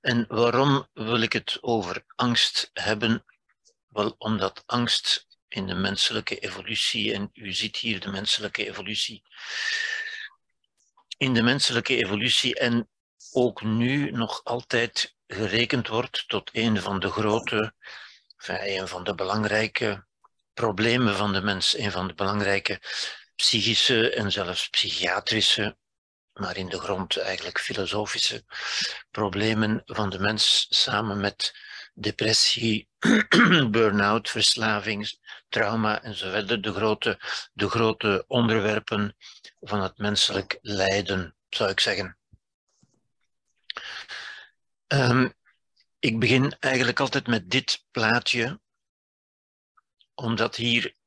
En waarom wil ik het over angst hebben? Wel, omdat angst in de menselijke evolutie, en u ziet hier de menselijke evolutie, in de menselijke evolutie en ook nu nog altijd gerekend wordt tot een van de grote, een van de belangrijke problemen van de mens, een van de belangrijke psychische en zelfs psychiatrische, maar in de grond eigenlijk filosofische problemen van de mens samen met depressie, burn-out, verslaving, trauma enzovoort. De grote, de grote onderwerpen van het menselijk lijden, zou ik zeggen. Ehm, ik begin eigenlijk altijd met dit plaatje, omdat hier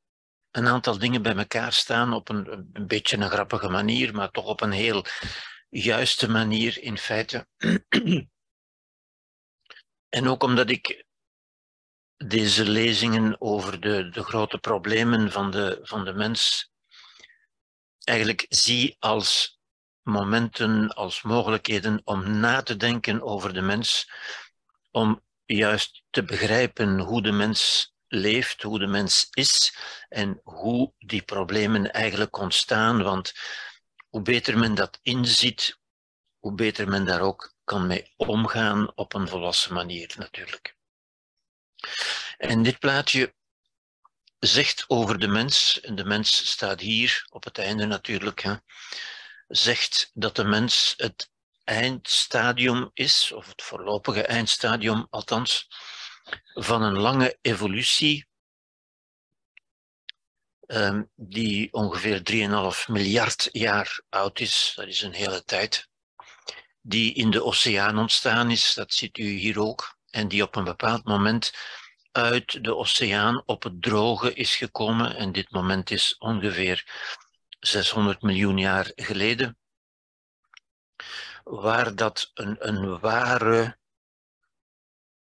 een aantal dingen bij elkaar staan op een, een beetje een grappige manier, maar toch op een heel juiste manier in feite. en ook omdat ik deze lezingen over de, de grote problemen van de, van de mens eigenlijk zie als momenten, als mogelijkheden om na te denken over de mens, om juist te begrijpen hoe de mens leeft, hoe de mens is en hoe die problemen eigenlijk ontstaan. Want hoe beter men dat inziet, hoe beter men daar ook kan mee omgaan op een volwassen manier natuurlijk. En dit plaatje zegt over de mens, en de mens staat hier op het einde natuurlijk, hè, zegt dat de mens het eindstadium is, of het voorlopige eindstadium althans, van een lange evolutie um, die ongeveer 3,5 miljard jaar oud is. Dat is een hele tijd. Die in de oceaan ontstaan is, dat ziet u hier ook. En die op een bepaald moment uit de oceaan op het droge is gekomen. En dit moment is ongeveer 600 miljoen jaar geleden. Waar dat een, een ware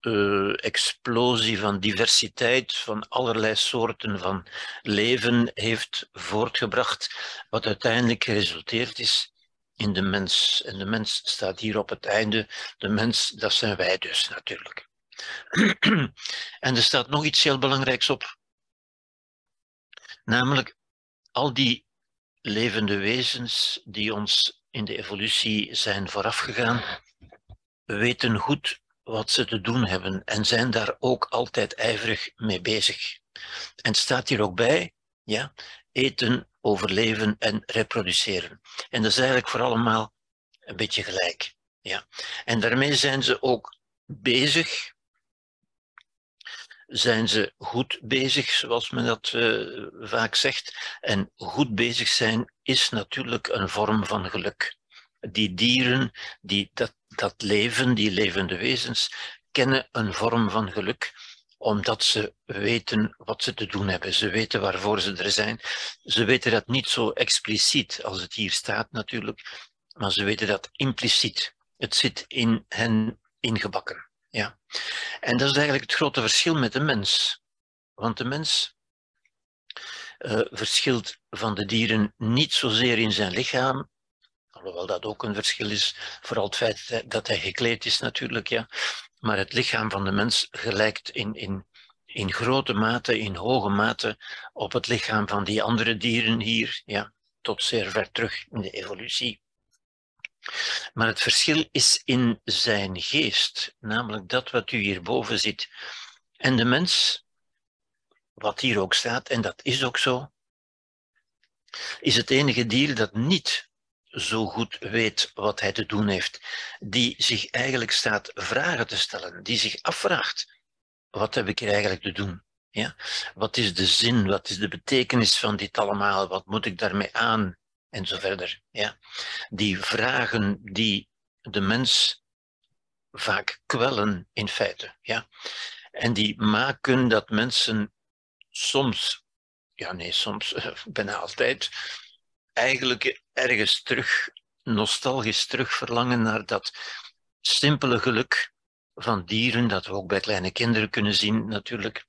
uh, explosie van diversiteit, van allerlei soorten van leven heeft voortgebracht, wat uiteindelijk geresulteerd is in de mens. En de mens staat hier op het einde. De mens, dat zijn wij dus natuurlijk. en er staat nog iets heel belangrijks op. Namelijk al die levende wezens die ons in de evolutie zijn voorafgegaan, weten goed wat ze te doen hebben en zijn daar ook altijd ijverig mee bezig. En staat hier ook bij, ja, eten, overleven en reproduceren. En dat is eigenlijk voor allemaal een beetje gelijk. Ja. En daarmee zijn ze ook bezig, zijn ze goed bezig, zoals men dat uh, vaak zegt. En goed bezig zijn is natuurlijk een vorm van geluk. Die dieren, die, dat, dat leven, die levende wezens, kennen een vorm van geluk omdat ze weten wat ze te doen hebben. Ze weten waarvoor ze er zijn. Ze weten dat niet zo expliciet als het hier staat natuurlijk, maar ze weten dat impliciet. Het zit in hen ingebakken. Ja. En dat is eigenlijk het grote verschil met de mens. Want de mens uh, verschilt van de dieren niet zozeer in zijn lichaam, Alhoewel dat ook een verschil is, vooral het feit dat hij gekleed is natuurlijk, ja. Maar het lichaam van de mens gelijkt in, in, in grote mate, in hoge mate, op het lichaam van die andere dieren hier, ja, tot zeer ver terug in de evolutie. Maar het verschil is in zijn geest, namelijk dat wat u hierboven ziet. En de mens, wat hier ook staat, en dat is ook zo, is het enige dier dat niet zo goed weet wat hij te doen heeft, die zich eigenlijk staat vragen te stellen, die zich afvraagt, wat heb ik hier eigenlijk te doen? Ja? Wat is de zin, wat is de betekenis van dit allemaal, wat moet ik daarmee aan? En zo verder. Ja? Die vragen die de mens vaak kwellen, in feite. Ja? En die maken dat mensen soms, ja nee, soms, bijna altijd, eigenlijk ergens terug, nostalgisch terug verlangen naar dat simpele geluk van dieren, dat we ook bij kleine kinderen kunnen zien natuurlijk.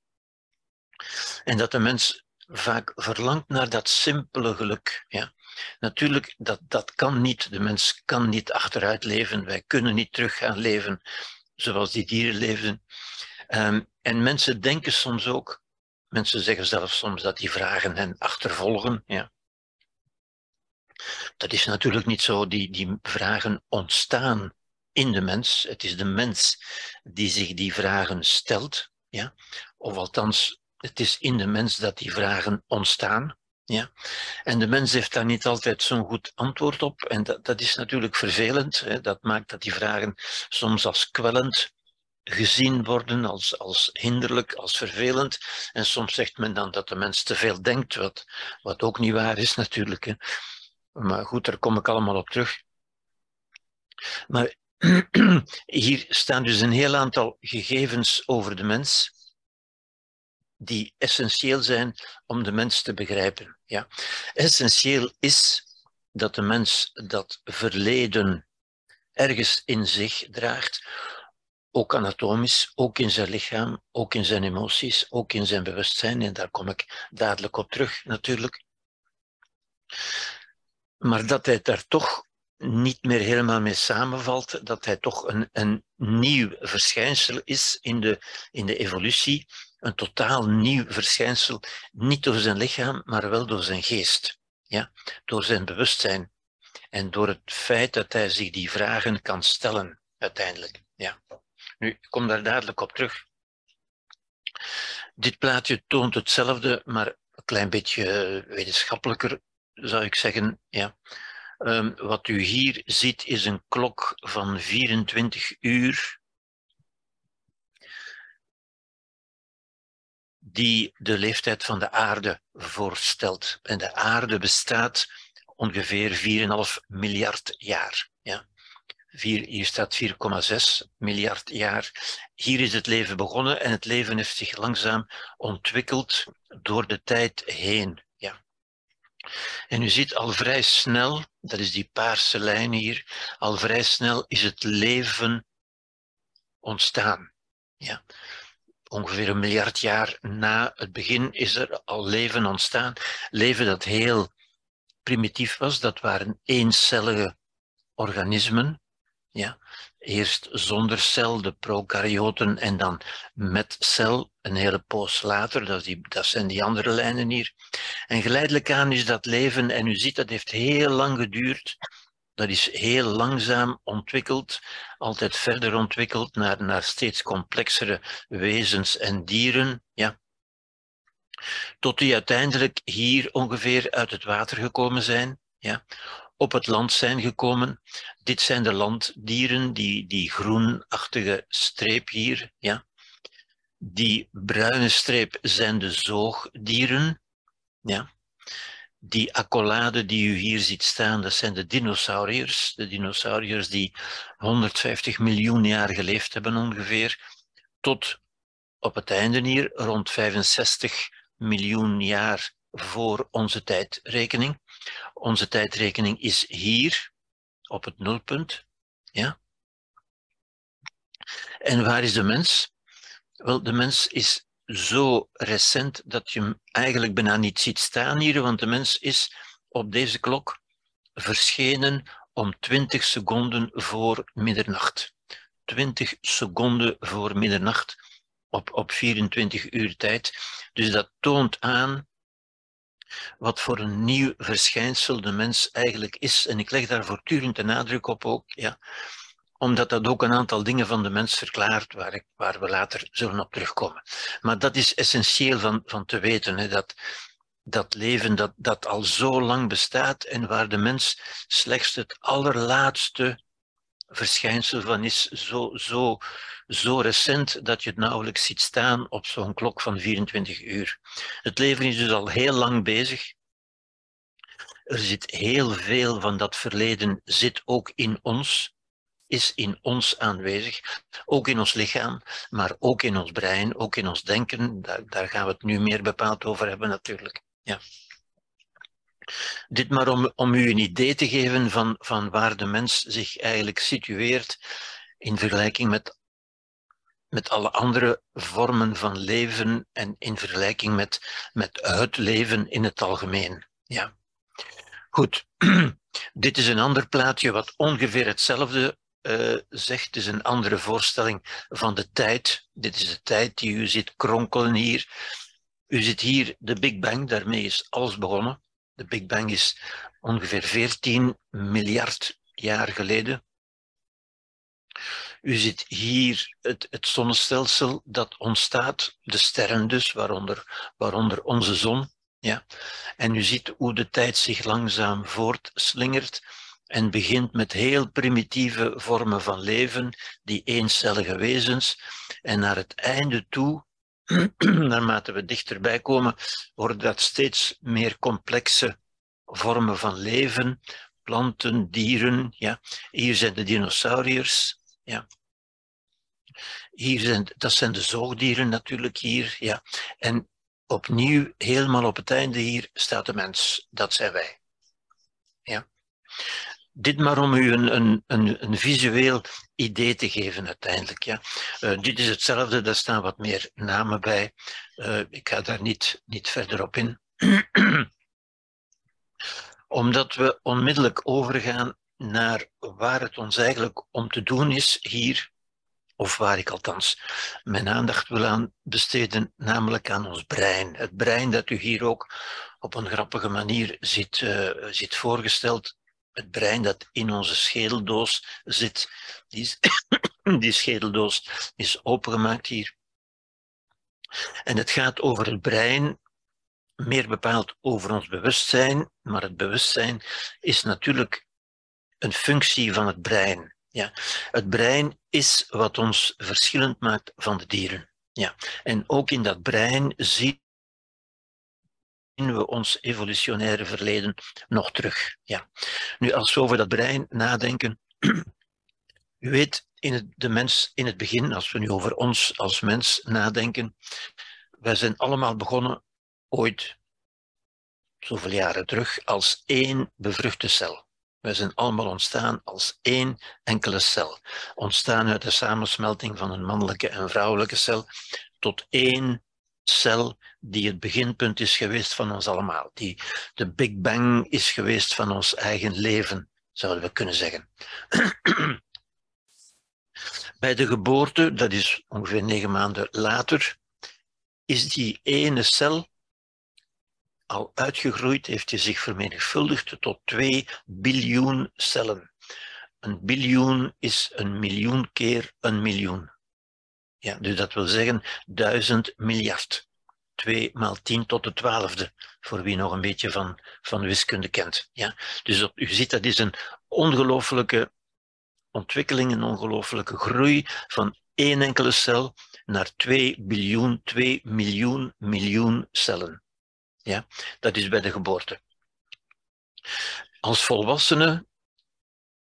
En dat de mens vaak verlangt naar dat simpele geluk. Ja. Natuurlijk, dat, dat kan niet. De mens kan niet achteruit leven. Wij kunnen niet terug gaan leven zoals die dieren leefden. Ehm, en mensen denken soms ook, mensen zeggen zelfs soms dat die vragen hen achtervolgen. Ja. Dat is natuurlijk niet zo. Die, die vragen ontstaan in de mens. Het is de mens die zich die vragen stelt. Ja? Of althans, het is in de mens dat die vragen ontstaan. Ja? En de mens heeft daar niet altijd zo'n goed antwoord op. En dat, dat is natuurlijk vervelend. Hè? Dat maakt dat die vragen soms als kwellend gezien worden, als, als hinderlijk, als vervelend. En soms zegt men dan dat de mens te veel denkt, wat, wat ook niet waar is natuurlijk. Hè? Maar goed, daar kom ik allemaal op terug. Maar hier staan dus een heel aantal gegevens over de mens die essentieel zijn om de mens te begrijpen. Ja. Essentieel is dat de mens dat verleden ergens in zich draagt, ook anatomisch, ook in zijn lichaam, ook in zijn emoties, ook in zijn bewustzijn. En daar kom ik dadelijk op terug, natuurlijk. Maar dat hij daar toch niet meer helemaal mee samenvalt, dat hij toch een, een nieuw verschijnsel is in de, in de evolutie, een totaal nieuw verschijnsel, niet door zijn lichaam, maar wel door zijn geest, ja? door zijn bewustzijn en door het feit dat hij zich die vragen kan stellen uiteindelijk. Ja. Nu, ik kom daar dadelijk op terug. Dit plaatje toont hetzelfde, maar een klein beetje wetenschappelijker, zou ik zeggen. Ja. Um, wat u hier ziet is een klok van 24 uur die de leeftijd van de aarde voorstelt. En de aarde bestaat ongeveer 4,5 miljard jaar. Ja. Hier staat 4,6 miljard jaar. Hier is het leven begonnen en het leven heeft zich langzaam ontwikkeld door de tijd heen. En u ziet al vrij snel, dat is die paarse lijn hier, al vrij snel is het leven ontstaan. Ja. Ongeveer een miljard jaar na het begin is er al leven ontstaan. Leven dat heel primitief was, dat waren eencellige organismen. Ja. Eerst zonder cel, de prokaryoten, en dan met cel, een hele poos later. Dat, die, dat zijn die andere lijnen hier. En geleidelijk aan is dat leven, en u ziet dat heeft heel lang geduurd. Dat is heel langzaam ontwikkeld, altijd verder ontwikkeld naar, naar steeds complexere wezens en dieren. Ja. Tot die uiteindelijk hier ongeveer uit het water gekomen zijn. Ja op het land zijn gekomen. Dit zijn de landdieren, die, die groenachtige streep hier. Ja. Die bruine streep zijn de zoogdieren. Ja. Die accolade die u hier ziet staan, dat zijn de dinosauriërs. De dinosauriërs die 150 miljoen jaar geleefd hebben ongeveer. Tot op het einde hier, rond 65 miljoen jaar voor onze tijdrekening. Onze tijdrekening is hier, op het nulpunt. Ja? En waar is de mens? Wel, de mens is zo recent dat je hem eigenlijk bijna niet ziet staan hier, want de mens is op deze klok verschenen om 20 seconden voor middernacht. 20 seconden voor middernacht op, op 24 uur tijd. Dus dat toont aan wat voor een nieuw verschijnsel de mens eigenlijk is. En ik leg daar voortdurend de nadruk op ook, ja, omdat dat ook een aantal dingen van de mens verklaart, waar, ik, waar we later zullen op terugkomen. Maar dat is essentieel van, van te weten, hè, dat dat leven dat, dat al zo lang bestaat en waar de mens slechts het allerlaatste verschijnsel van is, zo, zo, zo recent dat je het nauwelijks ziet staan op zo'n klok van 24 uur. Het leven is dus al heel lang bezig. Er zit heel veel van dat verleden zit ook in ons, is in ons aanwezig, ook in ons lichaam, maar ook in ons brein, ook in ons denken. Daar, daar gaan we het nu meer bepaald over hebben natuurlijk. Ja. Dit maar om, om u een idee te geven van, van waar de mens zich eigenlijk situeert in vergelijking met, met alle andere vormen van leven en in vergelijking met, met het leven in het algemeen. Ja. Goed, dit is een ander plaatje wat ongeveer hetzelfde uh, zegt. Het is een andere voorstelling van de tijd. Dit is de tijd die u ziet kronkelen hier. U ziet hier de Big Bang, daarmee is alles begonnen. De Big Bang is ongeveer 14 miljard jaar geleden. U ziet hier het, het zonnestelsel dat ontstaat, de sterren dus, waaronder, waaronder onze zon. Ja. En u ziet hoe de tijd zich langzaam voortslingert en begint met heel primitieve vormen van leven, die eencellige wezens. En naar het einde toe, naarmate we dichterbij komen, worden dat steeds meer complexe vormen van leven, planten, dieren. Ja. Hier zijn de dinosauriërs. Ja. Hier zijn, dat zijn de zoogdieren natuurlijk hier. Ja. En opnieuw, helemaal op het einde hier, staat de mens. Dat zijn wij. Ja. Dit maar om u een, een, een, een visueel idee te geven uiteindelijk. Ja. Uh, dit is hetzelfde, daar staan wat meer namen bij. Uh, ik ga daar niet, niet verder op in. Omdat we onmiddellijk overgaan naar waar het ons eigenlijk om te doen is hier, of waar ik althans mijn aandacht wil aan besteden, namelijk aan ons brein. Het brein dat u hier ook op een grappige manier ziet, ziet voorgesteld. Het brein dat in onze schedeldoos zit. Die, die schedeldoos is opengemaakt hier. En het gaat over het brein meer bepaald over ons bewustzijn, maar het bewustzijn is natuurlijk een functie van het brein. Ja. Het brein is wat ons verschillend maakt van de dieren. Ja. En ook in dat brein zien we ons evolutionaire verleden nog terug. Ja. Nu, als we over dat brein nadenken, u weet, in het, de mens in het begin, als we nu over ons als mens nadenken, wij zijn allemaal begonnen ooit, zoveel jaren terug, als één bevruchte cel. Wij zijn allemaal ontstaan als één enkele cel. Ontstaan uit de samensmelting van een mannelijke en vrouwelijke cel tot één cel die het beginpunt is geweest van ons allemaal. Die de Big Bang is geweest van ons eigen leven, zouden we kunnen zeggen. Bij de geboorte, dat is ongeveer negen maanden later, is die ene cel al uitgegroeid, heeft hij zich vermenigvuldigd tot 2 biljoen cellen. Een biljoen is een miljoen keer een miljoen. Ja, dus dat wil zeggen duizend miljard. 2 maal 10 tot de twaalfde, voor wie nog een beetje van, van wiskunde kent. Ja? Dus u ziet, dat is een ongelooflijke ontwikkeling, een ongelooflijke groei van één enkele cel naar 2 biljoen, 2 miljoen, miljoen cellen. Ja, dat is bij de geboorte. Als volwassene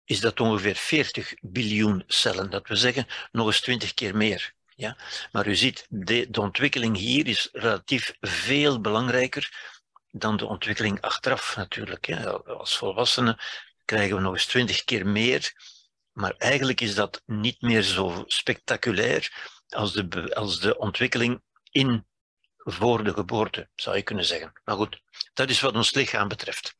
is dat ongeveer 40 biljoen cellen. Dat we zeggen nog eens 20 keer meer. Ja? Maar u ziet, de, ontwikkeling hier is relatief veel belangrijker dan de ontwikkeling achteraf natuurlijk. Hè. Als volwassene krijgen we nog eens 20 keer meer. Maar eigenlijk is dat niet meer zo spectaculair als de, als de ontwikkeling in voor de geboorte, zou je kunnen zeggen. Maar goed, dat is wat ons lichaam betreft.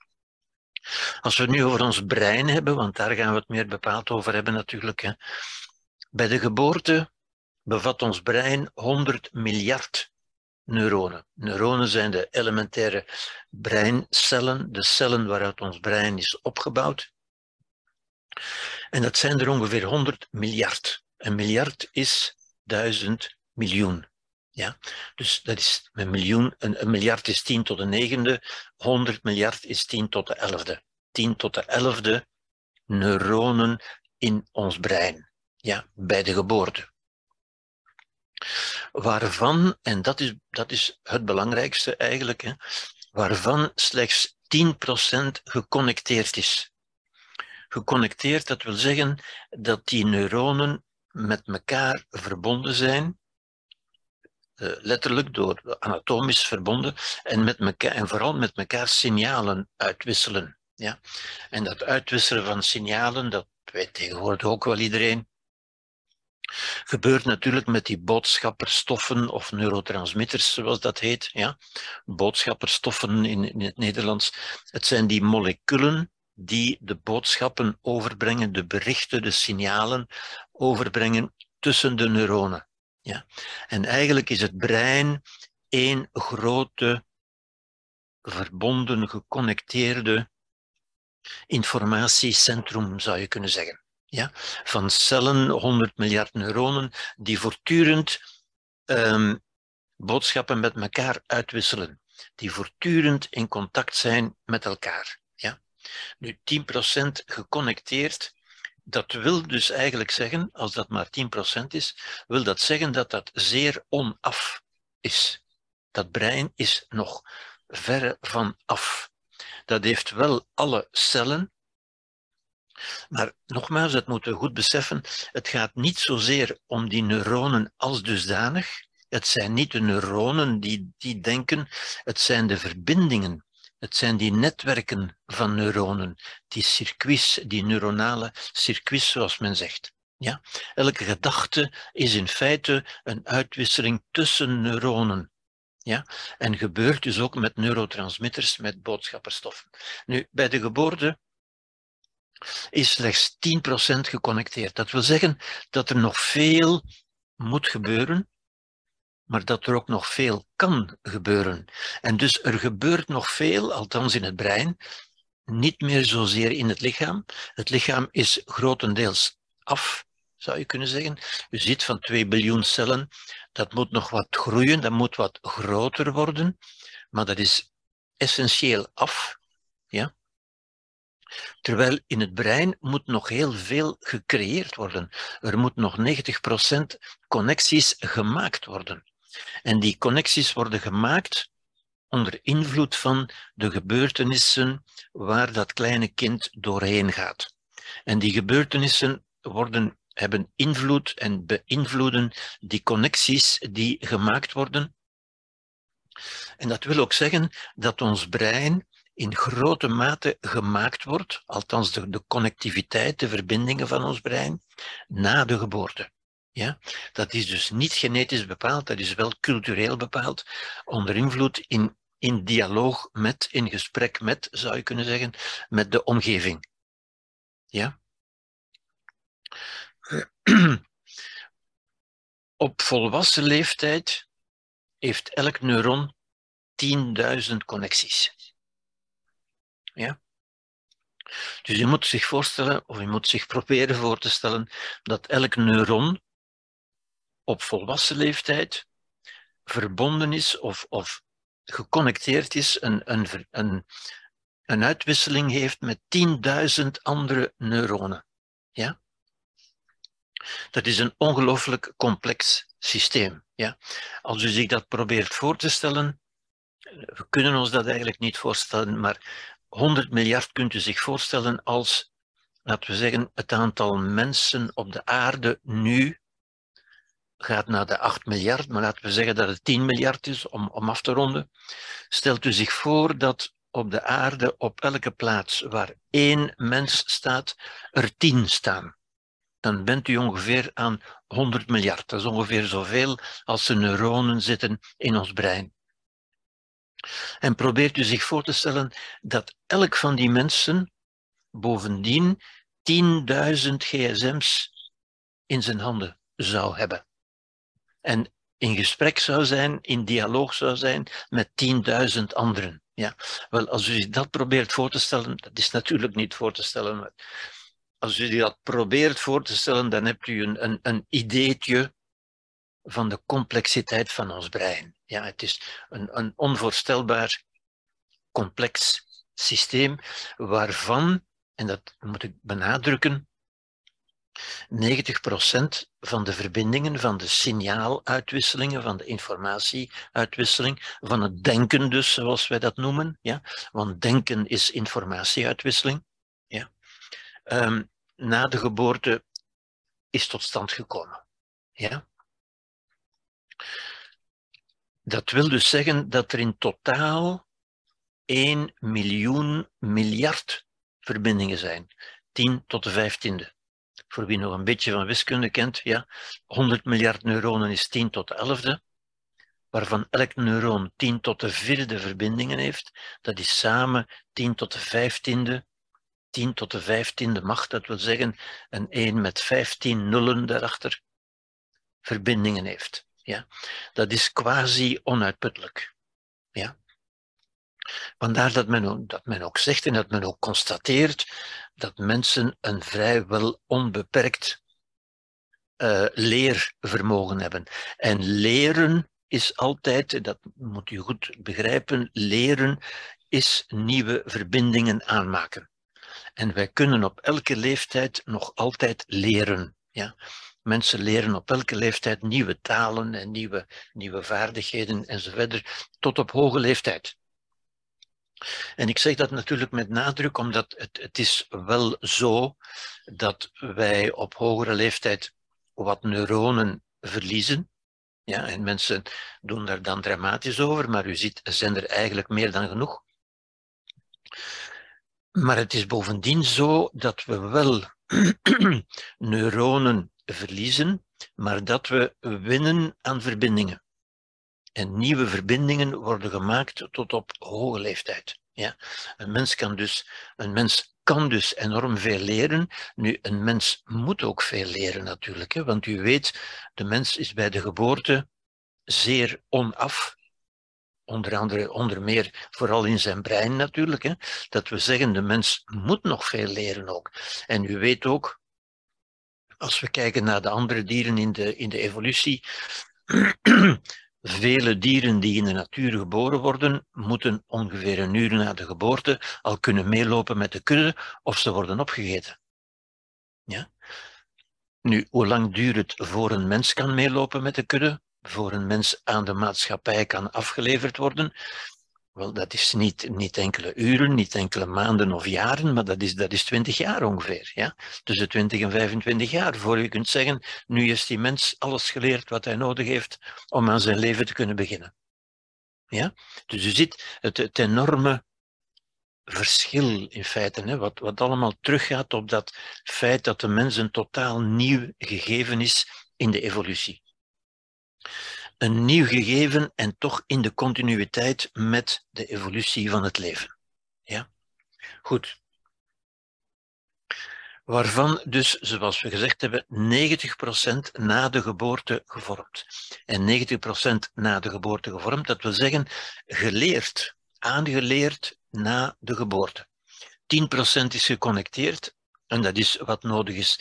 Als we het nu over ons brein hebben, want daar gaan we het meer bepaald over hebben natuurlijk. Hè. Bij de geboorte bevat ons brein 100 miljard neuronen. Neuronen zijn de elementaire breincellen, de cellen waaruit ons brein is opgebouwd. En dat zijn er ongeveer 100 miljard. Een miljard is duizend miljoen. Ja? Dus dat is een miljoen, een, een, miljard is 10 tot de negende, 100 miljard is 10 tot de elfde. 10 tot de elfde neuronen in ons brein, ja, bij de geboorte. Waarvan, en dat is, dat is het belangrijkste eigenlijk, hè, waarvan slechts 10% geconnecteerd is. Geconnecteerd, dat wil zeggen dat die neuronen met elkaar verbonden zijn, uh, letterlijk door anatomisch verbonden en, met mekaar, en vooral met elkaar signalen uitwisselen. Ja? En dat uitwisselen van signalen, dat weet tegenwoordig ook wel iedereen, gebeurt natuurlijk met die boodschapperstoffen of neurotransmitters, zoals dat heet. Ja? Boodschapperstoffen in, in het Nederlands. Het zijn die moleculen die de boodschappen overbrengen, de berichten, de signalen overbrengen tussen de neuronen. Ja? En eigenlijk is het brein één grote, verbonden, geconnecteerde informatiecentrum, zou je kunnen zeggen. Ja? Van cellen, 100 miljard neuronen, die voortdurend um, boodschappen met elkaar uitwisselen, die voortdurend in contact zijn met elkaar. Ja? Nu, 10% geconnecteerd, dat wil dus eigenlijk zeggen, als dat maar 10% is, wil dat zeggen dat dat zeer onaf is. Dat brein is nog verre van af. Dat heeft wel alle cellen, maar nogmaals, dat moeten we goed beseffen, het gaat niet zozeer om die neuronen als dusdanig. Het zijn niet de neuronen die, die denken, het zijn de verbindingen. Het zijn die netwerken van neuronen, die circuits, die neuronale circuits, zoals men zegt. Ja? Elke gedachte is in feite een uitwisseling tussen neuronen. Ja? En gebeurt dus ook met neurotransmitters, met boodschapperstoffen. Nu, bij de geboorte is slechts 10% geconnecteerd. Dat wil zeggen dat er nog veel moet gebeuren, maar dat er ook nog veel kan gebeuren. En dus er gebeurt nog veel, althans in het brein, niet meer zozeer in het lichaam. Het lichaam is grotendeels af, zou je kunnen zeggen. U ziet van 2 biljoen cellen, dat moet nog wat groeien, dat moet wat groter worden, maar dat is essentieel af. Terwijl in het brein moet nog heel veel gecreëerd worden. Er moet nog 90% connecties gemaakt worden. En die connecties worden gemaakt onder invloed van de gebeurtenissen waar dat kleine kind doorheen gaat. En die gebeurtenissen worden, hebben invloed en beïnvloeden die connecties die gemaakt worden. En dat wil ook zeggen dat ons brein in grote mate gemaakt wordt, althans de, de connectiviteit, de verbindingen van ons brein, na de geboorte. Ja? Dat is dus niet genetisch bepaald, dat is wel cultureel bepaald, onder invloed in, in dialoog met, in gesprek met, zou je kunnen zeggen, met de omgeving. Ja? Op volwassen leeftijd heeft elk neuron 10.000 connecties. Ja? Dus je moet zich voorstellen, of je moet zich proberen voor te stellen, dat elk neuron op volwassen leeftijd verbonden is of, of geconnecteerd is, een, een, een, een uitwisseling heeft met 10.000 andere neuronen. Ja? Dat is een ongelooflijk complex systeem. Ja? Als u zich dat probeert voor te stellen, we kunnen ons dat eigenlijk niet voorstellen, maar 100 miljard kunt u zich voorstellen als, laten we zeggen, het aantal mensen op de aarde nu gaat naar de 8 miljard, maar laten we zeggen dat het 10 miljard is om, om af te ronden. Stelt u zich voor dat op de aarde op elke plaats waar één mens staat, er 10 staan. Dan bent u ongeveer aan 100 miljard. Dat is ongeveer zoveel als de neuronen zitten in ons brein. En probeert u zich voor te stellen dat elk van die mensen bovendien 10.000 gsm's in zijn handen zou hebben. En in gesprek zou zijn, in dialoog zou zijn met 10.000 anderen. Ja, wel, als u dat probeert voor te stellen, dat is natuurlijk niet voor te stellen, als u dat probeert voor te stellen, dan hebt u een, een, een ideetje van de complexiteit van ons brein. Ja, het is een, een onvoorstelbaar complex systeem waarvan, en dat moet ik benadrukken, 90% van de verbindingen, van de signaaluitwisselingen, van de informatieuitwisseling, van het denken dus, zoals wij dat noemen, ja, want denken is informatieuitwisseling, ja, um, na de geboorte is tot stand gekomen. Ja. Dat wil dus zeggen dat er in totaal 1 miljoen miljard verbindingen zijn. 10 tot de vijftiende. Voor wie nog een beetje van wiskunde kent, ja, 100 miljard neuronen is 10 tot de elfde, waarvan elk neuron 10 tot de vierde verbindingen heeft. Dat is samen 10 tot de vijftiende 10 tot de 15e macht, dat wil zeggen een 1 met 15 nullen daarachter, verbindingen heeft. Ja? Dat is quasi onuitputtelijk. Ja? Vandaar dat men, dat men ook zegt en dat men ook constateert dat mensen een vrijwel onbeperkt uh, leervermogen hebben. En leren is altijd, dat moet u goed begrijpen, leren is nieuwe verbindingen aanmaken. En wij kunnen op elke leeftijd nog altijd leren. Ja? Mensen leren op elke leeftijd nieuwe talen en nieuwe, nieuwe vaardigheden enzovoort, tot op hoge leeftijd. En ik zeg dat natuurlijk met nadruk, omdat het, het is wel zo dat wij op hogere leeftijd wat neuronen verliezen. Ja, en mensen doen daar dan dramatisch over, maar u ziet, er zijn er eigenlijk meer dan genoeg. Maar het is bovendien zo dat we wel neuronen verliezen, maar dat we winnen aan verbindingen. En nieuwe verbindingen worden gemaakt tot op hoge leeftijd. Ja. Een mens kan dus, een mens kan dus enorm veel leren. Nu, een mens moet ook veel leren natuurlijk, hè, want u weet, de mens is bij de geboorte zeer onaf. Onder andere, onder meer, vooral in zijn brein natuurlijk. Hè, dat we zeggen, de mens moet nog veel leren ook. En u weet ook, als we kijken naar de andere dieren in de, in de evolutie, Vele dieren die in de natuur geboren worden, moeten ongeveer een uur na de geboorte al kunnen meelopen met de kudde of ze worden opgegeten. Ja? Nu, hoe lang duurt het voor een mens kan meelopen met de kudde? Voor een mens aan de maatschappij kan afgeleverd worden? Wel, dat is niet, niet enkele uren, niet enkele maanden of jaren, maar dat is, dat is 20 jaar ongeveer. Ja? Tussen 20 en 25 jaar, voor je kunt zeggen, nu is die mens alles geleerd wat hij nodig heeft om aan zijn leven te kunnen beginnen. Ja? Dus je ziet het, het enorme verschil in feite, hè, wat, wat allemaal teruggaat op dat feit dat de mens een totaal nieuw gegeven is in de evolutie een nieuw gegeven en toch in de continuïteit met de evolutie van het leven. Ja? Goed. Waarvan dus, zoals we gezegd hebben, 90% na de geboorte gevormd. En 90% na de geboorte gevormd, dat wil zeggen geleerd, aangeleerd na de geboorte. 10% is geconnecteerd, en dat is wat nodig is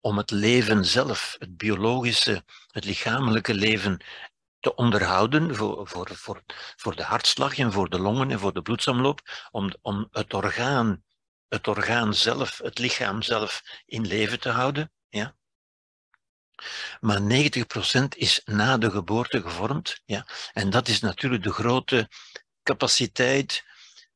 om het leven zelf, het biologische, het lichamelijke leven te onderhouden voor, voor, voor, voor de hartslag en voor de longen en voor de bloedsomloop, om, om het, orgaan, het orgaan zelf, het lichaam zelf in leven te houden. Ja? Maar 90% is na de geboorte gevormd. Ja? En dat is natuurlijk de grote capaciteit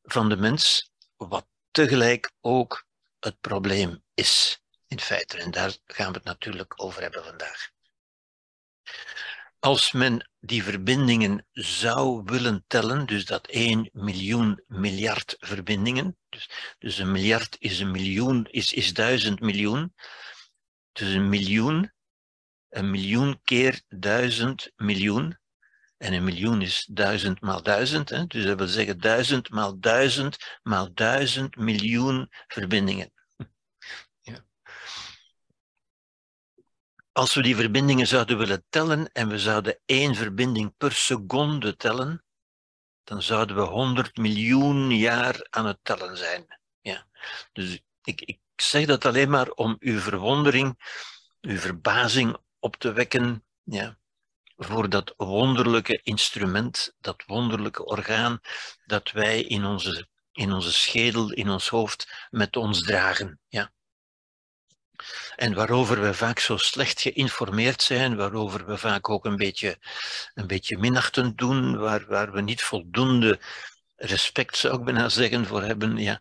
van de mens, wat tegelijk ook het probleem is in feite. En daar gaan we het natuurlijk over hebben vandaag. Als men die verbindingen zou willen tellen, dus dat 1 miljoen miljard verbindingen, dus, dus een miljard is een miljoen, is, is duizend miljoen, dus een miljoen, een miljoen keer duizend miljoen, en een miljoen is duizend maal duizend, hè? dus dat wil zeggen duizend maal duizend maal duizend miljoen verbindingen. Als we die verbindingen zouden willen tellen en we zouden één verbinding per seconde tellen, dan zouden we 100 miljoen jaar aan het tellen zijn. Ja. Dus ik, ik zeg dat alleen maar om uw verwondering, uw verbazing op te wekken ja, voor dat wonderlijke instrument, dat wonderlijke orgaan dat wij in onze, in onze schedel, in ons hoofd met ons dragen. Ja en waarover we vaak zo slecht geïnformeerd zijn, waarover we vaak ook een beetje, een beetje minachtend doen, waar, waar we niet voldoende respect, zou ik bijna zeggen, voor hebben. Ja,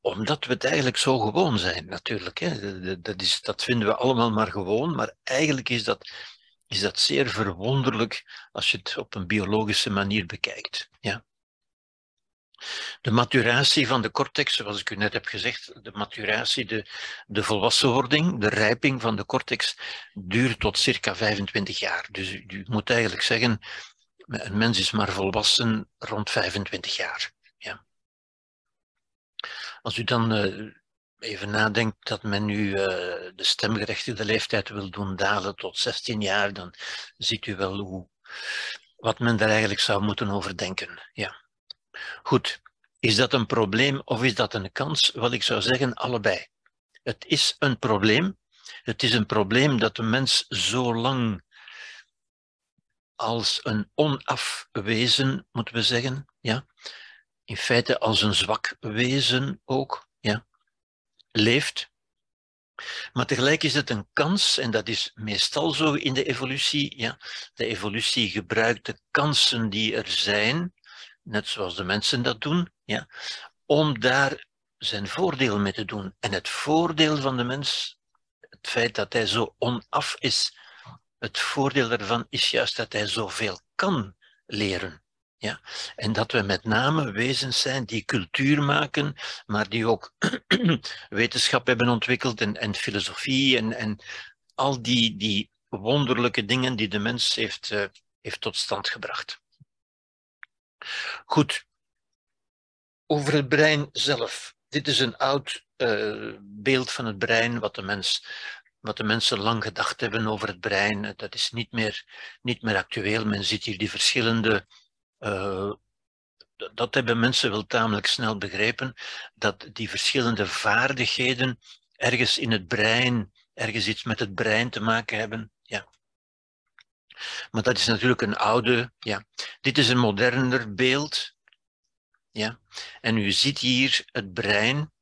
omdat we het eigenlijk zo gewoon zijn, natuurlijk. Hè. Dat, is, dat vinden we allemaal maar gewoon, maar eigenlijk is dat, is dat zeer verwonderlijk als je het op een biologische manier bekijkt. Ja. De maturatie van de cortex, zoals ik u net heb gezegd, de maturatie, de, de volwassenwording, de rijping van de cortex duurt tot circa 25 jaar. Dus u, moet eigenlijk zeggen, een mens is maar volwassen rond 25 jaar. Ja. Als u dan uh, even nadenkt dat men nu uh, de stemgerechtigde leeftijd wil doen dalen tot 16 jaar, dan ziet u wel hoe, wat men daar eigenlijk zou moeten over denken. Ja. Goed, is dat een probleem of is dat een kans? Wel, ik zou zeggen allebei. Het is een probleem. Het is een probleem dat de mens zo lang als een onaf wezen, moeten we zeggen, ja, in feite als een zwak wezen ook, ja, leeft. Maar tegelijk is het een kans, en dat is meestal zo in de evolutie. Ja. De evolutie gebruikt de kansen die er zijn, net zoals de mensen dat doen, ja, om daar zijn voordeel mee te doen. En het voordeel van de mens, het feit dat hij zo onaf is, het voordeel daarvan is juist dat hij zoveel kan leren. Ja? En dat we met name wezens zijn die cultuur maken, maar die ook wetenschap hebben ontwikkeld en, en filosofie en, en al die, die wonderlijke dingen die de mens heeft, uh, heeft tot stand gebracht. Goed, over het brein zelf. Dit is een oud uh, beeld van het brein wat de mens wat de mensen lang gedacht hebben over het brein, dat is niet meer, niet meer actueel. Men ziet hier die verschillende uh, dat hebben mensen wel tamelijk snel begrepen, dat die verschillende vaardigheden ergens in het brein, ergens iets met het brein te maken hebben. Ja. Maar dat is natuurlijk een oude, ja. Dit is een moderner beeld. Ja. En u ziet hier het brein,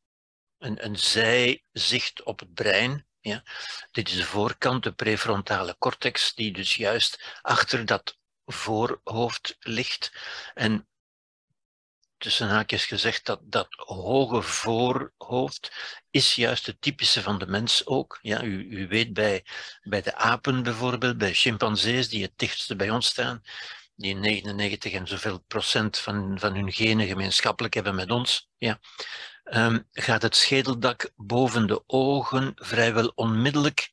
een, een zijzicht op het brein. Ja. Dit is de voorkant, de prefrontale cortex, die dus juist achter dat voorhoofd ligt. En tussen haakjes gezegd, dat, dat hoge voorhoofd is juist het typische van de mens ook. Ja, u, u weet bij, bij de apen bijvoorbeeld, bij chimpansees die het dichtste bij ons staan, die 99 en zoveel procent van, van hun genen gemeenschappelijk hebben met ons, ja, um, gaat het schedeldak boven de ogen vrijwel onmiddellijk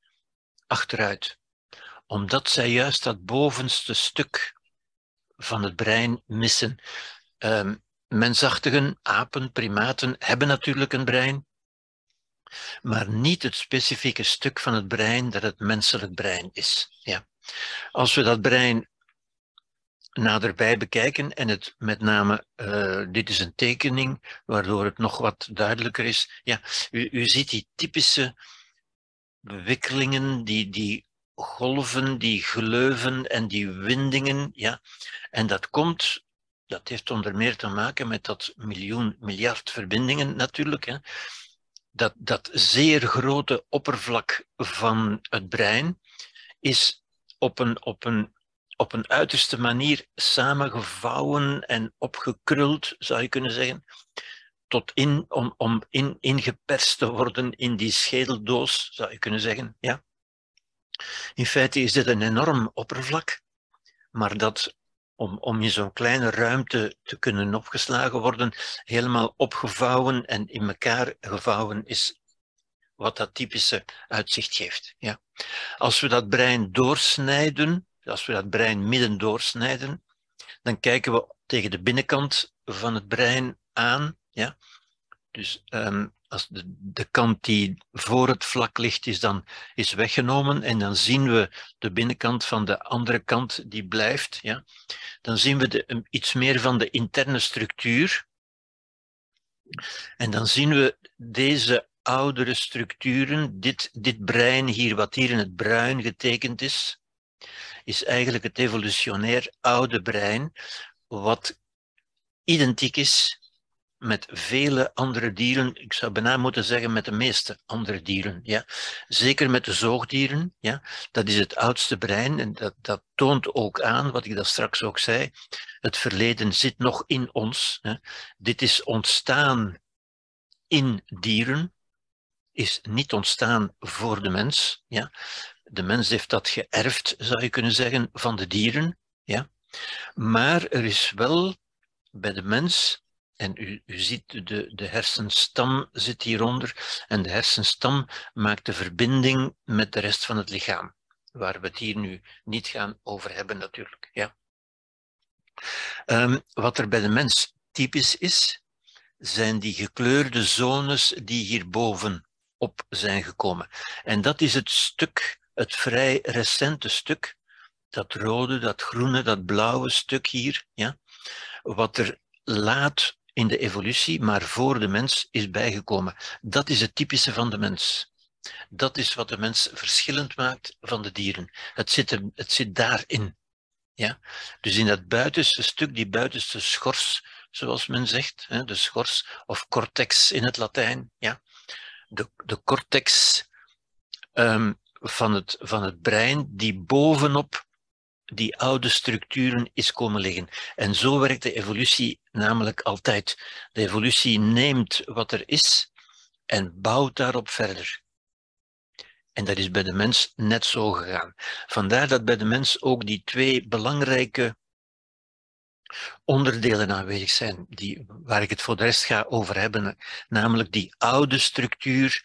achteruit omdat zij juist dat bovenste stuk van het brein missen. Um, mensachtigen, apen, primaten hebben natuurlijk een brein, maar niet het specifieke stuk van het brein dat het menselijk brein is. Ja. Als we dat brein naderbij bekijken en het met name, uh, dit is een tekening, waardoor het nog wat duidelijker is. Ja, u, u ziet die typische bewikkelingen, die, die golven, die gleuven en die windingen. Ja. En dat komt, dat heeft onder meer te maken met dat miljoen, miljard verbindingen natuurlijk. Hè. Dat, dat zeer grote oppervlak van het brein is op een, op een, op een uiterste manier samengevouwen en opgekruld, zou je kunnen zeggen, tot in, om, om in, ingeperst te worden in die schedeldoos, zou je kunnen zeggen. Ja. In feite is dit een enorm oppervlak, maar dat om, om in zo'n kleine ruimte te kunnen opgeslagen worden, helemaal opgevouwen en in elkaar gevouwen is wat dat typische uitzicht geeft. Ja. Als we dat brein doorsnijden, als we dat brein midden doorsnijden, dan kijken we tegen de binnenkant van het brein aan. Ja. Dus um, als de, kant die voor het vlak ligt is dan is weggenomen en dan zien we de binnenkant van de andere kant die blijft, ja, dan zien we iets meer van de interne structuur. En dan zien we deze oudere structuren, dit, dit brein hier, wat hier in het bruin getekend is, is eigenlijk het evolutionair oude brein, wat identiek is met vele andere dieren, ik zou bijna moeten zeggen met de meeste andere dieren. Ja. Zeker met de zoogdieren, ja. dat is het oudste brein en dat, dat toont ook aan, wat ik dat straks ook zei, het verleden zit nog in ons. Hè. Dit is ontstaan in dieren, is niet ontstaan voor de mens. Ja. De mens heeft dat geërfd, zou je kunnen zeggen, van de dieren. Ja. Maar er is wel bij de mens en u, ziet, de, de hersenstam zit hieronder. En de hersenstam maakt de verbinding met de rest van het lichaam. Waar we het hier nu niet gaan over hebben, natuurlijk. Ja. Um, wat er bij de mens typisch is, zijn die gekleurde zones die hierboven op zijn gekomen. En dat is het stuk, het vrij recente stuk, dat rode, dat groene, dat blauwe stuk hier, ja, wat er laat in de evolutie, maar voor de mens is bijgekomen. Dat is het typische van de mens. Dat is wat de mens verschillend maakt van de dieren. Het zit, er, het zit daarin. Ja? Dus in dat buitenste stuk, die buitenste schors, zoals men zegt, hè, de schors of cortex in het Latijn, ja? de, de cortex um, van, het, van het brein, die bovenop die oude structuren is komen liggen. En zo werkt de evolutie namelijk altijd. De evolutie neemt wat er is en bouwt daarop verder. En dat is bij de mens net zo gegaan. Vandaar dat bij de mens ook die twee belangrijke onderdelen aanwezig zijn, die, waar ik het voor de rest ga over hebben, namelijk die oude structuur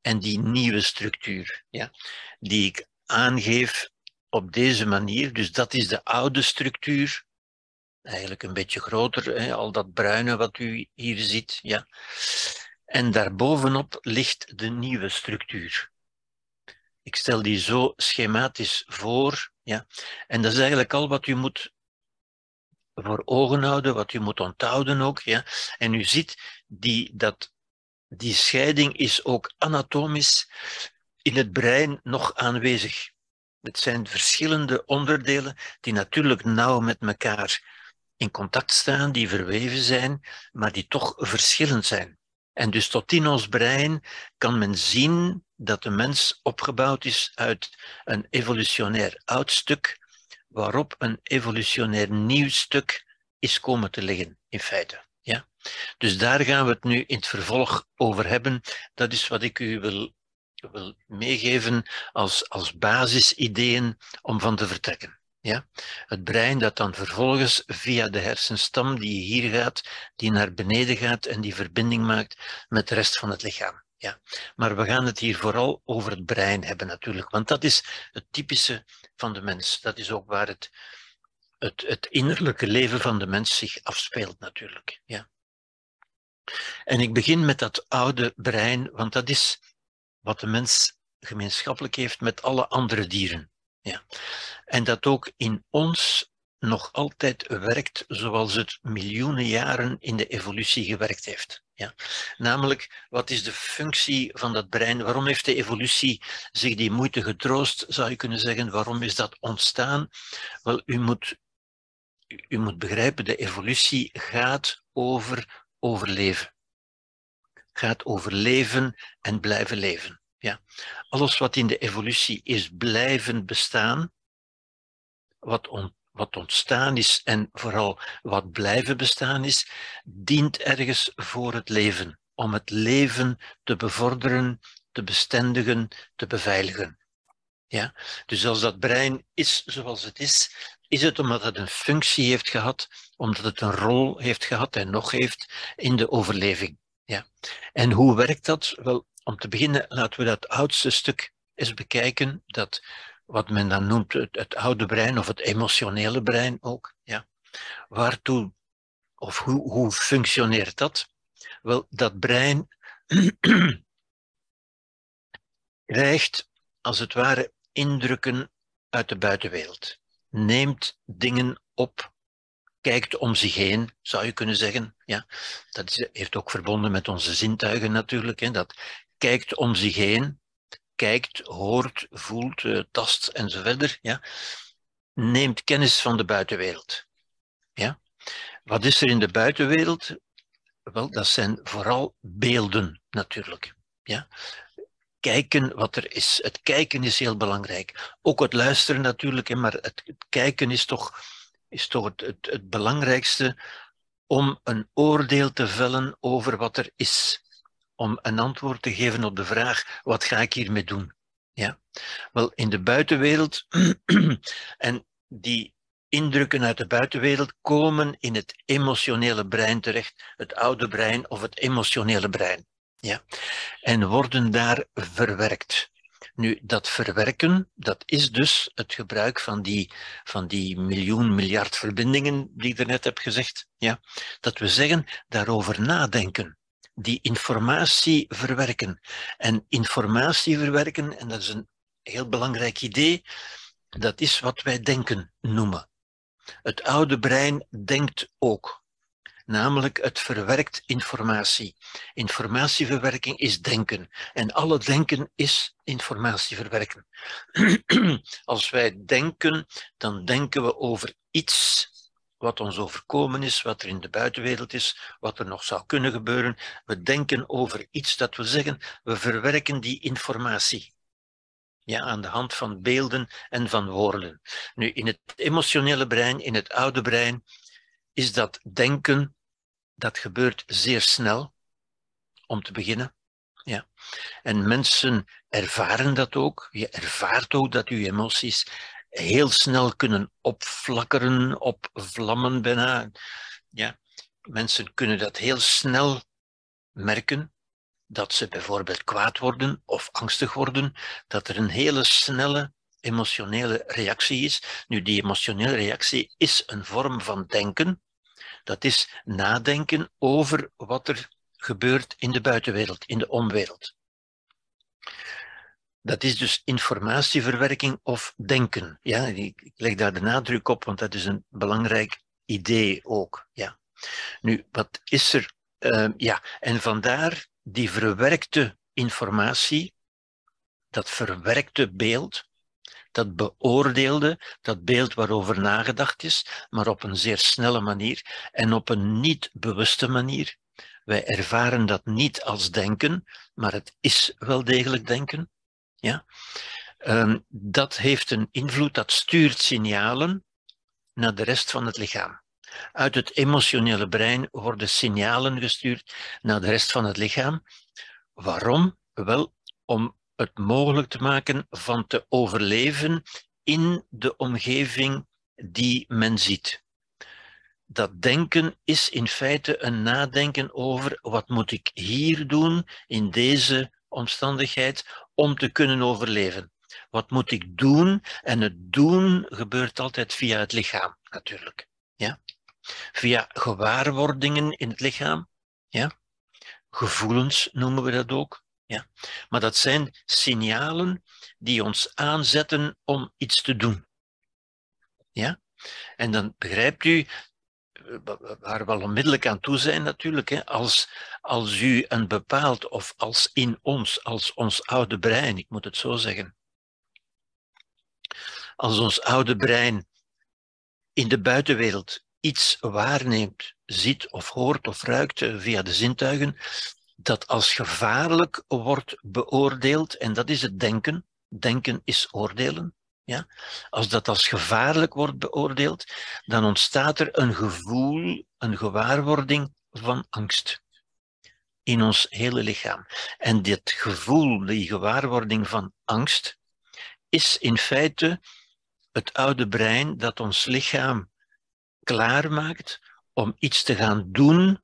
en die nieuwe structuur, ja, die ik aangeef op deze manier. Dus dat is de oude structuur, eigenlijk een beetje groter, hè, al dat bruine wat u hier ziet, ja. En daarbovenop ligt de nieuwe structuur. Ik stel die zo schematisch voor, ja. En dat is eigenlijk al wat u moet voor ogen houden, wat u moet onthouden ook. Ja. En u ziet, die, dat, die scheiding is ook anatomisch in het brein nog aanwezig. Het zijn verschillende onderdelen die natuurlijk nauw met elkaar in contact staan, die verweven zijn, maar die toch verschillend zijn. En dus tot in ons brein kan men zien dat de mens opgebouwd is uit een evolutionair oud stuk waarop een evolutionair nieuw stuk is komen te liggen, in feite. Ja? Dus daar gaan we het nu in het vervolg over hebben. Dat is wat ik u wil, wil meegeven als, als basisideeën om van te vertrekken. Ja? Het brein dat dan vervolgens via de hersenstam die hier gaat, die naar beneden gaat en die verbinding maakt met de rest van het lichaam. Ja. Maar we gaan het hier vooral over het brein hebben natuurlijk, want dat is het typische van de mens. Dat is ook waar het, het, het innerlijke leven van de mens zich afspeelt natuurlijk. Ja. En ik begin met dat oude brein, want dat is wat de mens gemeenschappelijk heeft met alle andere dieren. Ja. En dat ook in ons nog altijd werkt zoals het miljoenen jaren in de evolutie gewerkt heeft. Ja. Namelijk, wat is de functie van dat brein? Waarom heeft de evolutie zich die moeite getroost, zou je kunnen zeggen? Waarom is dat ontstaan? Wel, u moet, u moet begrijpen, de evolutie gaat over overleven. Gaat over leven en blijven leven. Ja. Alles wat in de evolutie is blijven bestaan, wat wat ontstaan is en vooral wat blijven bestaan is, dient ergens voor het leven, om het leven te bevorderen, te bestendigen, te beveiligen. Ja? Dus als dat brein is zoals het is, is het omdat het een functie heeft gehad, omdat het een rol heeft gehad en nog heeft in de overleving. Ja. En hoe werkt dat? Wel, om te beginnen laten we dat oudste stuk eens bekijken, dat wat men dan noemt het, oude brein of het emotionele brein ook. Ja. Waartoe, of hoe, hoe functioneert dat? Wel, dat brein krijgt als het ware indrukken uit de buitenwereld, neemt dingen op, kijkt om zich heen, zou je kunnen zeggen. Ja, dat heeft ook verbonden met onze zintuigen natuurlijk. Hè. Dat kijkt om zich heen, kijkt, hoort, voelt, uh, tast enzovoort, ja, neemt kennis van de buitenwereld. Ja. Wat is er in de buitenwereld? Wel, dat zijn vooral beelden natuurlijk. Ja. Kijken wat er is. Het kijken is heel belangrijk. Ook het luisteren natuurlijk, maar het kijken is toch, is toch het, het, belangrijkste om een oordeel te vellen over wat er is om een antwoord te geven op de vraag: wat ga ik hiermee doen? Ja, wel in de buitenwereld en die indrukken uit de buitenwereld komen in het emotionele brein terecht, het oude brein of het emotionele brein. Ja, en worden daar verwerkt. Nu, dat verwerken, dat is dus het gebruik van die, van die miljoen, miljard verbindingen die ik daarnet heb gezegd. Ja? Dat we zeggen, daarover nadenken. Die informatie verwerken. En informatie verwerken, en dat is een heel belangrijk idee, dat is wat wij denken noemen. Het oude brein denkt ook namelijk het verwerkt informatie. Informatieverwerking is denken en alle denken is informatieverwerken. Als wij denken, dan denken we over iets wat ons overkomen is, wat er in de buitenwereld is, wat er nog zou kunnen gebeuren. We denken over iets dat we zeggen, we verwerken die informatie. Ja, aan de hand van beelden en van woorden. Nu, in het emotionele brein, in het oude brein, is dat denken, dat gebeurt zeer snel, om te beginnen. Ja. En mensen ervaren dat ook. Je ervaart ook dat je emoties heel snel kunnen opflakkeren, opvlammen bijna. Ja. Mensen kunnen dat heel snel merken, dat ze bijvoorbeeld kwaad worden of angstig worden, dat er een hele snelle emotionele reactie is. Nu, die emotionele reactie is een vorm van denken, dat is nadenken over wat er gebeurt in de buitenwereld, in de omwereld. Dat is dus informatieverwerking of denken. Ja, ik leg daar de nadruk op, want dat is een belangrijk idee ook. Ja. Nu, wat is er? Uh, ja, en vandaar die verwerkte informatie, dat verwerkte beeld, dat beoordeelde, dat beeld waarover nagedacht is, maar op een zeer snelle manier en op een niet bewuste manier. Wij ervaren dat niet als denken, maar het is wel degelijk denken. Ja? Um, dat heeft een invloed, dat stuurt signalen naar de rest van het lichaam. Uit het emotionele brein worden signalen gestuurd naar de rest van het lichaam. Waarom? Wel, om het mogelijk te maken van te overleven in de omgeving die men ziet. Dat denken is in feite een nadenken over wat moet ik hier doen in deze omstandigheid om te kunnen overleven. Wat moet ik doen? En het doen gebeurt altijd via het lichaam, natuurlijk. Ja? Via gewaarwordingen in het lichaam. Ja? Gevoelens noemen we dat ook. Ja. Maar dat zijn signalen die ons aanzetten om iets te doen. Ja? En dan begrijpt u, waar we al onmiddellijk aan toe zijn natuurlijk, hè, als, als u een bepaald, of als in ons, als ons oude brein, ik moet het zo zeggen, als ons oude brein in de buitenwereld iets waarneemt, ziet of hoort of ruikt via de zintuigen, dat als gevaarlijk wordt beoordeeld, en dat is het denken, denken is oordelen, ja? als dat als gevaarlijk wordt beoordeeld, dan ontstaat er een gevoel, een gewaarwording van angst in ons hele lichaam. En dit gevoel, die gewaarwording van angst, is in feite het oude brein dat ons lichaam klaarmaakt om iets te gaan doen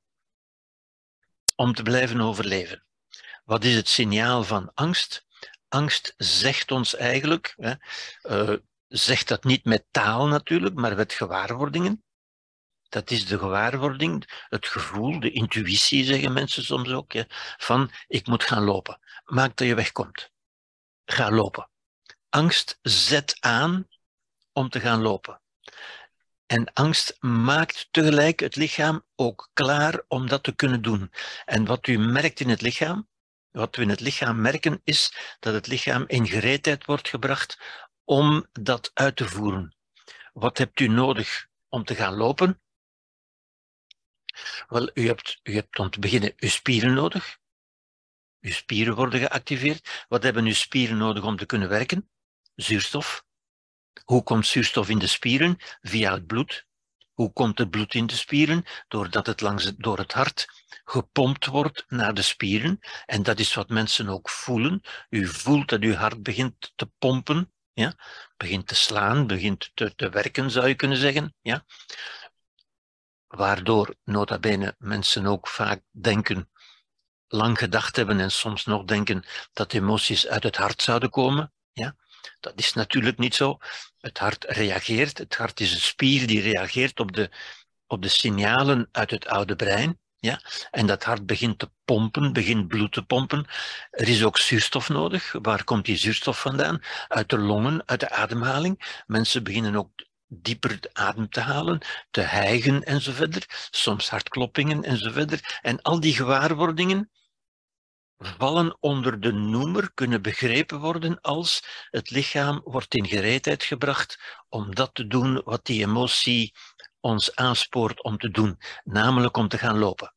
om te blijven overleven. Wat is het signaal van angst? Angst zegt ons eigenlijk, hè, uh, zegt dat niet met taal natuurlijk, maar met gewaarwordingen. Dat is de gewaarwording, het gevoel, de intuïtie, zeggen mensen soms ook, hè, van ik moet gaan lopen. Maak dat je wegkomt. Ga lopen. Angst zet aan om te gaan lopen. En angst maakt tegelijk het lichaam ook klaar om dat te kunnen doen. En wat u merkt in het lichaam, wat we in het lichaam merken, is dat het lichaam in gereedheid wordt gebracht om dat uit te voeren. Wat hebt u nodig om te gaan lopen? Wel, u hebt, u hebt om te beginnen uw spieren nodig. Uw spieren worden geactiveerd. Wat hebben uw spieren nodig om te kunnen werken? Zuurstof. Hoe komt zuurstof in de spieren? Via het bloed. Hoe komt het bloed in de spieren? Doordat het langs door het hart gepompt wordt naar de spieren. En dat is wat mensen ook voelen. U voelt dat uw hart begint te pompen, ja? begint te slaan, begint te, te werken, zou je kunnen zeggen. Ja? Waardoor, nota bene, mensen ook vaak denken lang gedacht hebben en soms nog denken dat emoties uit het hart zouden komen. Ja? Dat is natuurlijk niet zo. Het hart reageert. Het hart is een spier die reageert op de, op de signalen uit het oude brein. Ja? En dat hart begint te pompen, begint bloed te pompen. Er is ook zuurstof nodig. Waar komt die zuurstof vandaan? Uit de longen, uit de ademhaling. Mensen beginnen ook dieper adem te halen, te hijgen en zo verder. Soms hartkloppingen en zo verder. En al die gewaarwordingen vallen onder de noemer, kunnen begrepen worden als het lichaam wordt in gereedheid gebracht om dat te doen wat die emotie ons aanspoort om te doen, namelijk om te gaan lopen.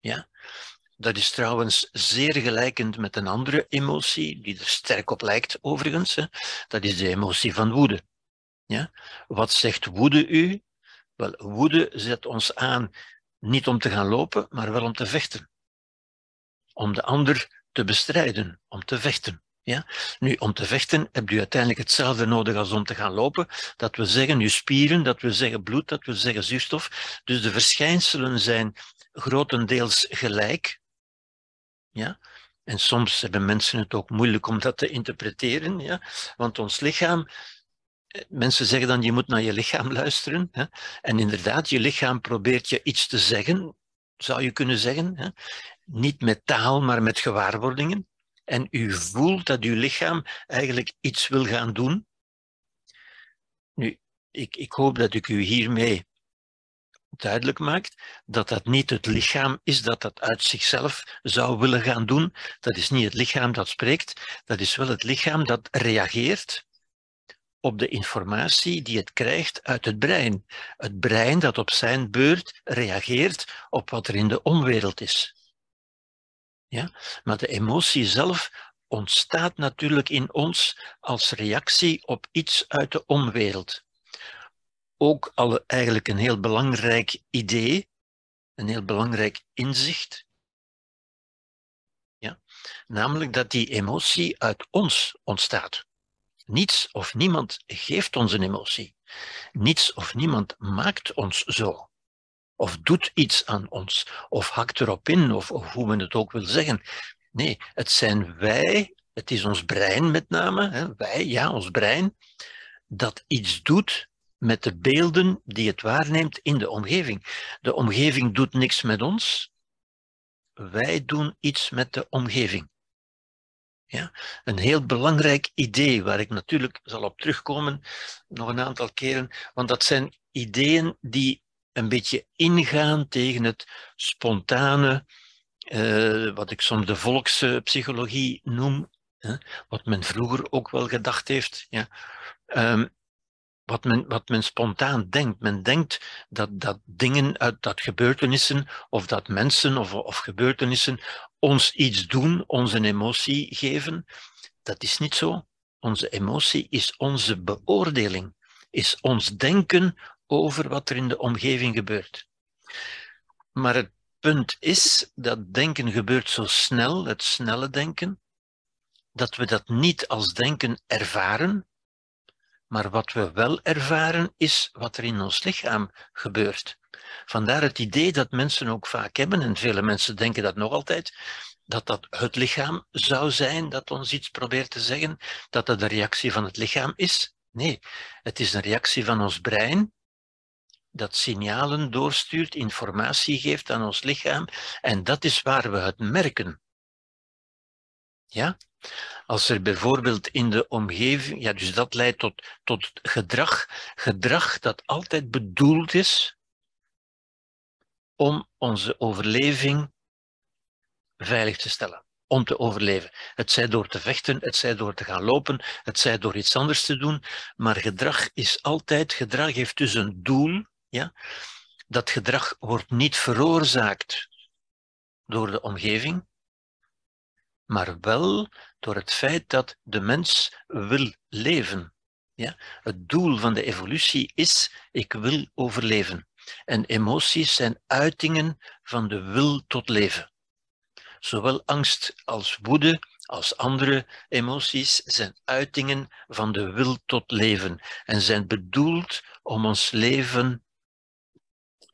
Ja? Dat is trouwens zeer gelijkend met een andere emotie, die er sterk op lijkt overigens. Dat is de emotie van woede. Ja? Wat zegt woede u? Wel, woede zet ons aan niet om te gaan lopen, maar wel om te vechten. Om de ander te bestrijden, om te vechten. Ja? Nu, om te vechten heb je uiteindelijk hetzelfde nodig als om te gaan lopen. Dat we zeggen, je spieren, dat we zeggen bloed, dat we zeggen zuurstof. Dus de verschijnselen zijn grotendeels gelijk. Ja? En soms hebben mensen het ook moeilijk om dat te interpreteren. Ja? Want ons lichaam, eh, mensen zeggen dan, je moet naar je lichaam luisteren. Hè? En inderdaad, je lichaam probeert je iets te zeggen, zou je kunnen zeggen. Hè? Niet met taal, maar met gewaarwordingen en u voelt dat uw lichaam eigenlijk iets wil gaan doen. Nu, ik, ik hoop dat ik u hiermee duidelijk maakt dat dat niet het lichaam is dat dat uit zichzelf zou willen gaan doen. Dat is niet het lichaam dat spreekt, dat is wel het lichaam dat reageert op de informatie die het krijgt uit het brein. Het brein dat op zijn beurt reageert op wat er in de omwereld is. Ja? Maar de emotie zelf ontstaat natuurlijk in ons als reactie op iets uit de omwereld. Ook al eigenlijk een heel belangrijk idee, een heel belangrijk inzicht. Ja? Namelijk dat die emotie uit ons ontstaat. Niets of niemand geeft ons een emotie. Niets of niemand maakt ons zo of doet iets aan ons, of hakt erop in, of, hoe men het ook wil zeggen. Nee, het zijn wij, het is ons brein met name, hè, wij, ja, ons brein, dat iets doet met de beelden die het waarneemt in de omgeving. De omgeving doet niks met ons, wij doen iets met de omgeving. Ja, een heel belangrijk idee waar ik natuurlijk zal op terugkomen nog een aantal keren, want dat zijn ideeën die een beetje ingaan tegen het spontane, uh, wat ik soms de volkspsychologie noem, hè, wat men vroeger ook wel gedacht heeft. Ja. Um, wat men, wat men spontaan denkt. Men denkt dat, dat dingen uit dat gebeurtenissen of dat mensen of, of gebeurtenissen ons iets doen, ons een emotie geven. Dat is niet zo. Onze emotie is onze beoordeling, is ons denken over wat er in de omgeving gebeurt. Maar het punt is dat denken gebeurt zo snel, het snelle denken, dat we dat niet als denken ervaren, maar wat we wel ervaren is wat er in ons lichaam gebeurt. Vandaar het idee dat mensen ook vaak hebben, en vele mensen denken dat nog altijd, dat dat het lichaam zou zijn dat ons iets probeert te zeggen, dat dat de reactie van het lichaam is. Nee, het is een reactie van ons brein dat signalen doorstuurt, informatie geeft aan ons lichaam. En dat is waar we het merken. Ja? Als er bijvoorbeeld in de omgeving, ja, dus dat leidt tot, tot gedrag, gedrag dat altijd bedoeld is om onze overleving veilig te stellen. Om te overleven. Het zij door te vechten, het zij door te gaan lopen, het zij door iets anders te doen. Maar gedrag is altijd, gedrag heeft dus een doel ja? Dat gedrag wordt niet veroorzaakt door de omgeving, maar wel door het feit dat de mens wil leven. Ja? Het doel van de evolutie is, ik wil overleven. En emoties zijn uitingen van de wil tot leven. Zowel angst als woede als andere emoties zijn uitingen van de wil tot leven en zijn bedoeld om ons leven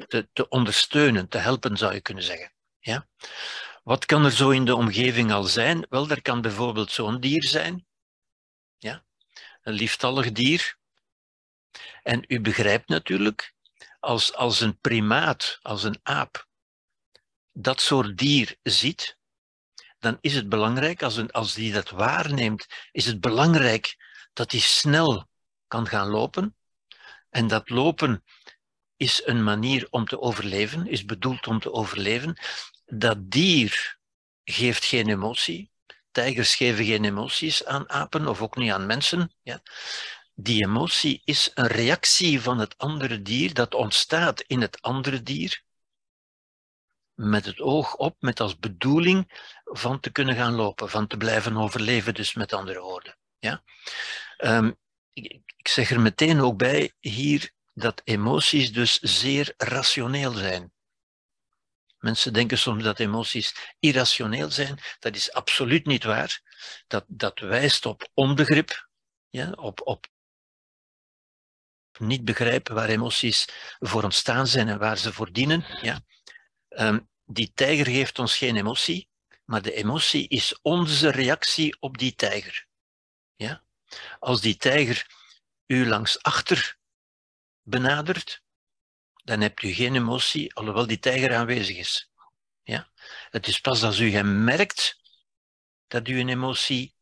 te, te ondersteunen, te helpen zou je kunnen zeggen. Ja? Wat kan er zo in de omgeving al zijn? Wel, er kan bijvoorbeeld zo'n dier zijn. Ja? Een lieftallig dier. En u begrijpt natuurlijk, als, als een primaat, als een aap, dat soort dier ziet, dan is het belangrijk, als, een, als die dat waarneemt, is het belangrijk dat hij snel kan gaan lopen. En dat lopen is een manier om te overleven, is bedoeld om te overleven. Dat dier geeft geen emotie. Tijgers geven geen emoties aan apen of ook niet aan mensen. Ja. Die emotie is een reactie van het andere dier dat ontstaat in het andere dier met het oog op, met als bedoeling van te kunnen gaan lopen, van te blijven overleven, dus met andere woorden. Ja? Um, ik, ik zeg er meteen ook bij hier dat emoties dus zeer rationeel zijn. Mensen denken soms dat emoties irrationeel zijn. Dat is absoluut niet waar. Dat, dat wijst op onbegrip, ja, op, op niet begrijpen waar emoties voor ontstaan zijn en waar ze voor dienen. Ja. Um, die tijger geeft ons geen emotie, maar de emotie is onze reactie op die tijger. Ja? Als die tijger u langs achter benadert, dan hebt u geen emotie, alhoewel die tijger aanwezig is. Ja? Het is pas als u merkt dat u een emotie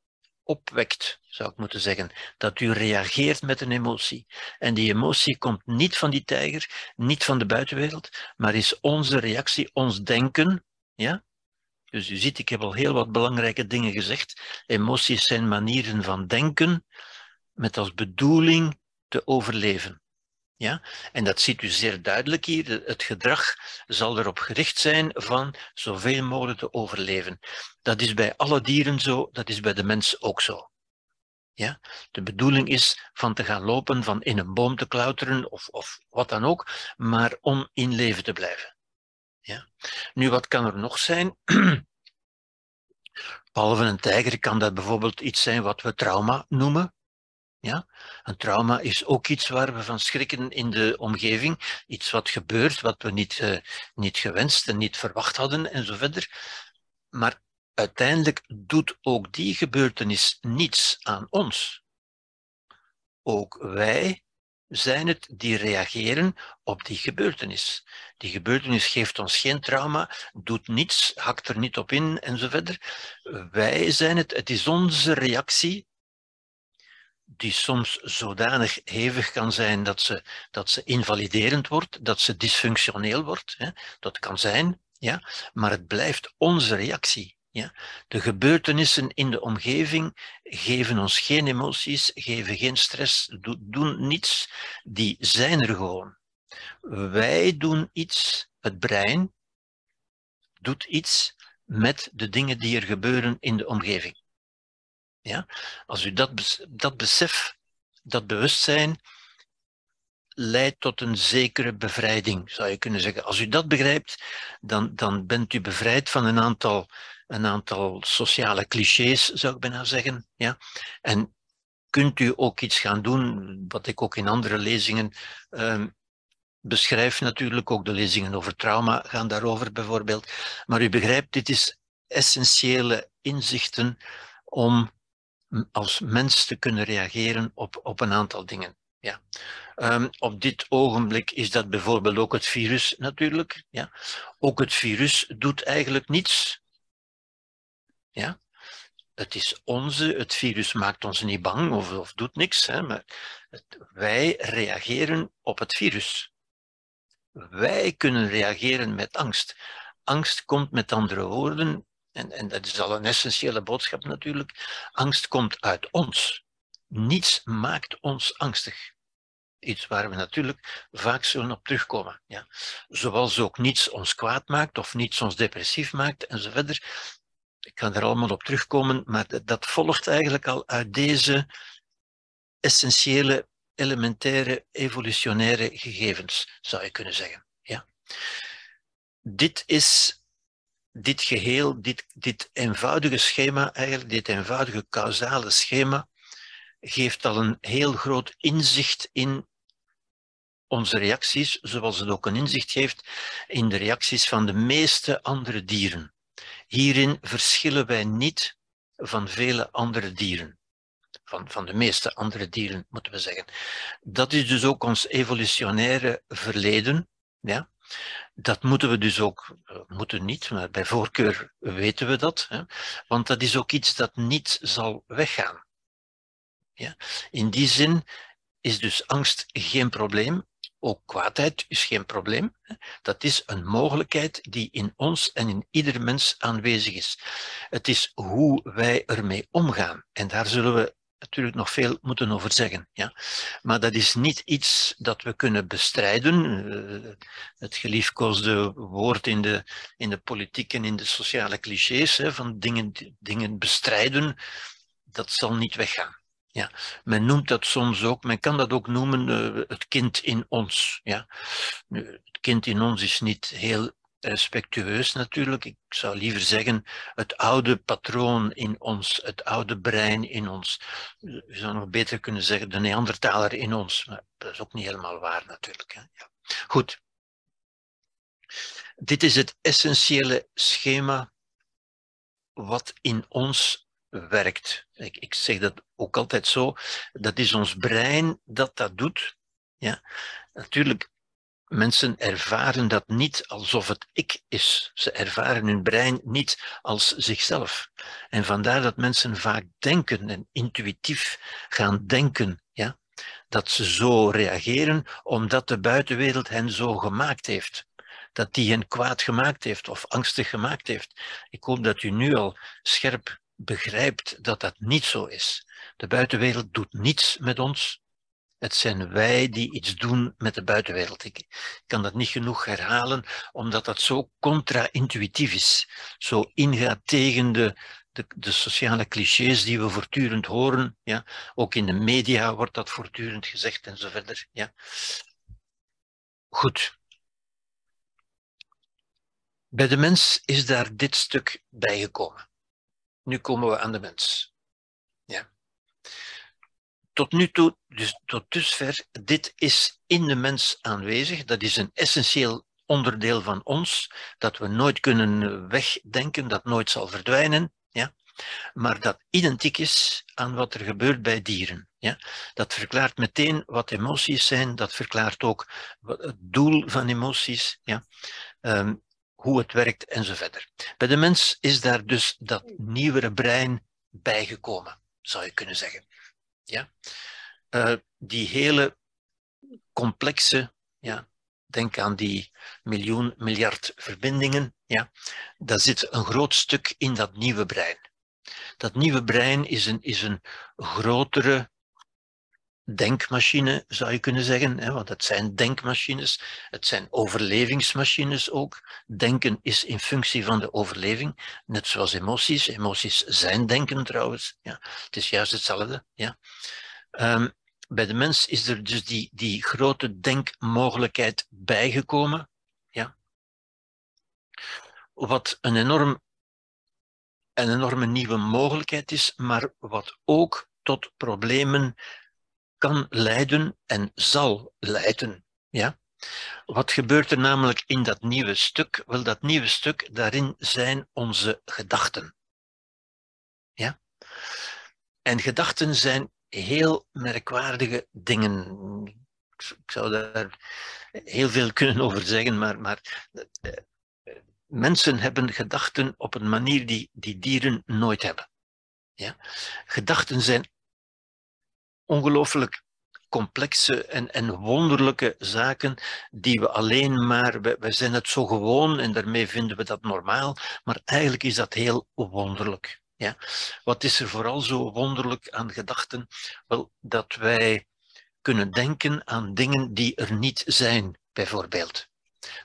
opwekt, zou ik moeten zeggen. Dat u reageert met een emotie. En die emotie komt niet van die tijger, niet van de buitenwereld, maar is onze reactie, ons denken. Ja? Dus u ziet, ik heb al heel wat belangrijke dingen gezegd. Emoties zijn manieren van denken met als bedoeling te overleven. Ja? En dat ziet u zeer duidelijk hier. Het gedrag zal erop gericht zijn van zoveel mogelijk te overleven. Dat is bij alle dieren zo, dat is bij de mens ook zo. Ja? De bedoeling is van te gaan lopen, van in een boom te klauteren of, of wat dan ook, maar om in leven te blijven. Ja? Nu, wat kan er nog zijn? Behalve een tijger kan dat bijvoorbeeld iets zijn wat we trauma noemen. Ja? Een trauma is ook iets waar we van schrikken in de omgeving. Iets wat gebeurt, wat we niet, uh, niet gewenst en niet verwacht hadden en zo verder. Maar uiteindelijk doet ook die gebeurtenis niets aan ons. Ook wij zijn het die reageren op die gebeurtenis. Die gebeurtenis geeft ons geen trauma, doet niets, hakt er niet op in en zo verder. Wij zijn het, het is onze reactie die soms zodanig hevig kan zijn dat ze, dat ze invaliderend wordt, dat ze dysfunctioneel wordt. Hè. Dat kan zijn, ja, maar het blijft onze reactie. Ja. De gebeurtenissen in de omgeving geven ons geen emoties, geven geen stress, doen niets, die zijn er gewoon. Wij doen iets, het brein doet iets met de dingen die er gebeuren in de omgeving. Ja? Als u dat, dat besef, dat bewustzijn, leidt tot een zekere bevrijding, zou je kunnen zeggen. Als u dat begrijpt, dan, dan bent u bevrijd van een aantal, een aantal sociale clichés, zou ik bijna zeggen. Ja? En kunt u ook iets gaan doen, wat ik ook in andere lezingen um, beschrijf natuurlijk, ook de lezingen over trauma gaan daarover bijvoorbeeld. Maar u begrijpt, dit is essentiële inzichten om als mens te kunnen reageren op, op een aantal dingen. Ja. Um, op dit ogenblik is dat bijvoorbeeld ook het virus natuurlijk. Ja. Ook het virus doet eigenlijk niets. Ja. Het is onze, het virus maakt ons niet bang of, of doet niks, hè, maar wij reageren op het virus. Wij kunnen reageren met angst. Angst komt met andere woorden en, en dat is al een essentiële boodschap natuurlijk, angst komt uit ons. Niets maakt ons angstig. Iets waar we natuurlijk vaak zullen op terugkomen. Ja. Zoals ook niets ons kwaad maakt of niets ons depressief maakt enzovoort. Ik kan er allemaal op terugkomen, maar dat volgt eigenlijk al uit deze essentiële, elementaire, evolutionaire gegevens, zou je kunnen zeggen. Ja. Dit is dit geheel, dit, dit eenvoudige schema, eigenlijk dit eenvoudige causale schema, geeft al een heel groot inzicht in onze reacties, zoals het ook een inzicht geeft in de reacties van de meeste andere dieren. Hierin verschillen wij niet van vele andere dieren. Van, van de meeste andere dieren, moeten we zeggen. Dat is dus ook ons evolutionaire verleden. Ja? Dat moeten we dus ook, eh, moeten niet, maar bij voorkeur weten we dat. Hè? Want dat is ook iets dat niet zal weggaan. Ja? In die zin is dus angst geen probleem. Ook kwaadheid is geen probleem. Dat is een mogelijkheid die in ons en in ieder mens aanwezig is. Het is hoe wij ermee omgaan. En daar zullen we natuurlijk nog veel moeten over zeggen. Ja? Maar dat is niet iets dat we kunnen bestrijden. Eh, het geliefkoosde woord in de, in de politiek en in de sociale clichés hè, van dingen, dingen bestrijden, dat zal niet weggaan. Ja, men noemt dat soms ook, men kan dat ook noemen uh, het kind in ons. Ja. Nu, het kind in ons is niet heel respectueus natuurlijk. Ik zou liever zeggen het oude patroon in ons, het oude brein in ons. Je zou nog beter kunnen zeggen de Neandertaler in ons. Maar dat is ook niet helemaal waar natuurlijk. Hè. Ja. Goed. Dit is het essentiële schema wat in ons werkt. Ik, ik zeg dat ook altijd zo. Dat is ons brein dat dat doet. Ja. Natuurlijk, mensen ervaren dat niet alsof het ik is. Ze ervaren hun brein niet als zichzelf. En vandaar dat mensen vaak denken en intuïtief gaan denken. Ja. Dat ze zo reageren omdat de buitenwereld hen zo gemaakt heeft dat die hen kwaad gemaakt heeft of angstig gemaakt heeft. Ik hoop dat u nu al scherp begrijpt dat dat niet zo is. De buitenwereld doet niets met ons. Het zijn wij die iets doen met de buitenwereld. Ik kan dat niet genoeg herhalen, omdat dat zo contra-intuïtief is. Zo ingaat tegen de, de, de, sociale clichés die we voortdurend horen. Ja? Ook in de media wordt dat voortdurend gezegd en zo verder. Ja? Goed. Bij de mens is daar dit stuk bijgekomen. Nu komen we aan de mens. Tot nu toe, dus tot dusver, dit is in de mens aanwezig. Dat is een essentieel onderdeel van ons, dat we nooit kunnen wegdenken, dat nooit zal verdwijnen. Ja? Maar dat identiek is aan wat er gebeurt bij dieren. Ja? Dat verklaart meteen wat emoties zijn, dat verklaart ook het doel van emoties. Ja? Um, hoe het werkt en zo verder. Bij de mens is daar dus dat nieuwere brein bijgekomen, zou je kunnen zeggen. Ja? Uh, die hele complexe, ja, denk aan die miljoen, miljard verbindingen, ja, daar zit een groot stuk in dat nieuwe brein. Dat nieuwe brein is een, is een grotere denkmachine, zou je kunnen zeggen. Hè, want het zijn denkmachines, het zijn overlevingsmachines ook. Denken is in functie van de overleving, net zoals emoties. Emoties zijn denken trouwens. Ja, het is juist hetzelfde. Ja. Um, bij de mens is er dus die, die grote denkmogelijkheid bijgekomen. Ja. Wat een, enorm, een enorme nieuwe mogelijkheid is, maar wat ook tot problemen kan leiden en zal leiden. Ja? Wat gebeurt er namelijk in dat nieuwe stuk? Wel, dat nieuwe stuk, daarin zijn onze gedachten. Ja? En gedachten zijn heel merkwaardige dingen. Ik zou daar heel veel kunnen over zeggen, maar, maar eh, mensen hebben gedachten op een manier die, die dieren nooit hebben. Ja? Gedachten zijn ongelooflijk complexe en, en wonderlijke zaken die we alleen maar, we, zijn het zo gewoon en daarmee vinden we dat normaal, maar eigenlijk is dat heel wonderlijk. Ja. Wat is er vooral zo wonderlijk aan gedachten? Wel, dat wij kunnen denken aan dingen die er niet zijn, bijvoorbeeld.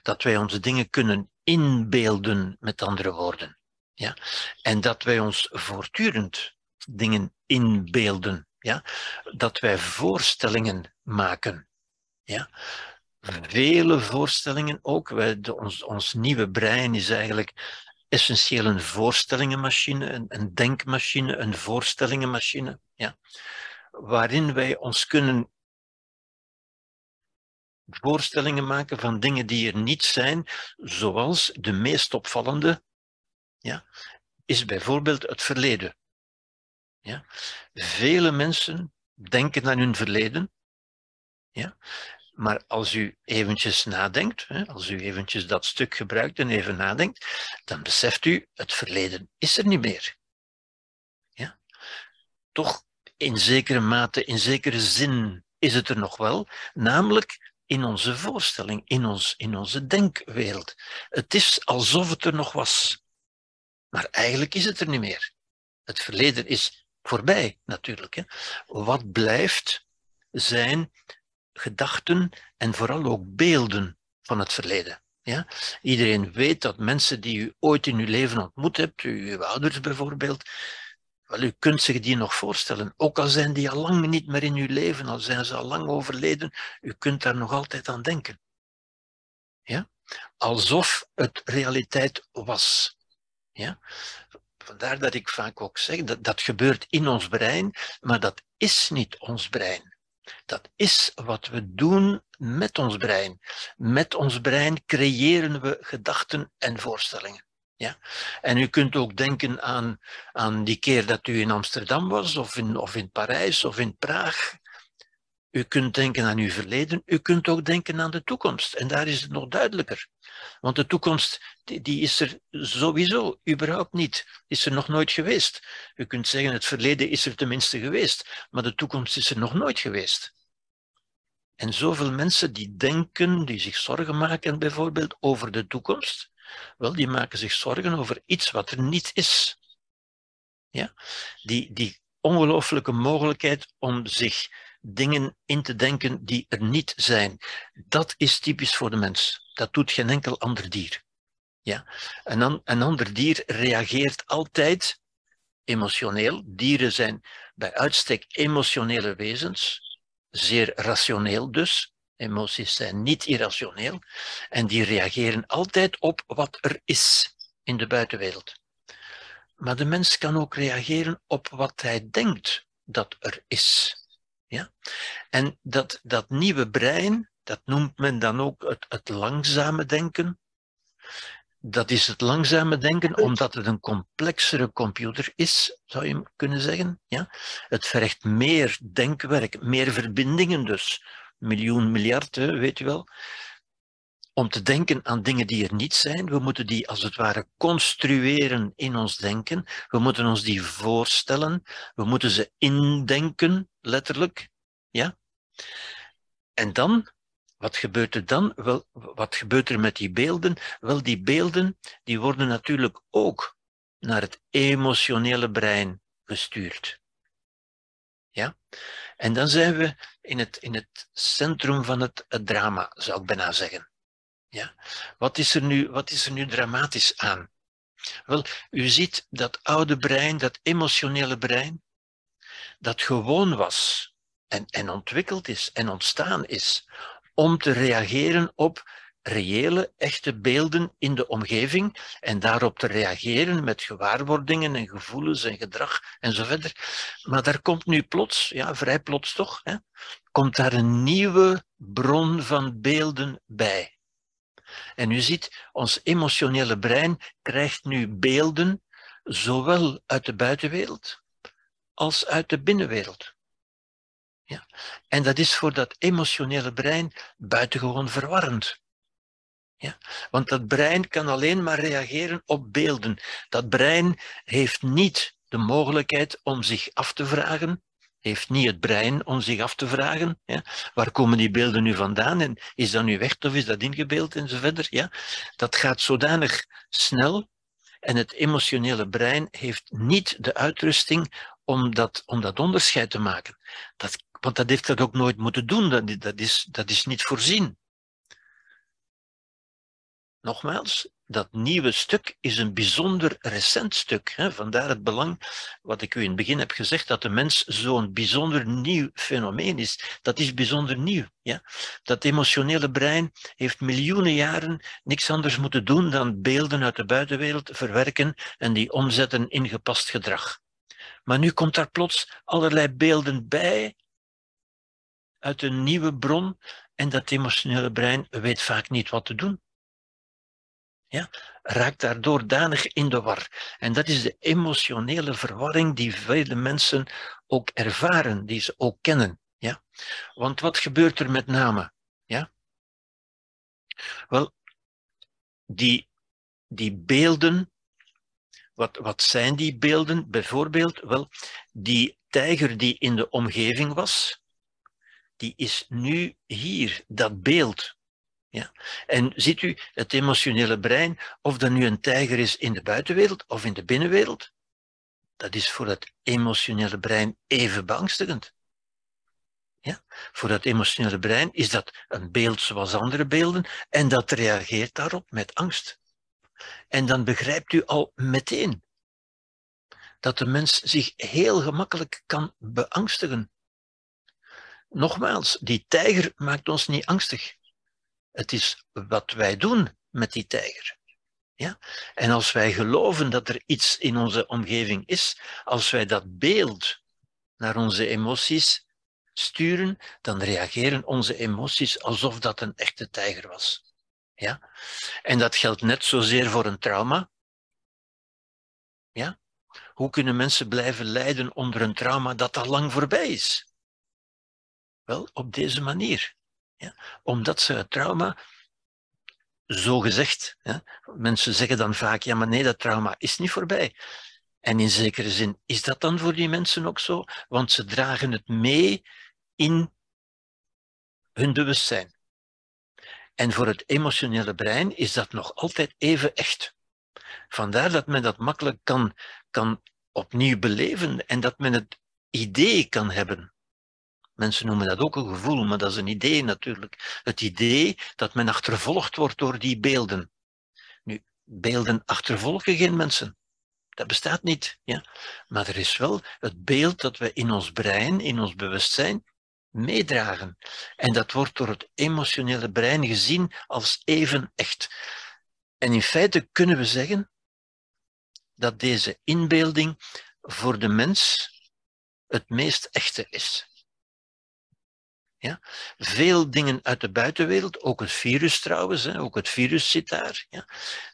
Dat wij onze dingen kunnen inbeelden, met andere woorden. Ja? En dat wij ons voortdurend dingen inbeelden ja, dat wij voorstellingen maken. Ja. Vele voorstellingen ook. Wij, de, ons, ons nieuwe brein is eigenlijk essentieel een voorstellingenmachine, een, een denkmachine, een voorstellingenmachine. Ja. Waarin wij ons kunnen voorstellingen maken van dingen die er niet zijn, zoals de meest opvallende ja, is bijvoorbeeld het verleden. Ja? Vele mensen denken aan hun verleden, ja? maar als u eventjes nadenkt, als u eventjes dat stuk gebruikt en even nadenkt, dan beseft u, het verleden is er niet meer. Ja? Toch in zekere mate, in zekere zin is het er nog wel, namelijk in onze voorstelling, in, ons, in onze denkwereld. Het is alsof het er nog was. Maar eigenlijk is het er niet meer. Het verleden is voorbij, natuurlijk. Hè. Wat blijft zijn gedachten en vooral ook beelden van het verleden. Ja? Iedereen weet dat mensen die u ooit in uw leven ontmoet hebt, uw ouders bijvoorbeeld, wel, u kunt zich die nog voorstellen. Ook al zijn die al lang niet meer in uw leven, al zijn ze al lang overleden, u kunt daar nog altijd aan denken. Ja? Alsof het realiteit was. Ja? Vandaar dat ik vaak ook zeg, dat, dat gebeurt in ons brein, maar dat is niet ons brein. Dat is wat we doen met ons brein. Met ons brein creëren we gedachten en voorstellingen. Ja? En u kunt ook denken aan, aan die keer dat u in Amsterdam was, of in, of in Parijs, of in Praag. U kunt denken aan uw verleden, u kunt ook denken aan de toekomst. En daar is het nog duidelijker. Want de toekomst, die, is er sowieso, überhaupt niet. Is er nog nooit geweest. U kunt zeggen, het verleden is er tenminste geweest, maar de toekomst is er nog nooit geweest. En zoveel mensen die denken, die zich zorgen maken bijvoorbeeld over de toekomst, wel, die maken zich zorgen over iets wat er niet is. Ja? Die, die ongelooflijke mogelijkheid om zich dingen in te denken die er niet zijn. Dat is typisch voor de mens. Dat doet geen enkel ander dier. Ja? Een, een ander dier reageert altijd emotioneel. Dieren zijn bij uitstek emotionele wezens, zeer rationeel dus. Emoties zijn niet irrationeel en die reageren altijd op wat er is in de buitenwereld. Maar de mens kan ook reageren op wat hij denkt dat er is. Ja? En dat, dat nieuwe brein, dat noemt men dan ook het, het langzame denken. Dat is het langzame denken omdat het een complexere computer is, zou je kunnen zeggen. Ja? Het vergt meer denkwerk, meer verbindingen dus. Miljoen, miljard, weet je wel. Om te denken aan dingen die er niet zijn. We moeten die als het ware construeren in ons denken. We moeten ons die voorstellen. We moeten ze indenken, letterlijk. Ja? En dan, wat gebeurt er dan? Wel, wat gebeurt er met die beelden? Wel, die beelden die worden natuurlijk ook naar het emotionele brein gestuurd. Ja? En dan zijn we in het, in het centrum van het, het drama, zou ik bijna zeggen. Ja? Wat, is er nu, wat is er nu dramatisch aan? Wel, u ziet dat oude brein, dat emotionele brein, dat gewoon was en, en ontwikkeld is en ontstaan is om te reageren op reële, echte beelden in de omgeving en daarop te reageren met gewaarwordingen en gevoelens en gedrag en zo verder. Maar daar komt nu plots, ja, vrij plots toch, hè, komt daar een nieuwe bron van beelden bij. En u ziet, ons emotionele brein krijgt nu beelden, zowel uit de buitenwereld als uit de binnenwereld. Ja. En dat is voor dat emotionele brein buitengewoon verwarrend. Ja? Want dat brein kan alleen maar reageren op beelden. Dat brein heeft niet de mogelijkheid om zich af te vragen, heeft niet het brein om zich af te vragen, ja? waar komen die beelden nu vandaan en is dat nu weg of is dat ingebeeld en zo verder. Ja? Dat gaat zodanig snel en het emotionele brein heeft niet de uitrusting om dat, om dat onderscheid te maken. Dat, want dat heeft dat ook nooit moeten doen, dat, is, dat is niet voorzien. Nogmaals, dat nieuwe stuk is een bijzonder recent stuk. Hè? Vandaar het belang, wat ik u in het begin heb gezegd, dat de mens zo'n bijzonder nieuw fenomeen is. Dat is bijzonder nieuw. Ja? Dat emotionele brein heeft miljoenen jaren niks anders moeten doen dan beelden uit de buitenwereld verwerken en die omzetten in gepast gedrag. Maar nu komt daar plots allerlei beelden bij uit een nieuwe bron en dat emotionele brein weet vaak niet wat te doen. Ja, raakt daardoor danig in de war. En dat is de emotionele verwarring die vele mensen ook ervaren, die ze ook kennen. Ja? Want wat gebeurt er met name? Ja? Wel, die, die beelden, wat, wat zijn die beelden? Bijvoorbeeld, wel, die tijger die in de omgeving was, die is nu hier, dat beeld. Ja. En ziet u, het emotionele brein, of dat nu een tijger is in de buitenwereld of in de binnenwereld, dat is voor het emotionele brein even beangstigend. Ja? Voor dat emotionele brein is dat een beeld zoals andere beelden en dat reageert daarop met angst. En dan begrijpt u al meteen dat de mens zich heel gemakkelijk kan beangstigen. Nogmaals, die tijger maakt ons niet angstig. Het is wat wij doen met die tijger. Ja? En als wij geloven dat er iets in onze omgeving is, als wij dat beeld naar onze emoties sturen, dan reageren onze emoties alsof dat een echte tijger was. Ja? En dat geldt net zozeer voor een trauma. Ja? Hoe kunnen mensen blijven lijden onder een trauma dat al lang voorbij is? Wel, op deze manier. Omdat ze het trauma, zo gezegd, mensen zeggen dan vaak, ja maar nee, dat trauma is niet voorbij. En in zekere zin is dat dan voor die mensen ook zo, want ze dragen het mee in hun bewustzijn. En voor het emotionele brein is dat nog altijd even echt. Vandaar dat men dat makkelijk kan, kan opnieuw beleven en dat men het idee kan hebben. Mensen noemen dat ook een gevoel, maar dat is een idee natuurlijk. Het idee dat men achtervolgd wordt door die beelden. Nu, beelden achtervolgen geen mensen. Dat bestaat niet. Ja? Maar er is wel het beeld dat we in ons brein, in ons bewustzijn, meedragen. En dat wordt door het emotionele brein gezien als even echt. En in feite kunnen we zeggen dat deze inbeelding voor de mens het meest echte is. Ja? Veel dingen uit de buitenwereld, ook het virus trouwens, hè, ook het virus zit daar. Ja?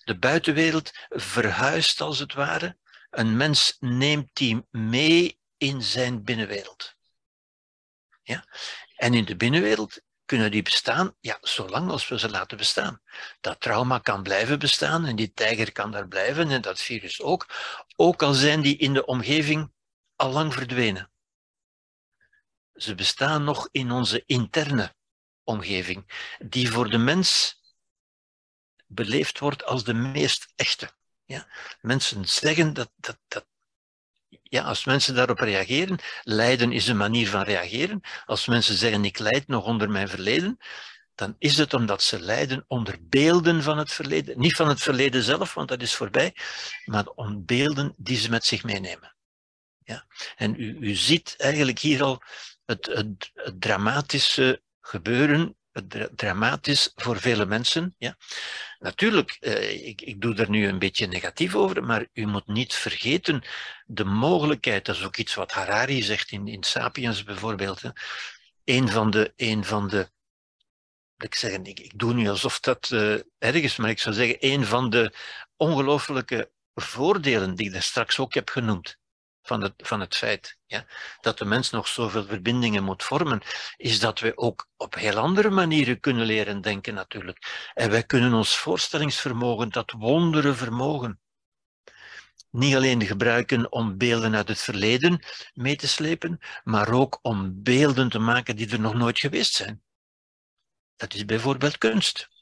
De buitenwereld verhuist als het ware. Een mens neemt die mee in zijn binnenwereld. Ja? En in de binnenwereld kunnen die bestaan, ja, zolang als we ze laten bestaan. Dat trauma kan blijven bestaan en die tijger kan daar blijven en dat virus ook, ook al zijn die in de omgeving al lang verdwenen. Ze bestaan nog in onze interne omgeving, die voor de mens beleefd wordt als de meest echte. Ja? Mensen zeggen dat, dat, dat ja, als mensen daarop reageren, lijden is een manier van reageren. Als mensen zeggen ik lijd nog onder mijn verleden, dan is het omdat ze lijden onder beelden van het verleden. Niet van het verleden zelf, want dat is voorbij, maar om beelden die ze met zich meenemen. Ja? En u, u ziet eigenlijk hier al het, het, dramatische gebeuren, dramatisch voor vele mensen. Ja. Natuurlijk, eh, ik, ik doe er nu een beetje negatief over, maar u moet niet vergeten de mogelijkheid, dat is ook iets wat Harari zegt in, in Sapiens bijvoorbeeld. Hè. Een van de, een van de ik, zeggen, ik, ik doe nu alsof dat uh, erg is, maar ik zou zeggen, een van de ongelooflijke voordelen die ik daar straks ook heb genoemd, van het, van het feit ja, dat de mens nog zoveel verbindingen moet vormen, is dat we ook op heel andere manieren kunnen leren denken natuurlijk. En wij kunnen ons voorstellingsvermogen, dat wondere vermogen, niet alleen gebruiken om beelden uit het verleden mee te slepen, maar ook om beelden te maken die er nog nooit geweest zijn. Dat is bijvoorbeeld kunst.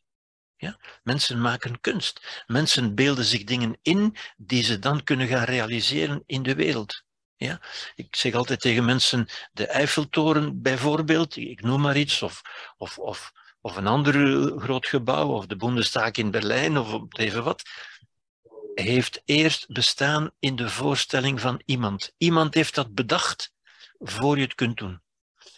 Ja? Mensen maken kunst. Mensen beelden zich dingen in die ze dan kunnen gaan realiseren in de wereld. Ja? Ik zeg altijd tegen mensen, de Eiffeltoren bijvoorbeeld, ik noem maar iets, of, of, of, of een ander groot gebouw, of de Bundestag in Berlijn, of even wat, heeft eerst bestaan in de voorstelling van iemand. Iemand heeft dat bedacht voor je het kunt doen.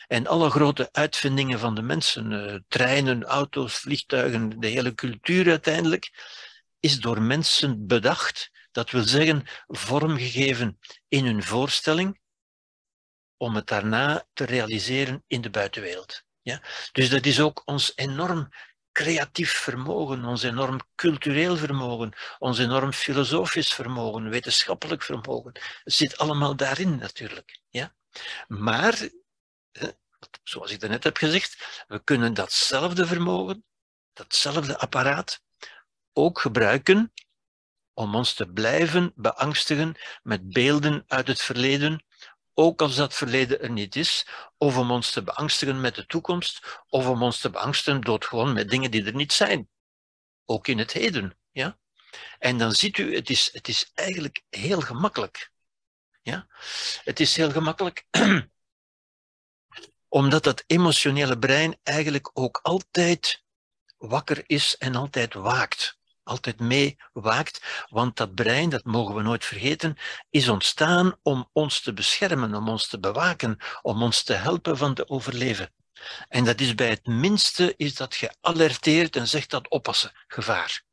En alle grote uitvindingen van de mensen, uh, treinen, auto's, vliegtuigen, de hele cultuur uiteindelijk, is door mensen bedacht. Dat wil zeggen, vormgegeven in hun voorstelling, om het daarna te realiseren in de buitenwereld. Ja? Dus dat is ook ons enorm creatief vermogen, ons enorm cultureel vermogen, ons enorm filosofisch vermogen, wetenschappelijk vermogen. Het zit allemaal daarin natuurlijk. Ja? Maar, zoals ik daarnet heb gezegd, we kunnen datzelfde vermogen, datzelfde apparaat, ook gebruiken om ons te blijven beangstigen met beelden uit het verleden, ook als dat verleden er niet is, of om ons te beangstigen met de toekomst, of om ons te beangstigen door gewoon met dingen die er niet zijn. Ook in het heden. Ja? En dan ziet u, het is, het is eigenlijk heel gemakkelijk. Ja? Het is heel gemakkelijk, omdat dat emotionele brein eigenlijk ook altijd wakker is en altijd waakt altijd mee waakt, want dat brein, dat mogen we nooit vergeten, is ontstaan om ons te beschermen, om ons te bewaken, om ons te helpen van te overleven. En dat is bij het minste is dat gealerteerd en zegt dat oppassen, gevaar.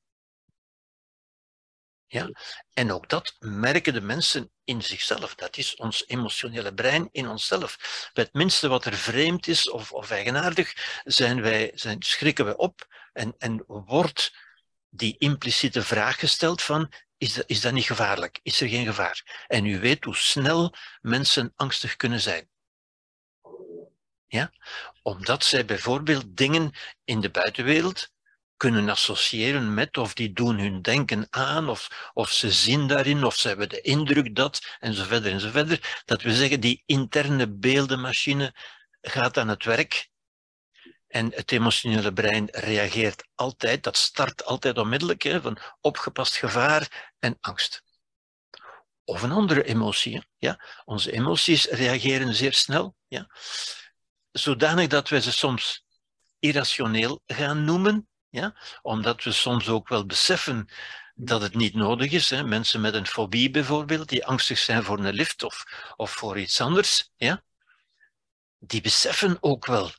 En ook dat merken de mensen in zichzelf. Dat is ons emotionele brein in onszelf. Bij het minste wat er vreemd is of, of eigenaardig, zijn wij, zijn, schrikken we op en, en wordt die impliciete vraag gesteld van, is dat, is dat niet gevaarlijk? Is er geen gevaar? En u weet hoe snel mensen angstig kunnen zijn. Ja? Omdat zij bijvoorbeeld dingen in de buitenwereld kunnen associëren met, of die doen hun denken aan, of, of ze zien daarin, of ze hebben de indruk dat, en zo verder en zo verder. Dat we zeggen, die interne beeldenmachine gaat aan het werk en het emotionele brein reageert altijd, dat start altijd onmiddellijk, van opgepast gevaar en angst. Of een andere emotie. Ja? Onze emoties reageren zeer snel, ja? zodanig dat wij ze soms irrationeel gaan noemen, ja? omdat we soms ook wel beseffen dat het niet nodig is. Hè? Mensen met een fobie bijvoorbeeld, die angstig zijn voor een lift of, of voor iets anders, ja? die beseffen ook wel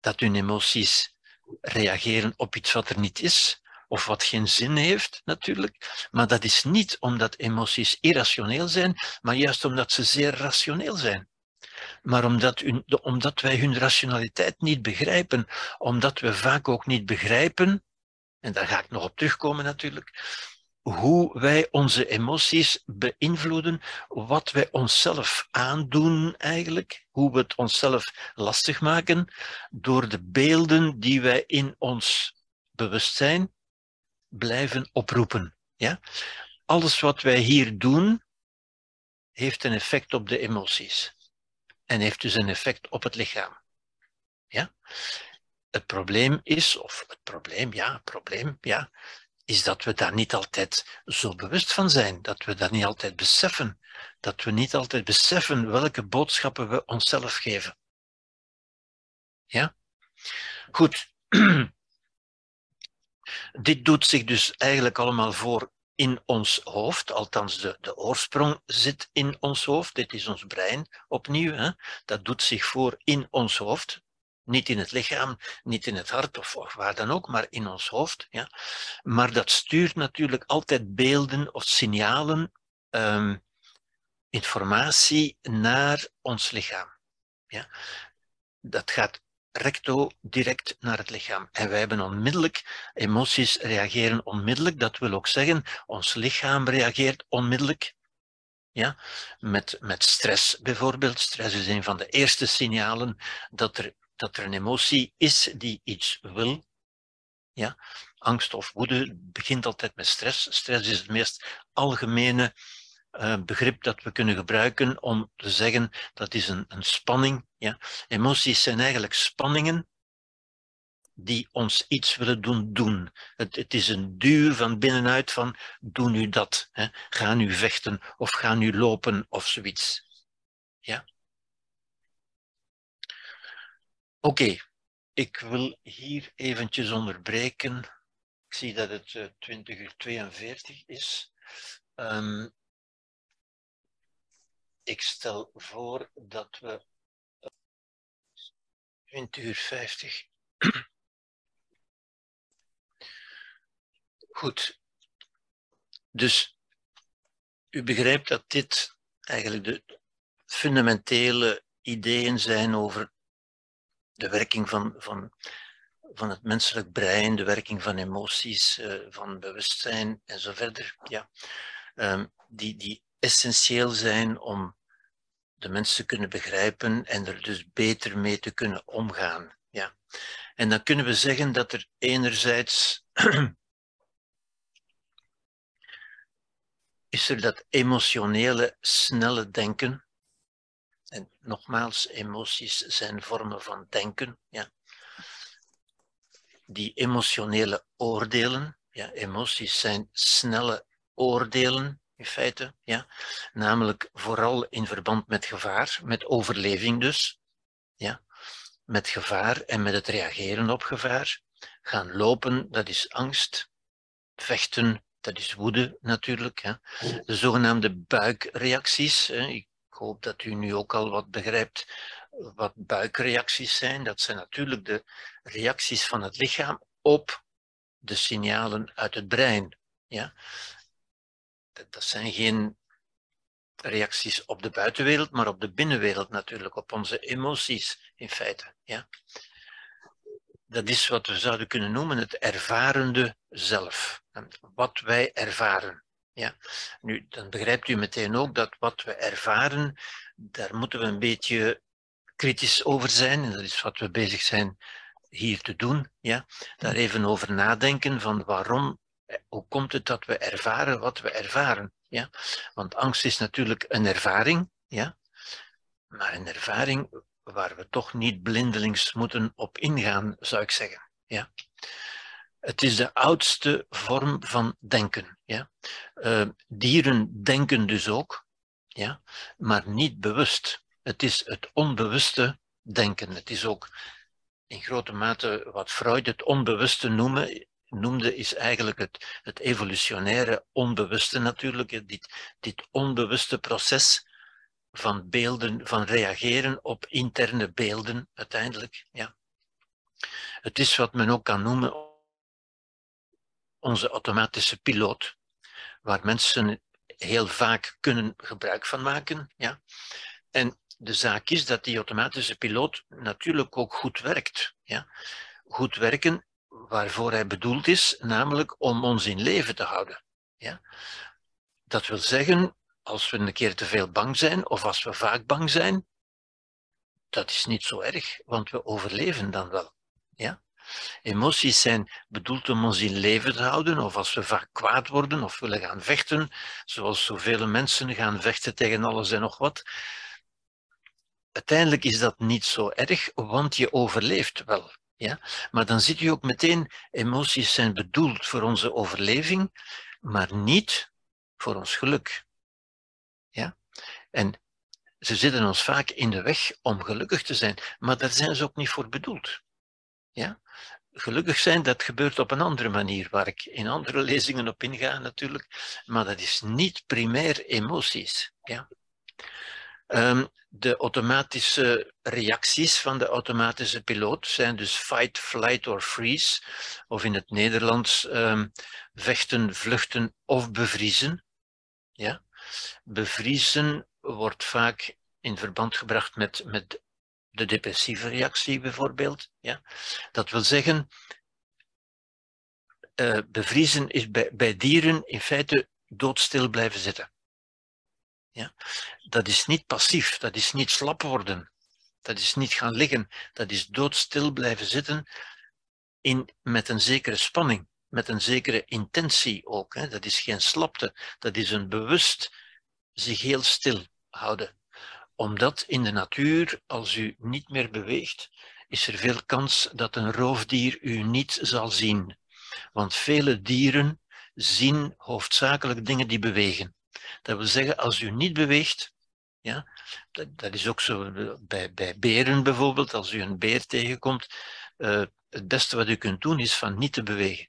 dat hun emoties reageren op iets wat er niet is, of wat geen zin heeft natuurlijk. Maar dat is niet omdat emoties irrationeel zijn, maar juist omdat ze zeer rationeel zijn. Maar omdat, omdat wij hun rationaliteit niet begrijpen, omdat we vaak ook niet begrijpen, en daar ga ik nog op terugkomen natuurlijk, hoe wij onze emoties beïnvloeden, wat wij onszelf aandoen eigenlijk, hoe we het onszelf lastig maken, door de beelden die wij in ons bewustzijn blijven oproepen. Ja? Alles wat wij hier doen, heeft een effect op de emoties. En heeft dus een effect op het lichaam. Ja? Het probleem is, of het probleem, ja, het probleem, ja, is dat we daar niet altijd zo bewust van zijn, dat we dat niet altijd beseffen, dat we niet altijd beseffen welke boodschappen we onszelf geven. Ja? Goed. Dit doet zich dus eigenlijk allemaal voor in ons hoofd, althans de, de oorsprong zit in ons hoofd, dit is ons brein opnieuw, hè? dat doet zich voor in ons hoofd, niet in het lichaam, niet in het hart of, waar dan ook, maar in ons hoofd. Ja. Maar dat stuurt natuurlijk altijd beelden of signalen, um, informatie naar ons lichaam. Ja. Dat gaat recto direct naar het lichaam. En wij hebben onmiddellijk, emoties reageren onmiddellijk. Dat wil ook zeggen, ons lichaam reageert onmiddellijk. Ja, met, met stress bijvoorbeeld. Stress is een van de eerste signalen dat er dat er een emotie is die iets wil. Ja? Angst of woede begint altijd met stress. Stress is het meest algemene uh, begrip dat we kunnen gebruiken om te zeggen dat is een, een spanning. Ja? Emoties zijn eigenlijk spanningen die ons iets willen doen doen. Het, het is een duw van binnenuit van doe nu dat. Hè? Ga nu vechten of ga nu lopen of zoiets. Ja? Oké, ik wil hier eventjes onderbreken. Ik zie dat het uh, 20 uur 42 is. Um, ik stel voor dat we 20 uur 50. Goed. Dus u begrijpt dat dit eigenlijk de fundamentele ideeën zijn over de werking van, van, van het menselijk brein, de werking van emoties, uh, van bewustzijn en zo verder, ja, um, die, die essentieel zijn om de mensen kunnen begrijpen en er dus beter mee te kunnen omgaan. Ja. En dan kunnen we zeggen dat er enerzijds is er dat emotionele, snelle denken. En nogmaals, emoties zijn vormen van denken. Ja. Die emotionele oordelen, ja, emoties zijn snelle oordelen in feite, ja. namelijk vooral in verband met gevaar, met overleving dus, ja. met gevaar en met het reageren op gevaar. Gaan lopen, dat is angst. Vechten, dat is woede natuurlijk. De zogenaamde buikreacties. Hè. Ik hoop dat u nu ook al wat begrijpt wat buikreacties zijn. Dat zijn natuurlijk de reacties van het lichaam op de signalen uit het brein. Ja? Dat zijn geen reacties op de buitenwereld, maar op de binnenwereld natuurlijk, op onze emoties in feite. Ja? dat is wat we zouden kunnen noemen het ervarende zelf. Wat wij ervaren. Ja. Nu, dan begrijpt u meteen ook dat wat we ervaren, daar moeten we een beetje kritisch over zijn. En dat is wat we bezig zijn hier te doen. Ja. Daar even over nadenken van waarom, hoe komt het dat we ervaren wat we ervaren. Ja. Want angst is natuurlijk een ervaring. Ja. Maar een ervaring waar we toch niet blindelings moeten op ingaan, zou ik zeggen. Ja. Het is de oudste vorm van denken. Ja. Uh, dieren denken dus ook, ja, maar niet bewust. Het is het onbewuste denken. Het is ook in grote mate wat Freud het onbewuste noemen, noemde, is eigenlijk het, het evolutionaire onbewuste natuurlijk. Dit, dit onbewuste proces van beelden, van reageren op interne beelden uiteindelijk. Ja. Het is wat men ook kan noemen onze automatische piloot, waar mensen heel vaak kunnen gebruik van maken. Ja. En de zaak is dat die automatische piloot natuurlijk ook goed werkt. Ja. Goed werken waarvoor hij bedoeld is, namelijk om ons in leven te houden. Ja. Dat wil zeggen, als we een keer te veel bang zijn, of als we vaak bang zijn, dat is niet zo erg, want we overleven dan wel. Ja? Emoties zijn bedoeld om ons in leven te houden, of als we vaak kwaad worden of willen gaan vechten, zoals zoveel mensen gaan vechten tegen alles en nog wat. Uiteindelijk is dat niet zo erg, want je overleeft wel. Ja? Maar dan ziet u ook meteen, emoties zijn bedoeld voor onze overleving, maar niet voor ons geluk. Ja? En ze zitten ons vaak in de weg om gelukkig te zijn, maar daar zijn ze ook niet voor bedoeld. Ja? Gelukkig zijn, dat gebeurt op een andere manier, waar ik in andere lezingen op inga natuurlijk, maar dat is niet primair emoties. Ja? Um, de automatische reacties van de automatische piloot zijn dus fight, flight or freeze, of in het Nederlands um, vechten, vluchten of bevriezen. Ja? Bevriezen wordt vaak in verband gebracht met, met de depressieve reactie bijvoorbeeld. Ja? Dat wil zeggen, uh, bevriezen is bij, bij dieren in feite doodstil blijven zitten. Ja? Dat is niet passief, dat is niet slap worden, dat is niet gaan liggen, dat is doodstil blijven zitten in, met een zekere spanning met een zekere intentie ook. Hè. Dat is geen slapte, dat is een bewust zich heel stil houden. Omdat in de natuur, als u niet meer beweegt, is er veel kans dat een roofdier u niet zal zien. Want vele dieren zien hoofdzakelijk dingen die bewegen. Dat wil zeggen, als u niet beweegt, ja, dat, is ook zo bij, bij beren bijvoorbeeld, als u een beer tegenkomt, uh, het beste wat u kunt doen is van niet te bewegen.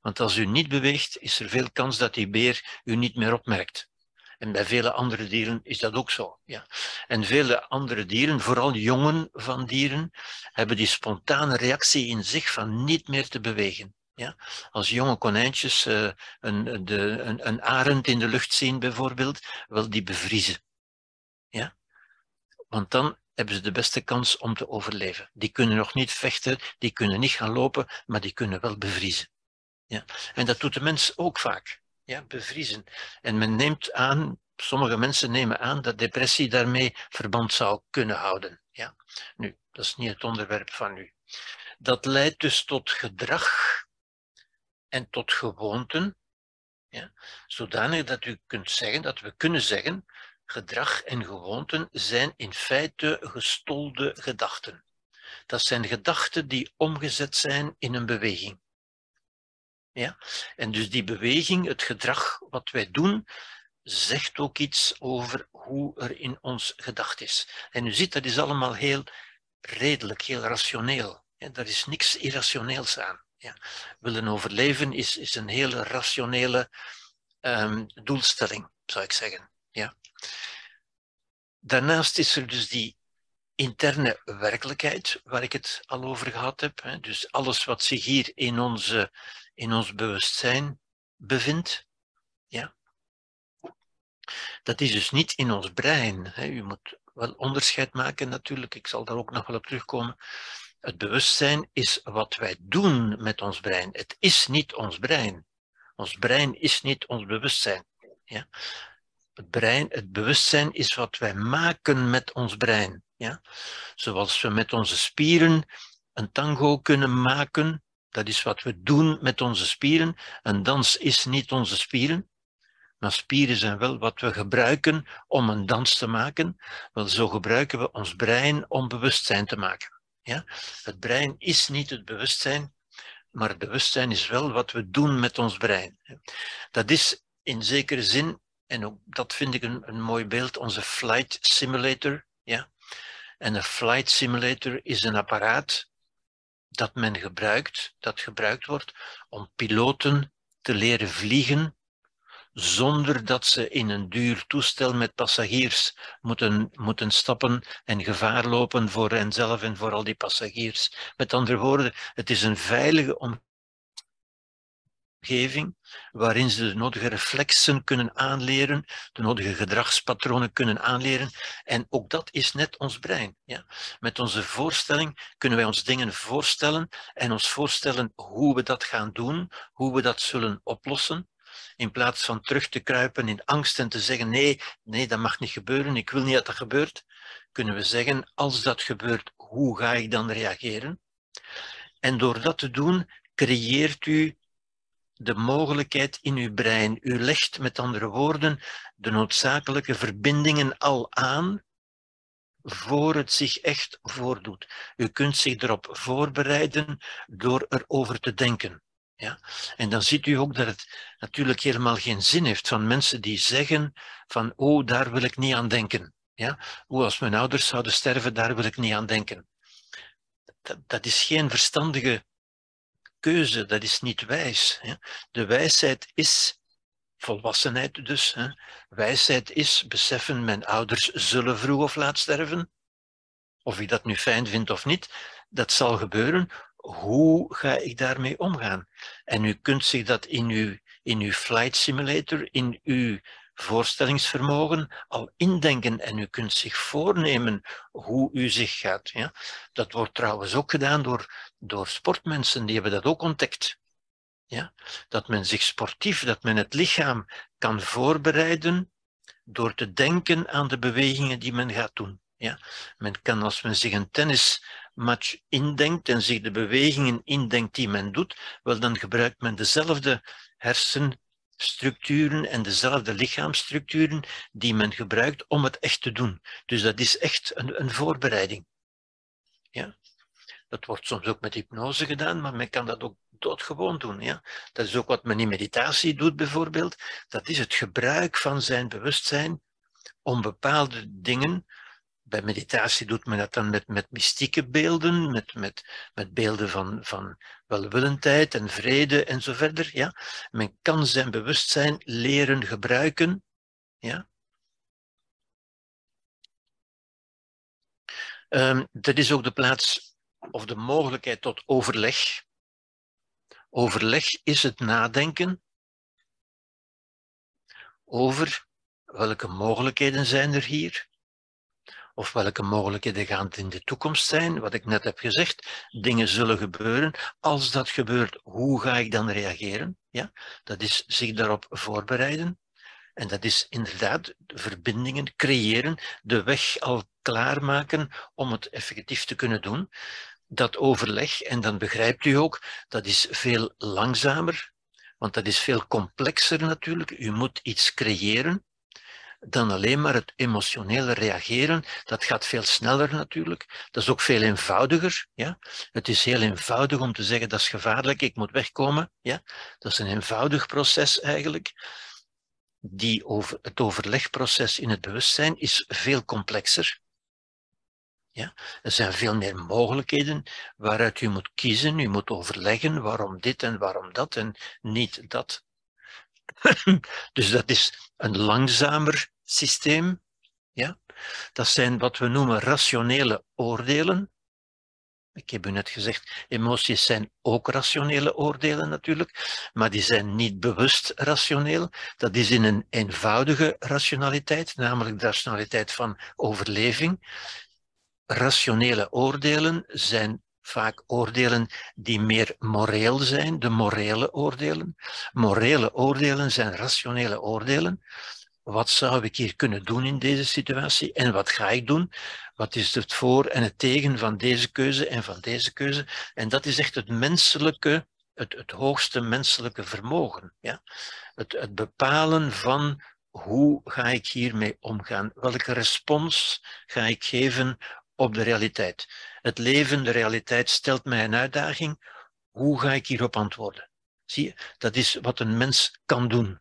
Want als u niet beweegt, is er veel kans dat die beer u niet meer opmerkt. En bij vele andere dieren is dat ook zo. Ja. En vele andere dieren, vooral jongen van dieren, hebben die spontane reactie in zich van niet meer te bewegen. Ja? Als jonge konijntjes uh, een, de, een, een arend in de lucht zien bijvoorbeeld, wel die bevriezen. Ja? Want dan hebben ze de beste kans om te overleven. Die kunnen nog niet vechten, die kunnen niet gaan lopen, maar die kunnen wel bevriezen. Ja. En dat doet de mens ook vaak. Ja, bevriezen. En men neemt aan, sommige mensen nemen aan dat depressie daarmee verband zou kunnen houden. Ja. Nu, dat is niet het onderwerp van nu. Dat leidt dus tot gedrag en tot gewoonten, ja, zodanig dat u kunt zeggen, dat we kunnen zeggen, gedrag en gewoonten zijn in feite gestolde gedachten. Dat zijn gedachten die omgezet zijn in een beweging. Ja? En dus die beweging, het gedrag wat wij doen, zegt ook iets over hoe er in ons gedacht is. En u ziet, dat is allemaal heel redelijk, heel rationeel. Ja, daar is niks irrationeels aan. Ja. Willen overleven is, is een hele rationele um, doelstelling, zou ik zeggen. Ja. Daarnaast is er dus die interne werkelijkheid, waar ik het al over gehad heb. Dus alles wat zich hier in, onze, in ons bewustzijn bevindt. Ja. Dat is dus niet in ons brein. U moet wel onderscheid maken natuurlijk, ik zal daar ook nog wel op terugkomen. Het bewustzijn is wat wij doen met ons brein. Het is niet ons brein. Ons brein is niet ons bewustzijn. Ja? Het, brein, het bewustzijn is wat wij maken met ons brein. Ja? Zoals we met onze spieren een tango kunnen maken, dat is wat we doen met onze spieren. Een dans is niet onze spieren, maar spieren zijn wel wat we gebruiken om een dans te maken. Wel, zo gebruiken we ons brein om bewustzijn te maken. Ja? Het brein is niet het bewustzijn, maar het bewustzijn is wel wat we doen met ons brein. Dat is in zekere zin, en ook dat vind ik een, een mooi beeld, onze flight simulator. Ja? En een flight simulator is een apparaat dat men gebruikt, dat gebruikt wordt om piloten te leren vliegen zonder dat ze in een duur toestel met passagiers moeten, moeten stappen en gevaar lopen voor henzelf en voor al die passagiers. Met andere woorden, het is een veilige omgeving waarin ze de nodige reflexen kunnen aanleren, de nodige gedragspatronen kunnen aanleren. En ook dat is net ons brein. Ja? Met onze voorstelling kunnen wij ons dingen voorstellen en ons voorstellen hoe we dat gaan doen, hoe we dat zullen oplossen in plaats van terug te kruipen in angst en te zeggen, nee, nee, dat mag niet gebeuren, ik wil niet dat dat gebeurt, kunnen we zeggen, als dat gebeurt, hoe ga ik dan reageren? En door dat te doen, creëert u de mogelijkheid in uw brein. U legt met andere woorden de noodzakelijke verbindingen al aan voor het zich echt voordoet. U kunt zich erop voorbereiden door erover te denken. Ja? En dan ziet u ook dat het natuurlijk helemaal geen zin heeft van mensen die zeggen van oh, daar wil ik niet aan denken. Ja? Hoe als mijn ouders zouden sterven, daar wil ik niet aan denken. Dat, is geen verstandige keuze, dat is niet wijs. De wijsheid is volwassenheid dus. Hè? Wijsheid is beseffen, mijn ouders zullen vroeg of laat sterven. Of ik dat nu fijn vind of niet, dat zal gebeuren hoe ga ik daarmee omgaan? En u kunt zich dat in uw, in uw flight simulator, in uw voorstellingsvermogen al indenken en u kunt zich voornemen hoe u zich gaat. Ja? Dat wordt trouwens ook gedaan door, door sportmensen, die hebben dat ook ontdekt. Ja? Dat men zich sportief, dat men het lichaam kan voorbereiden door te denken aan de bewegingen die men gaat doen. Ja? Men kan, als men zich een tennismatch indenkt en zich de bewegingen indenkt die men doet, wel dan gebruikt men dezelfde hersenstructuren en dezelfde lichaamsstructuren die men gebruikt om het echt te doen. Dus dat is echt een, een voorbereiding. Ja? Dat wordt soms ook met hypnose gedaan, maar men kan dat ook doodgewoon doen. Ja? Dat is ook wat men in meditatie doet bijvoorbeeld. Dat is het gebruik van zijn bewustzijn om bepaalde dingen bij meditatie doet men dat dan met, met mystieke beelden, met, met, met beelden van, van welwillendheid en vrede en zo verder. Ja? Men kan zijn bewustzijn leren gebruiken. Ja? Dat is ook de plaats of de mogelijkheid tot overleg. Overleg is het nadenken over welke mogelijkheden zijn er hier, of welke mogelijkheden gaan in de toekomst zijn, wat ik net heb gezegd, dingen zullen gebeuren. Als dat gebeurt, hoe ga ik dan reageren? Ja, dat is zich daarop voorbereiden. En dat is inderdaad verbindingen creëren, de weg al klaarmaken om het effectief te kunnen doen. Dat overleg, en dan begrijpt u ook, dat is veel langzamer, want dat is veel complexer natuurlijk. U moet iets creëren dan alleen maar het emotionele reageren. Dat gaat veel sneller natuurlijk. Dat is ook veel eenvoudiger. Ja? Het is heel eenvoudig om te zeggen dat is gevaarlijk, ik moet wegkomen. Ja? Dat is een eenvoudig proces eigenlijk die over, het overlegproces in het bewustzijn is veel complexer. Ja? Er zijn veel meer mogelijkheden waaruit u moet kiezen, u moet overleggen waarom dit en waarom dat en niet dat. dus dat is een langzamer systeem. Ja? Dat zijn wat we noemen rationele oordelen. Ik heb u net gezegd, emoties zijn ook rationele oordelen natuurlijk, maar die zijn niet bewust rationeel. Dat is in een eenvoudige rationaliteit, namelijk de rationaliteit van overleving. Rationele oordelen zijn vaak oordelen die meer moreel zijn, de morele oordelen. Morele oordelen zijn rationele oordelen wat zou ik hier kunnen doen in deze situatie en wat ga ik doen? Wat is het voor en het tegen van deze keuze en van deze keuze? En dat is echt het menselijke, het, het hoogste menselijke vermogen. Ja? Het, het bepalen van hoe ga ik hiermee omgaan? Welke respons ga ik geven op de realiteit? Het leven, de realiteit stelt mij een uitdaging. Hoe ga ik hierop antwoorden? Zie je, dat is wat een mens kan doen.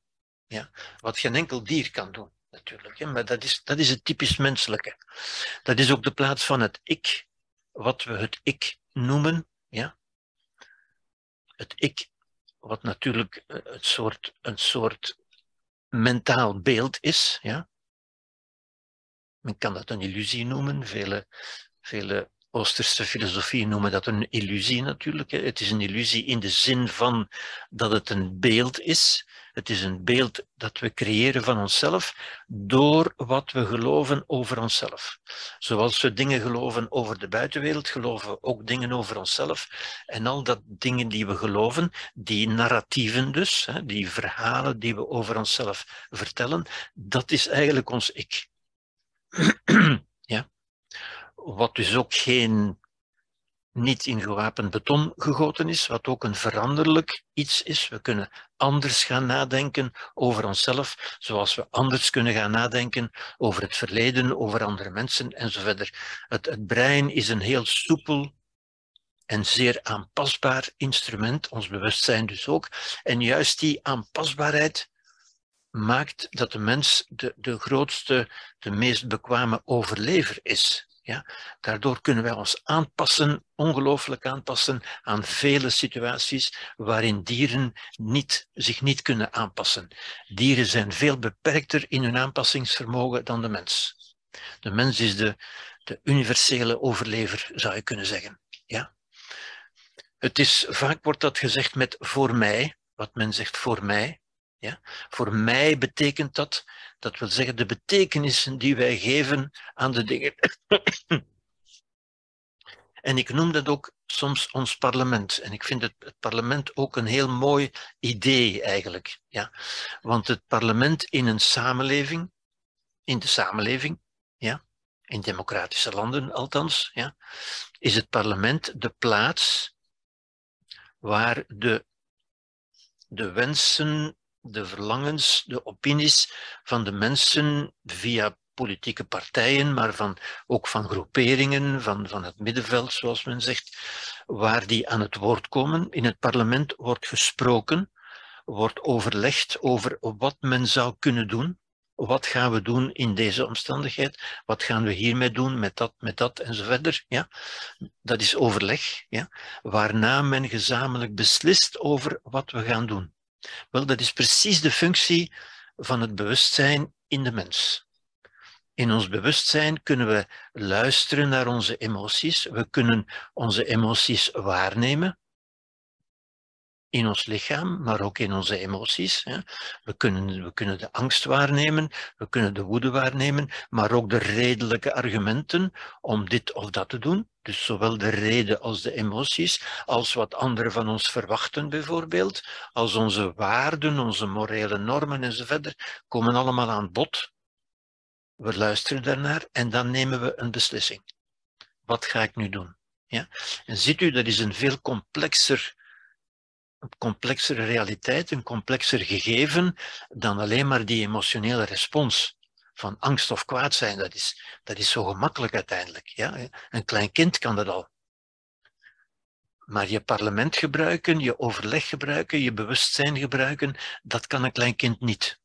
Ja? Wat geen enkel dier kan doen, natuurlijk. Hè? Maar dat is, dat is het typisch menselijke. Dat is ook de plaats van het ik, wat we het ik noemen. Ja? Het ik, wat natuurlijk eh, het soort, een soort mentaal beeld is. Ja? Men kan dat een illusie noemen. Vele, vele Oosterse filosofie noemen dat een illusie natuurlijk. Het is een illusie in de zin van dat het een beeld is. Het is een beeld dat we creëren van onszelf door wat we geloven over onszelf. Zoals we dingen geloven over de buitenwereld, geloven we ook dingen over onszelf. En al dat dingen die we geloven, die narratieven dus, die verhalen die we over onszelf vertellen, dat is eigenlijk ons ik. ja wat dus ook geen niet in gewapend beton gegoten is, wat ook een veranderlijk iets is. We kunnen anders gaan nadenken over onszelf, zoals we anders kunnen gaan nadenken over het verleden, over andere mensen enzovoort. Het, het brein is een heel soepel en zeer aanpasbaar instrument, ons bewustzijn dus ook. En juist die aanpasbaarheid maakt dat de mens de, de grootste, de meest bekwame overlever is. Daardoor kunnen wij ons aanpassen, ongelooflijk aanpassen aan vele situaties waarin dieren niet, zich niet kunnen aanpassen. Dieren zijn veel beperkter in hun aanpassingsvermogen dan de mens. De mens is de, de universele overlever, zou je kunnen zeggen. Ja? Het is, vaak wordt dat gezegd met voor mij, wat men zegt voor mij. Ja? Voor mij betekent dat, dat wil zeggen de betekenissen die wij geven aan de dingen. en ik noem dat ook soms ons parlement. En ik vind het, het, parlement ook een heel mooi idee eigenlijk. Ja? Want het parlement in een samenleving, in de samenleving, ja? in democratische landen althans, ja? is het parlement de plaats waar de, de wensen de verlangens, de opinies van de mensen via politieke partijen, maar van, ook van groeperingen, van, van het middenveld, zoals men zegt, waar die aan het woord komen. In het parlement wordt gesproken, wordt overlegd over wat men zou kunnen doen. Wat gaan we doen in deze omstandigheid? Wat gaan we hiermee doen, met dat, met dat en zo verder? Ja? Dat is overleg, ja? waarna men gezamenlijk beslist over wat we gaan doen. Wel, dat is precies de functie van het bewustzijn in de mens. In ons bewustzijn kunnen we luisteren naar onze emoties. We kunnen onze emoties waarnemen. In ons lichaam, maar ook in onze emoties. We, kunnen, we kunnen de angst waarnemen, we kunnen de woede waarnemen, maar ook de redelijke argumenten om dit of dat te doen. Dus zowel de reden als de emoties, als wat anderen van ons verwachten bijvoorbeeld, als onze waarden, onze morele normen enzovoort, komen allemaal aan bod. We luisteren daarnaar en dan nemen we een beslissing. Wat ga ik nu doen? Ja? En ziet u, dat is een veel complexer complexere realiteit, een complexer gegeven dan alleen maar die emotionele respons van angst of kwaad zijn. Dat is, dat is zo gemakkelijk uiteindelijk. Ja? Een klein kind kan dat al. Maar je parlement gebruiken, je overleg gebruiken, je bewustzijn gebruiken, dat kan een klein kind niet.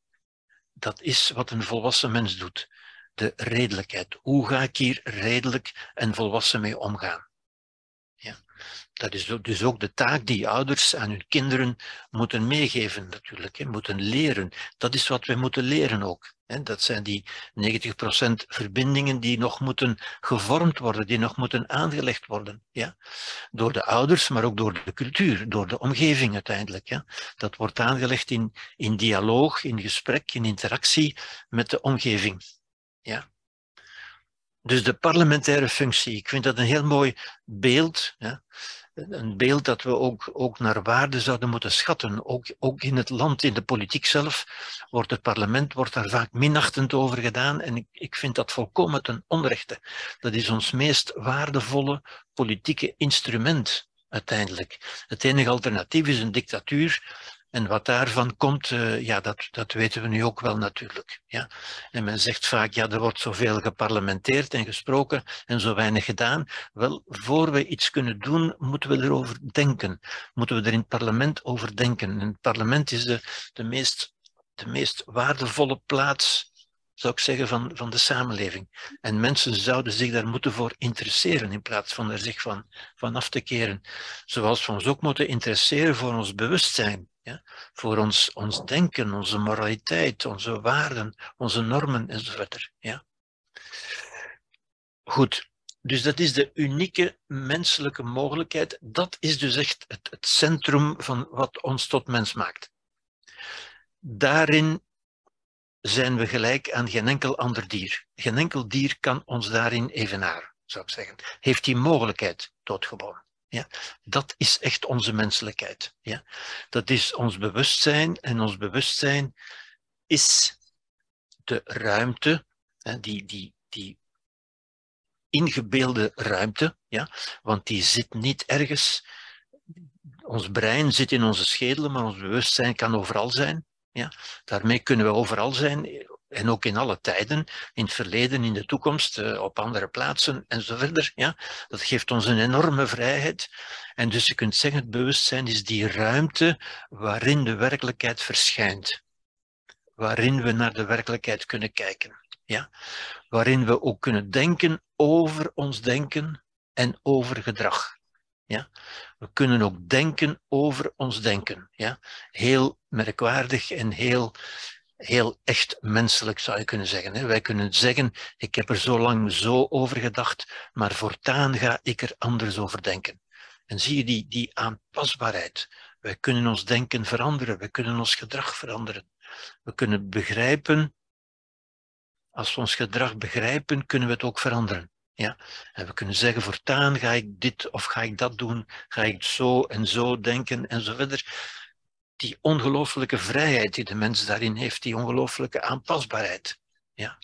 Dat is wat een volwassen mens doet. De redelijkheid. Hoe ga ik hier redelijk en volwassen mee omgaan? Dat is dus ook de taak die ouders aan hun kinderen moeten meegeven, natuurlijk, hè, moeten leren. Dat is wat wij moeten leren ook. Hè. Dat zijn die 90% verbindingen die nog moeten gevormd worden, die nog moeten aangelegd worden. Ja. Door de ouders, maar ook door de cultuur, door de omgeving uiteindelijk. Ja. Dat wordt aangelegd in, in dialoog, in gesprek, in interactie met de omgeving. Ja. Dus de parlementaire functie, ik vind dat een heel mooi beeld. Een beeld dat we ook, ook naar waarde zouden moeten schatten. Ook, ook in het land, in de politiek zelf, wordt het parlement wordt daar vaak minachtend over gedaan. En ik, ik vind dat volkomen ten onrechte. Dat is ons meest waardevolle politieke instrument uiteindelijk. Het enige alternatief is een dictatuur en wat daarvan komt, uh, ja, dat, dat weten we nu ook wel natuurlijk. Ja. En men zegt vaak, ja, er wordt zoveel geparlementeerd en gesproken en zo weinig gedaan. Wel, voor we iets kunnen doen, moeten we erover denken. Moeten we er in het parlement over denken. En het parlement is de, de, meest, de meest waardevolle plaats zou ik zeggen, van, van de samenleving. En mensen zouden zich daar moeten voor interesseren in plaats van er zich van, van af te keren. Zoals we ons ook moeten interesseren voor ons bewustzijn. Ja? Voor ons, ons denken, onze moraliteit, onze waarden, onze normen enzovoort. Ja? Goed, dus dat is de unieke menselijke mogelijkheid. Dat is dus echt het, centrum van wat ons tot mens maakt. Daarin zijn we gelijk aan geen enkel ander dier. Geen enkel dier kan ons daarin evenaren, zou ik zeggen. Heeft die mogelijkheid doodgeboren. Ja, dat is echt onze menselijkheid. Ja. Dat is ons bewustzijn en ons bewustzijn is de ruimte, die, die, die ingebeelde ruimte, ja, want die zit niet ergens. Ons brein zit in onze schedel, maar ons bewustzijn kan overal zijn. Ja. Daarmee kunnen we overal zijn, en ook in alle tijden, in het verleden, in de toekomst, eh, op andere plaatsen en zo verder. Ja? Dat geeft ons een enorme vrijheid. En dus je kunt zeggen, het bewustzijn is die ruimte waarin de werkelijkheid verschijnt. Waarin we naar de werkelijkheid kunnen kijken. Ja? Waarin we ook kunnen denken over ons denken en over gedrag. Ja? We kunnen ook denken over ons denken. Ja? Heel merkwaardig en heel, heel echt menselijk zou je kunnen zeggen. Wij kunnen zeggen, ik heb er zo lang zo over gedacht, maar voortaan ga ik er anders over denken. En zie je die, die aanpasbaarheid. Wij kunnen ons denken veranderen, we kunnen ons gedrag veranderen. We kunnen begrijpen, als we ons gedrag begrijpen, kunnen we het ook veranderen. Ja? En we kunnen zeggen, voortaan ga ik dit of ga ik dat doen, ga ik zo en zo denken en zo verder die ongelooflijke vrijheid die de mens daarin heeft, die ongelooflijke aanpasbaarheid. Ja.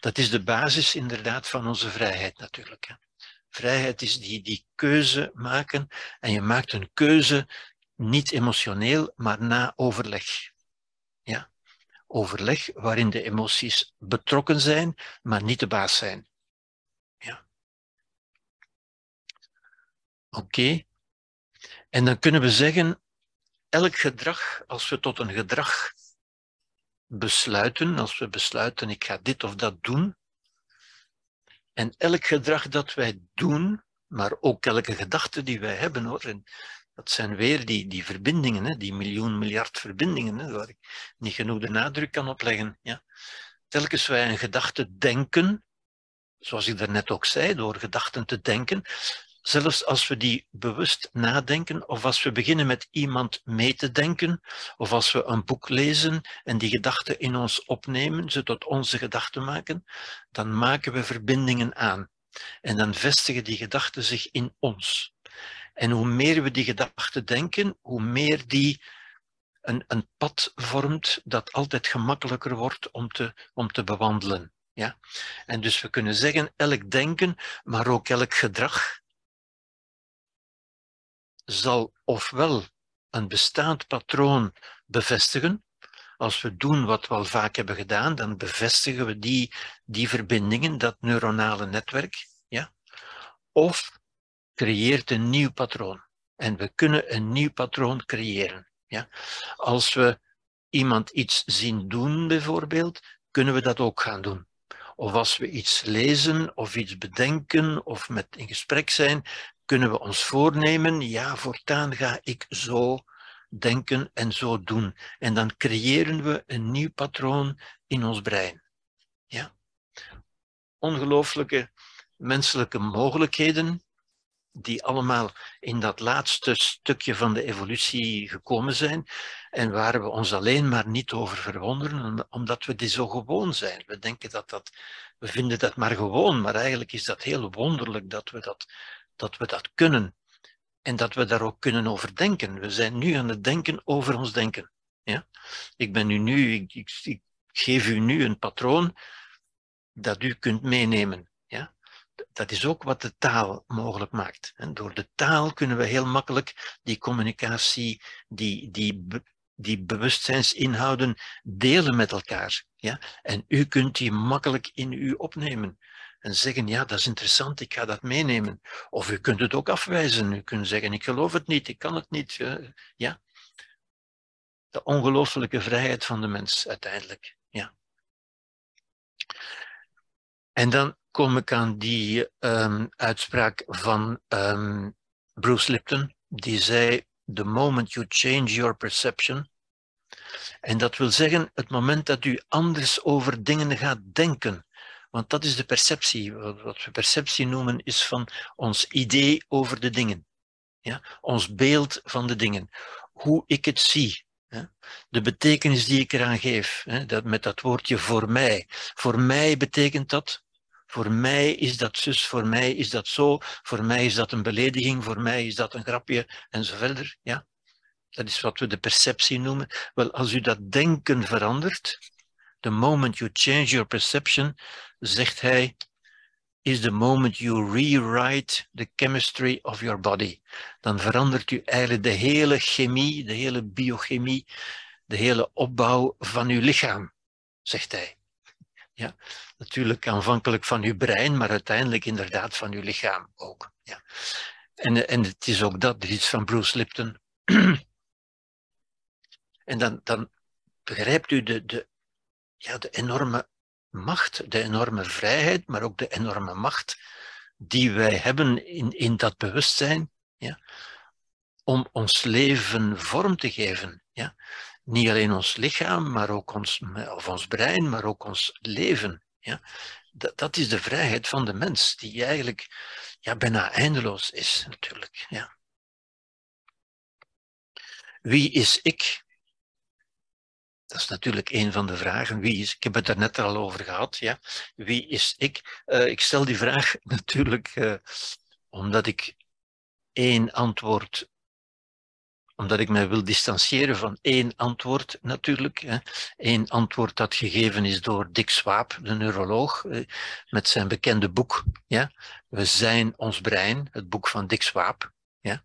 Dat is de basis inderdaad van onze vrijheid natuurlijk. Hè. Vrijheid is die, die keuze maken en je maakt een keuze niet emotioneel, maar na overleg. Ja. Overleg waarin de emoties betrokken zijn, maar niet de baas zijn. Ja. Oké. En dan kunnen we zeggen, elk gedrag, als we tot een gedrag besluiten, als we besluiten ik ga dit of dat doen, en elk gedrag dat wij doen, maar ook elke gedachte die wij hebben hoor, en dat zijn weer die, die verbindingen, hè, die miljoen, miljard verbindingen, hè, waar ik niet genoeg de nadruk kan opleggen. Ja. Telkens wij een gedachte denken, zoals ik daarnet ook zei, door gedachten te denken, zelfs als we die bewust nadenken, of als we beginnen met iemand mee te denken, of als we een boek lezen en die gedachten in ons opnemen, ze tot onze gedachten maken, dan maken we verbindingen aan. En dan vestigen die gedachten zich in ons. En hoe meer we die gedachten denken, hoe meer die een, een pad vormt dat altijd gemakkelijker wordt om te, om te bewandelen. Ja? En dus we kunnen zeggen, elk denken, maar ook elk gedrag, zal ofwel een bestaand patroon bevestigen. Als we doen wat we al vaak hebben gedaan, dan bevestigen we die, die verbindingen, dat neuronale netwerk. Ja? Of creëert een nieuw patroon. En we kunnen een nieuw patroon creëren. Ja? Als we iemand iets zien doen, bijvoorbeeld, kunnen we dat ook gaan doen. Of als we iets lezen of iets bedenken of met in gesprek zijn, kunnen we ons voornemen, ja, voortaan ga ik zo denken en zo doen. En dan creëren we een nieuw patroon in ons brein. Ja? Ongelooflijke menselijke mogelijkheden, die allemaal in dat laatste stukje van de evolutie gekomen zijn en waar we ons alleen maar niet over verwonderen, omdat we die zo gewoon zijn. We denken dat dat, we vinden dat maar gewoon, maar eigenlijk is dat heel wonderlijk dat we dat dat we dat kunnen en dat we daar ook kunnen over denken. We zijn nu aan het denken over ons denken. Ja? Ik ben u nu, ik, ik, ik geef u nu een patroon dat u kunt meenemen. Ja? Dat is ook wat de taal mogelijk maakt. En door de taal kunnen we heel makkelijk die communicatie, die, die, die bewustzijnsinhouden delen met elkaar. Ja? En u kunt die makkelijk in u opnemen en zeggen, ja, dat is interessant, ik ga dat meenemen. Of u kunt het ook afwijzen. U kunt zeggen, ik geloof het niet, ik kan het niet. Ja. De ongelooflijke vrijheid van de mens uiteindelijk. Ja. En dan kom ik aan die um, uitspraak van um, Bruce Lipton, die zei, the moment you change your perception, en dat wil zeggen, het moment dat u anders over dingen gaat denken, want dat is de perceptie. Wat we perceptie noemen is van ons idee over de dingen. Ja? Ons beeld van de dingen. Hoe ik het zie. De betekenis die ik eraan geef. Dat, met dat woordje voor mij. Voor mij betekent dat. Voor mij is dat zus, voor mij is dat zo, voor mij is dat een belediging, voor mij is dat een grapje en zo verder. Ja? Dat is wat we de perceptie noemen. Wel, als u dat denken verandert, the moment you change your perception, zegt hij, is the moment you rewrite the chemistry of your body. Dan verandert u eigenlijk de hele chemie, de hele biochemie, de hele opbouw van uw lichaam, zegt hij. Ja, natuurlijk aanvankelijk van uw brein, maar uiteindelijk inderdaad van uw lichaam ook. Ja. En, en het is ook dat, iets van Bruce Lipton. en dan, dan begrijpt u de, de, ja, de enorme macht, de enorme vrijheid, maar ook de enorme macht die wij hebben in, in dat bewustzijn, ja, om ons leven vorm te geven. Ja. Niet alleen ons lichaam, maar ook ons, of ons brein, maar ook ons leven. Ja. Dat, dat is de vrijheid van de mens, die eigenlijk ja, bijna eindeloos is, natuurlijk. Ja. Wie is ik? Dat is natuurlijk een van de vragen. Wie is, ik heb het er net al over gehad. Ja. Wie is ik? Uh, ik stel die vraag natuurlijk uh, omdat ik één antwoord, omdat ik mij wil distancieren van één antwoord natuurlijk. Hè. Eén antwoord dat gegeven is door Dick Swaap, de neuroloog, uh, met zijn bekende boek. Ja. We zijn ons brein, het boek van Dick Swaap. Ja.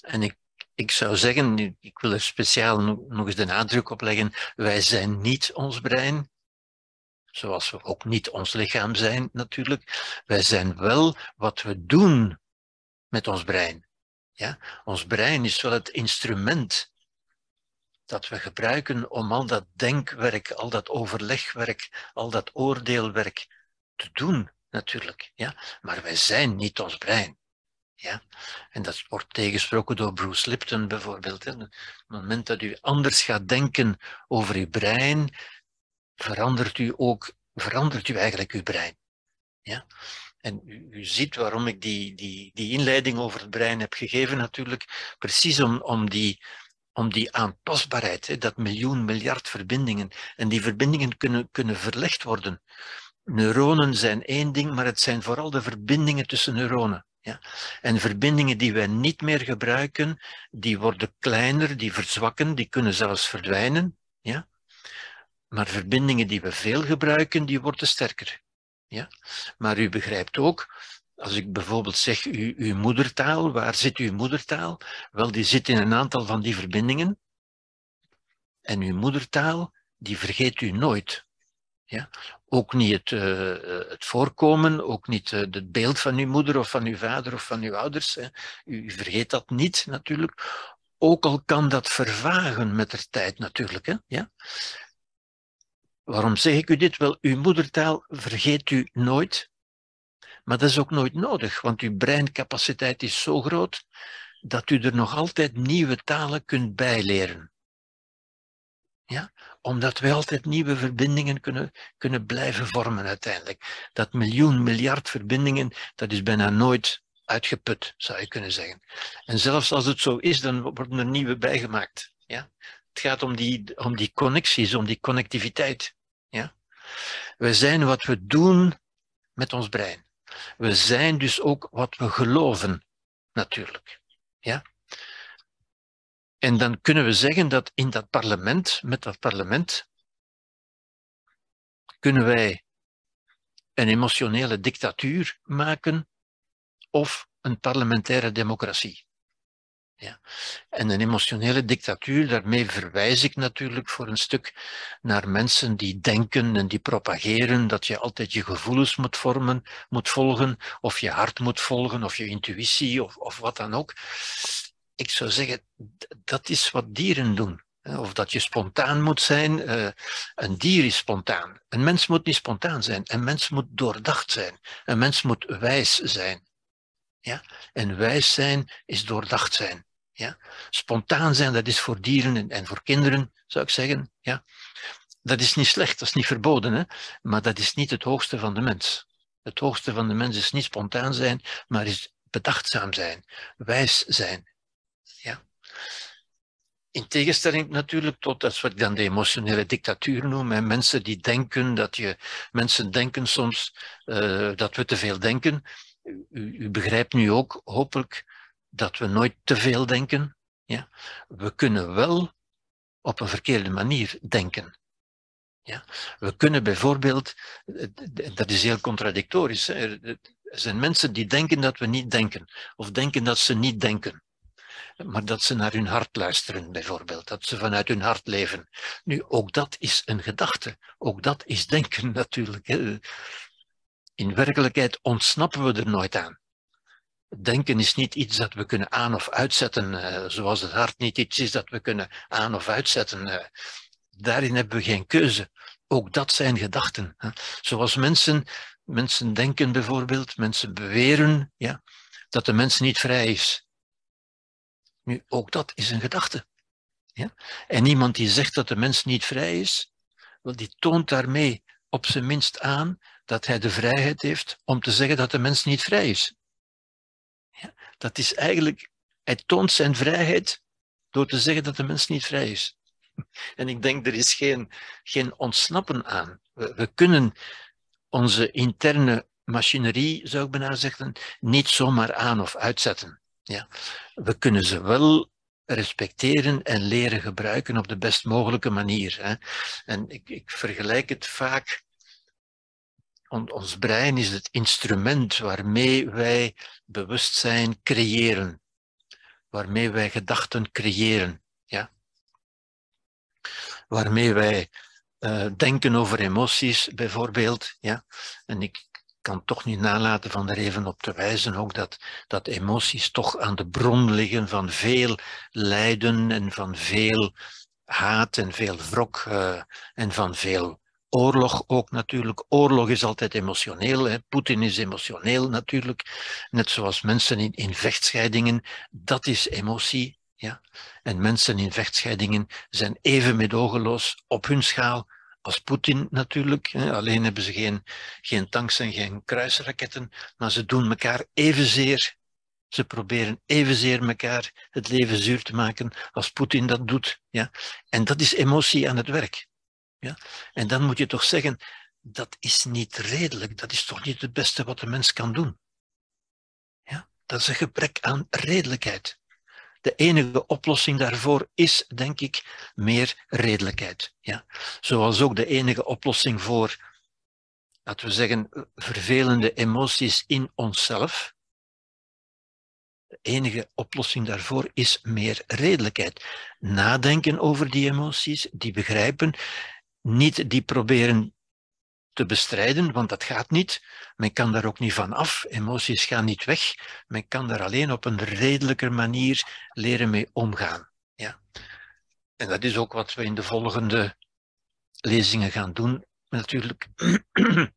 En ik ik zou zeggen, ik wil er speciaal nog eens de nadruk op leggen, wij zijn niet ons brein, zoals we ook niet ons lichaam zijn natuurlijk. Wij zijn wel wat we doen met ons brein. Ja? Ons brein is wel het instrument dat we gebruiken om al dat denkwerk, al dat overlegwerk, al dat oordeelwerk te doen, natuurlijk. Ja? Maar wij zijn niet ons brein. Ja? En dat wordt tegensproken door Bruce Lipton bijvoorbeeld. Op het moment dat u anders gaat denken over uw brein, verandert u ook, verandert u eigenlijk uw brein. Ja? En u, u, ziet waarom ik die, die, die inleiding over het brein heb gegeven, natuurlijk, precies om, om, die, om die aanpasbaarheid, dat miljoen, miljard verbindingen. En die verbindingen kunnen, kunnen verlegd worden. Neuronen zijn één ding, maar het zijn vooral de verbindingen tussen neuronen. Ja? En verbindingen die wij niet meer gebruiken, die worden kleiner, die verzwakken, die kunnen zelfs verdwijnen. Ja? Maar verbindingen die we veel gebruiken, die worden sterker. Ja? Maar u begrijpt ook, als ik bijvoorbeeld zeg uw, uw moedertaal, waar zit uw moedertaal? Wel, die zit in een aantal van die verbindingen. En uw moedertaal, die vergeet u nooit. Ja? Ook niet het, uh, het voorkomen, ook niet uh, het beeld van uw moeder of van uw vader of van uw ouders. Hè. U, u, vergeet dat niet natuurlijk. Ook al kan dat vervagen met de tijd natuurlijk. Hè. Ja? Waarom zeg ik u dit? Wel, uw moedertaal vergeet u nooit. Maar dat is ook nooit nodig, want uw breincapaciteit is zo groot dat u er nog altijd nieuwe talen kunt bijleren. Ja? Omdat wij altijd nieuwe verbindingen kunnen, kunnen blijven vormen uiteindelijk. Dat miljoen, miljard verbindingen, dat is bijna nooit uitgeput, zou je kunnen zeggen. En zelfs als het zo is, dan worden er nieuwe bijgemaakt. Ja? Het gaat om die, om die connecties, om die connectiviteit. Ja? We zijn wat we doen met ons brein. We zijn dus ook wat we geloven, natuurlijk. Ja? En dan kunnen we zeggen dat in dat parlement, met dat parlement, kunnen wij een emotionele dictatuur maken of een parlementaire democratie. Ja. En een emotionele dictatuur, daarmee verwijs ik natuurlijk voor een stuk naar mensen die denken en die propageren dat je altijd je gevoelens moet vormen, moet volgen, of je hart moet volgen, of je intuïtie, of, of wat dan ook ik zou zeggen, dat is wat dieren doen. Of dat je spontaan moet zijn. Uh, een dier is spontaan. Een mens moet niet spontaan zijn. Een mens moet doordacht zijn. Een mens moet wijs zijn. Ja? En wijs zijn is doordacht zijn. Ja? Spontaan zijn, dat is voor dieren en, en voor kinderen, zou ik zeggen. Ja? Dat is niet slecht, dat is niet verboden. Hè? Maar dat is niet het hoogste van de mens. Het hoogste van de mens is niet spontaan zijn, maar is bedachtzaam zijn, wijs zijn, in tegenstelling natuurlijk tot dat wat ik dan de emotionele dictatuur noem. En mensen die denken dat je, mensen denken soms uh, dat we te veel denken. U, u, begrijpt nu ook, hopelijk, dat we nooit te veel denken. Ja? We kunnen wel op een verkeerde manier denken. Ja? We kunnen bijvoorbeeld, dat is heel contradictorisch, er zijn mensen die denken dat we niet denken, of denken dat ze niet denken maar dat ze naar hun hart luisteren, bijvoorbeeld, dat ze vanuit hun hart leven. Nu, ook dat is een gedachte, ook dat is denken natuurlijk. In werkelijkheid ontsnappen we er nooit aan. Denken is niet iets dat we kunnen aan of uitzetten, eh, zoals het hart niet iets is dat we kunnen aan of uitzetten. Eh. Daarin hebben we geen keuze. Ook dat zijn gedachten. Zoals mensen, mensen denken bijvoorbeeld, mensen beweren ja, dat de mens niet vrij is. Nu, ook dat is een gedachte. Ja? En iemand die zegt dat de mens niet vrij is, wel, die toont daarmee op zijn minst aan dat hij de vrijheid heeft om te zeggen dat de mens niet vrij is. Ja? Dat is eigenlijk, hij toont zijn vrijheid door te zeggen dat de mens niet vrij is. En ik denk, er is geen, geen ontsnappen aan. We, we kunnen onze interne machinerie, zou ik bijna zeggen, niet zomaar aan of uitzetten. Ja. We kunnen ze wel respecteren en leren gebruiken op de best mogelijke manier. Hè. En ik, ik vergelijk het vaak. Ons brein is het instrument waarmee wij bewustzijn creëren, waarmee wij gedachten creëren, ja? waarmee wij uh, denken over emoties bijvoorbeeld. Ja? En ik, kan toch niet nalaten van er even op te wijzen ook dat, dat emoties toch aan de bron liggen van veel lijden en van veel haat en veel wrok uh, en van veel oorlog ook natuurlijk. Oorlog is altijd emotioneel. Poetin is emotioneel natuurlijk. Net zoals mensen in, in vechtscheidingen. Dat is emotie. Ja? En mensen in vechtscheidingen zijn even medogeloos op hun schaal als Poetin natuurlijk. Alleen hebben ze geen, geen tanks en geen kruisraketten, maar ze doen elkaar evenzeer. Ze proberen evenzeer elkaar het leven zuur te maken als Poetin dat doet. Ja. En dat is emotie aan het werk. Ja. En dan moet je toch zeggen, dat is niet redelijk. Dat is toch niet het beste wat de mens kan doen. Ja. Dat is een gebrek aan redelijkheid. De enige oplossing daarvoor is, denk ik, meer redelijkheid. Ja. Zoals ook de enige oplossing voor, laten we zeggen, vervelende emoties in onszelf. De enige oplossing daarvoor is meer redelijkheid. Nadenken over die emoties, die begrijpen, niet die proberen te bestrijden, want dat gaat niet. Men kan daar ook niet van af. Emoties gaan niet weg. Men kan daar alleen op een redelijker manier leren mee omgaan. Ja. En dat is ook wat we in de volgende lezingen gaan doen. Natuurlijk,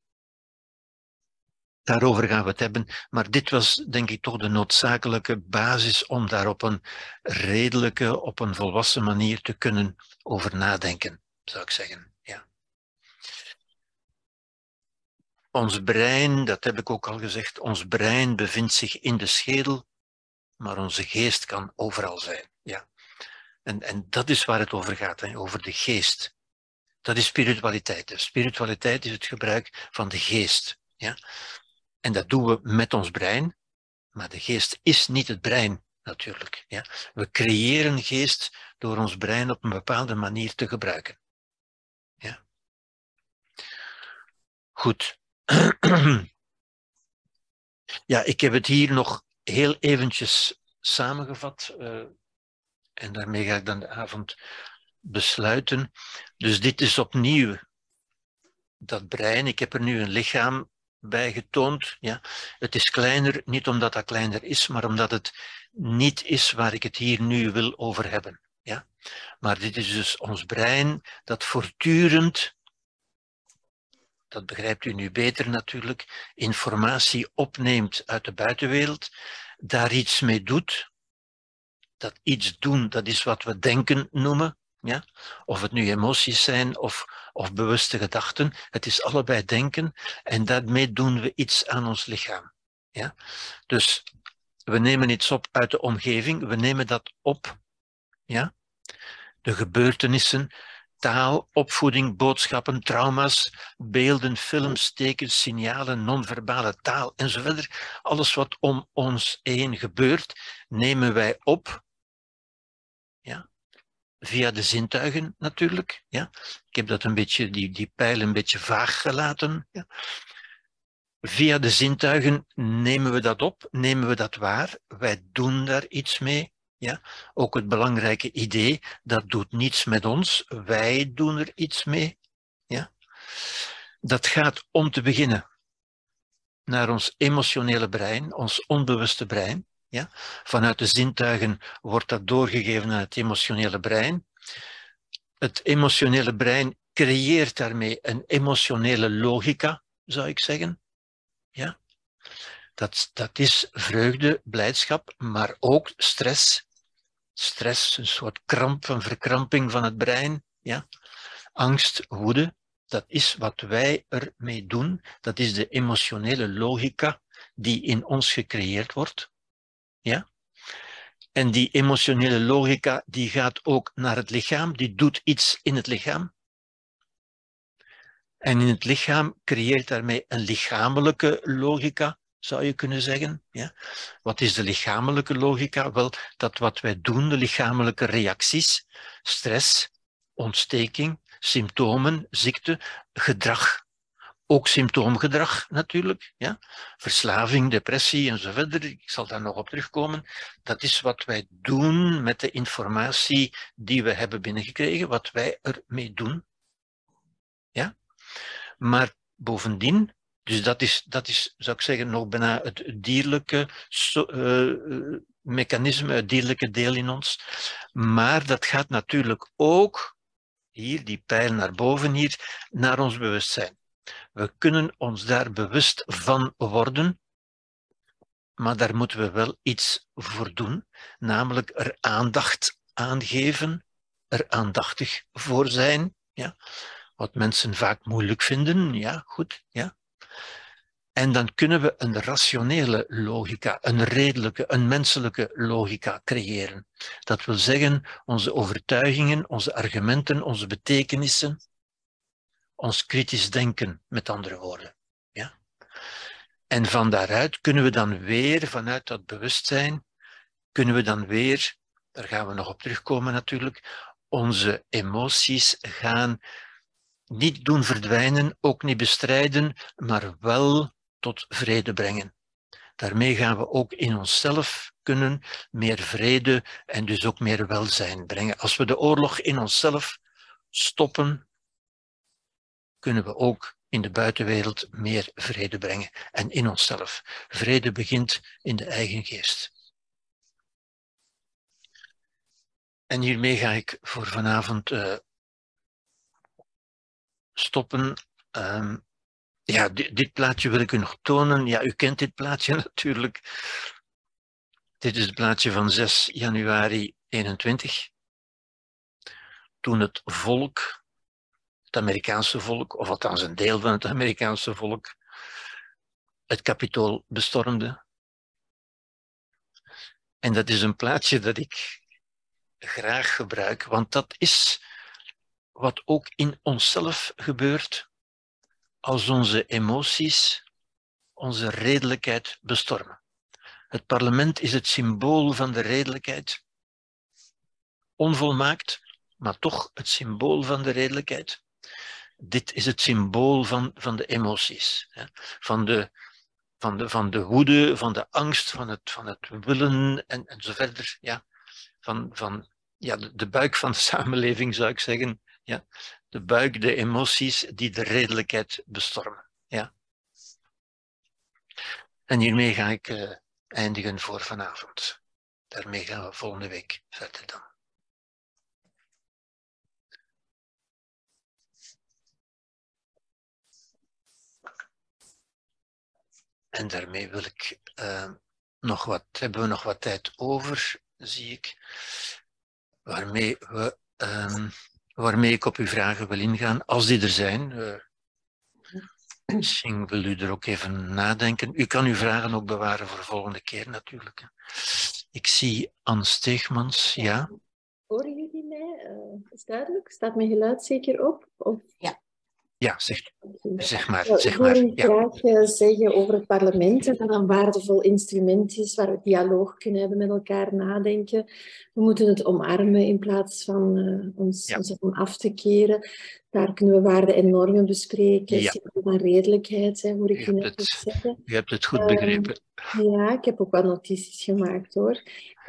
daarover gaan we het hebben. Maar dit was denk ik toch de noodzakelijke basis om daar op een redelijke, op een volwassen manier te kunnen over nadenken, zou ik zeggen. Ons brein, dat heb ik ook al gezegd, ons brein bevindt zich in de schedel, maar onze geest kan overal zijn. Ja. En, en dat is waar het over gaat, hè, over de geest. Dat is spiritualiteit. Spiritualiteit is het gebruik van de geest. Ja. En dat doen we met ons brein, maar de geest is niet het brein natuurlijk. Ja. We creëren geest door ons brein op een bepaalde manier te gebruiken. Ja. Goed. Ja, ik heb het hier nog heel eventjes samengevat. Uh, en daarmee ga ik dan de avond besluiten. Dus dit is opnieuw dat brein. Ik heb er nu een lichaam bij getoond. Ja. Het is kleiner, niet omdat dat kleiner is, maar omdat het niet is waar ik het hier nu wil over hebben. Ja. Maar dit is dus ons brein dat voortdurend dat begrijpt u nu beter natuurlijk, informatie opneemt uit de buitenwereld, daar iets mee doet. Dat iets doen, dat is wat we denken noemen. Ja? Of het nu emoties zijn of, of bewuste gedachten. Het is allebei denken en daarmee doen we iets aan ons lichaam. Ja? Dus we nemen iets op uit de omgeving, we nemen dat op. Ja? De gebeurtenissen, taal, opvoeding, boodschappen, trauma's, beelden, films, tekens, signalen, non-verbale taal enzovoort. Alles wat om ons heen gebeurt, nemen wij op. Ja? Via de zintuigen natuurlijk. Ja? Ik heb dat een beetje, die, die pijl een beetje vaag gelaten. Ja? Via de zintuigen nemen we dat op, nemen we dat waar, wij doen daar iets mee. Ja? Ook het belangrijke idee, dat doet niets met ons, wij doen er iets mee. Ja? Dat gaat om te beginnen naar ons emotionele brein, ons onbewuste brein. Ja? Vanuit de zintuigen wordt dat doorgegeven aan het emotionele brein. Het emotionele brein creëert daarmee een emotionele logica, zou ik zeggen. Ja? Dat, dat is vreugde, blijdschap, maar ook stress, stress, een soort kramp, een verkramping van het brein, ja? angst, woede, dat is wat wij ermee doen. Dat is de emotionele logica die in ons gecreëerd wordt. Ja? En die emotionele logica die gaat ook naar het lichaam, die doet iets in het lichaam. En in het lichaam creëert daarmee een lichamelijke logica, zou je kunnen zeggen. Ja? Wat is de lichamelijke logica? Wel, dat wat wij doen, de lichamelijke reacties, stress, ontsteking, symptomen, ziekte, gedrag, ook symptoomgedrag natuurlijk, ja? verslaving, depressie enzovoort. Ik zal daar nog op terugkomen. Dat is wat wij doen met de informatie die we hebben binnengekregen, wat wij ermee doen. Ja? Maar bovendien dus dat is, dat is, zou ik zeggen, nog bijna het dierlijke uh, mechanisme, het dierlijke deel in ons. Maar dat gaat natuurlijk ook, hier, die pijl naar boven hier, naar ons bewustzijn. We kunnen ons daar bewust van worden, maar daar moeten we wel iets voor doen, namelijk er aandacht aan geven, er aandachtig voor zijn. Ja? wat mensen vaak moeilijk vinden. Ja, goed. Ja. En dan kunnen we een rationele logica, een redelijke, een menselijke logica creëren. Dat wil zeggen, onze overtuigingen, onze argumenten, onze betekenissen, ons kritisch denken, met andere woorden. Ja? En van daaruit kunnen we dan weer, vanuit dat bewustzijn, kunnen we dan weer, daar gaan we nog op terugkomen natuurlijk, onze emoties gaan niet doen verdwijnen, ook niet bestrijden, maar wel tot vrede brengen. Daarmee gaan we ook in onszelf kunnen meer vrede en dus ook meer welzijn brengen. Als we de oorlog in onszelf stoppen, kunnen we ook in de buitenwereld meer vrede brengen en in onszelf. Vrede begint in de eigen geest. En hiermee ga ik voor vanavond uh, stoppen. Um, ja, dit, plaatje wil ik u nog tonen. Ja, u kent dit plaatje natuurlijk. Dit is het plaatje van 6 januari 21. Toen het volk, het Amerikaanse volk, of althans een deel van het Amerikaanse volk, het kapitool bestormde. En dat is een plaatje dat ik graag gebruik, want dat is wat ook in onszelf gebeurt als onze emoties onze redelijkheid bestormen. Het parlement is het symbool van de redelijkheid. Onvolmaakt, maar toch het symbool van de redelijkheid. Dit is het symbool van, van de emoties, van de, van, de, van de woede, van de angst, van het, van het willen en, en zo verder. Ja. Van, van ja, de, de buik van de samenleving zou ik zeggen. Ja de buik, de emoties die de redelijkheid bestormen. Ja. En hiermee ga ik uh, eindigen voor vanavond. Daarmee gaan we volgende week verder dan. En daarmee wil ik uh, nog wat, hebben we nog wat tijd over, zie ik, waarmee we um, waarmee ik op uw vragen wil ingaan, als die er zijn. Uh, misschien wil u er ook even nadenken. U kan uw vragen ook bewaren voor de volgende keer natuurlijk. Ik zie Anne Steegmans, ja. Horen jullie mij? Uh, is duidelijk? Staat mijn geluid zeker op? Of? Ja. Ja, zeg, zeg maar. Zeg maar. Ik wil graag zeggen over het parlement dat dat een waardevol instrument is waar we dialoog kunnen hebben met elkaar, nadenken. We moeten het omarmen in plaats van uh, ons, ja. ons af te keren. Daar kunnen we waarden en normen bespreken. Ja. van redelijkheid, hè, hoor ik je, je net het, zeggen. Je hebt het goed begrepen. Um, ja, ik heb ook wat notities gemaakt hoor.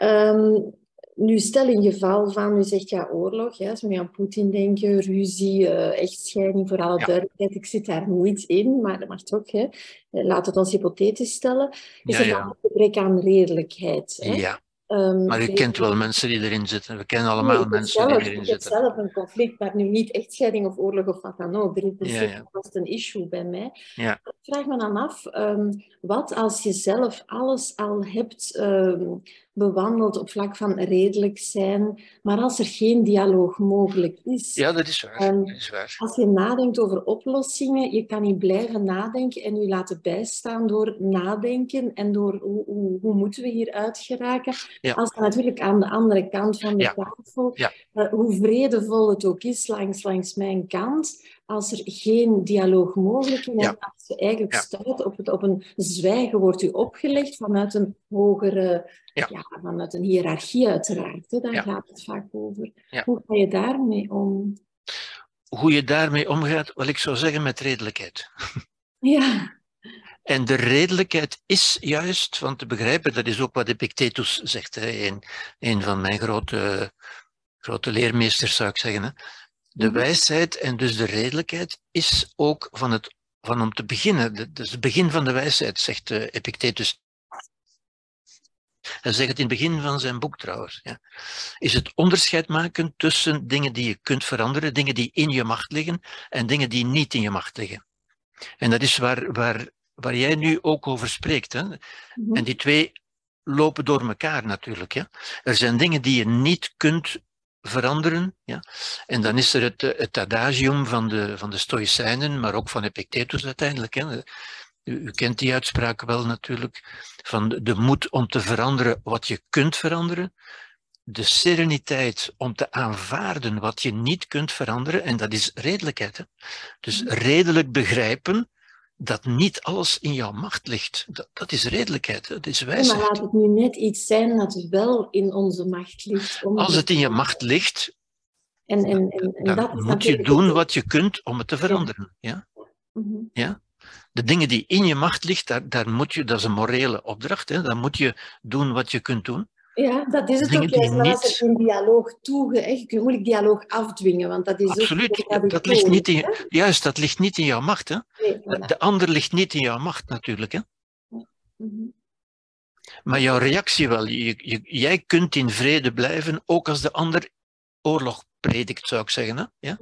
Um, nu, stel in geval van, u zegt ja, oorlog, ja, als we aan Poetin denken, ruzie, uh, echtscheiding, voor alle ja. duidelijkheid, ik zit daar niet in, maar, maar toch, hè, eh, laat het ons hypothetisch stellen, is ja, er ja. een gebrek aan redelijkheid. Hè? Ja. Um, maar u kent wel mensen die erin zitten. We kennen allemaal nee, mensen zelf, die erin ik zitten. Ik heb zelf een conflict, maar nu niet echtscheiding of oorlog of wat dan ook. Er is ja, ja. vast een issue bij mij. Ja. Ik vraag me dan af, um, wat als je zelf alles al hebt um, bewandeld op vlak van redelijk zijn, maar als er geen dialoog mogelijk is. Ja, dat is waar. Dat is waar. Als je nadenkt over oplossingen, je kan niet blijven nadenken en je laten bijstaan door nadenken en door hoe, hoe, hoe moeten we hier uit geraken. Ja. Als dan natuurlijk aan de andere kant van de Ja. tafel, Ja. uh, hoe vredevol het ook is langs, langs mijn kant, als er geen dialoog mogelijk is, Ja. als je eigenlijk Ja. stuit op, het, op een zwijgen, wordt u opgelegd vanuit een hogere, Ja. ja. vanuit een hiërarchie uiteraard. Hè, daar gaat het vaak over. Hoe ga je daarmee om? Hoe je daarmee omgaat, wil ik zo zeggen, met redelijkheid. Ja, En de redelijkheid is juist, want te begrijpen, dat is ook wat Epictetus zegt, hè, een, een van mijn grote, grote leermeesters zou ik zeggen. Hè. De Mhm. wijsheid en dus de redelijkheid is ook van, het, van om te beginnen, dus het begin van de wijsheid, zegt eh, Epictetus. Hij zegt het in het begin van zijn boek trouwens. Ja. Is het onderscheid maken tussen dingen die je kunt veranderen, dingen die in je macht liggen en dingen die niet in je macht liggen. En dat is waar, waar, waar jij nu ook over spreekt. Hè? Mhm. En die twee lopen door elkaar natuurlijk. Hè? Er zijn dingen die je niet kunt veranderen. Ja? En dan is er het, het adagium van de, van de Stoïcijnen, maar ook van Epictetus uiteindelijk. Hè? U, u, kent die uitspraak wel natuurlijk, van de, de moed om te veranderen wat je kunt veranderen, de sereniteit om te aanvaarden wat je niet kunt veranderen, en dat is redelijkheid. Hè? Dus redelijk begrijpen dat niet alles in jouw macht ligt. Dat, dat is redelijkheid, dat is wijsheid. maar laat het nu net iets zijn dat wel in onze macht ligt. Als het in je macht ligt, en, en, en, en dan dat moet je doen wat je kunt om het te veranderen. Ja? Mhm. Ja? De dingen die in je macht ligt, daar, daar moet je, dat is een morele opdracht, hè? dan moet je doen wat je kunt doen. Ja, dat is het ook die juist. Maar als niet- er een dialoog toege... hè, Je kunt moeilijk dialoog afdwingen, want dat is Absoluut, ook... dat, ligt niet in, hè? je- juist, dat ligt niet in jouw macht. Hè? Nee, De, voilà. de ander ligt niet in jouw macht natuurlijk. Hè? Mhm. Maar jouw reactie wel. Je, je- jij kunt in vrede blijven, ook als de ander oorlog predikt, zou ik zeggen. Hè? Ja?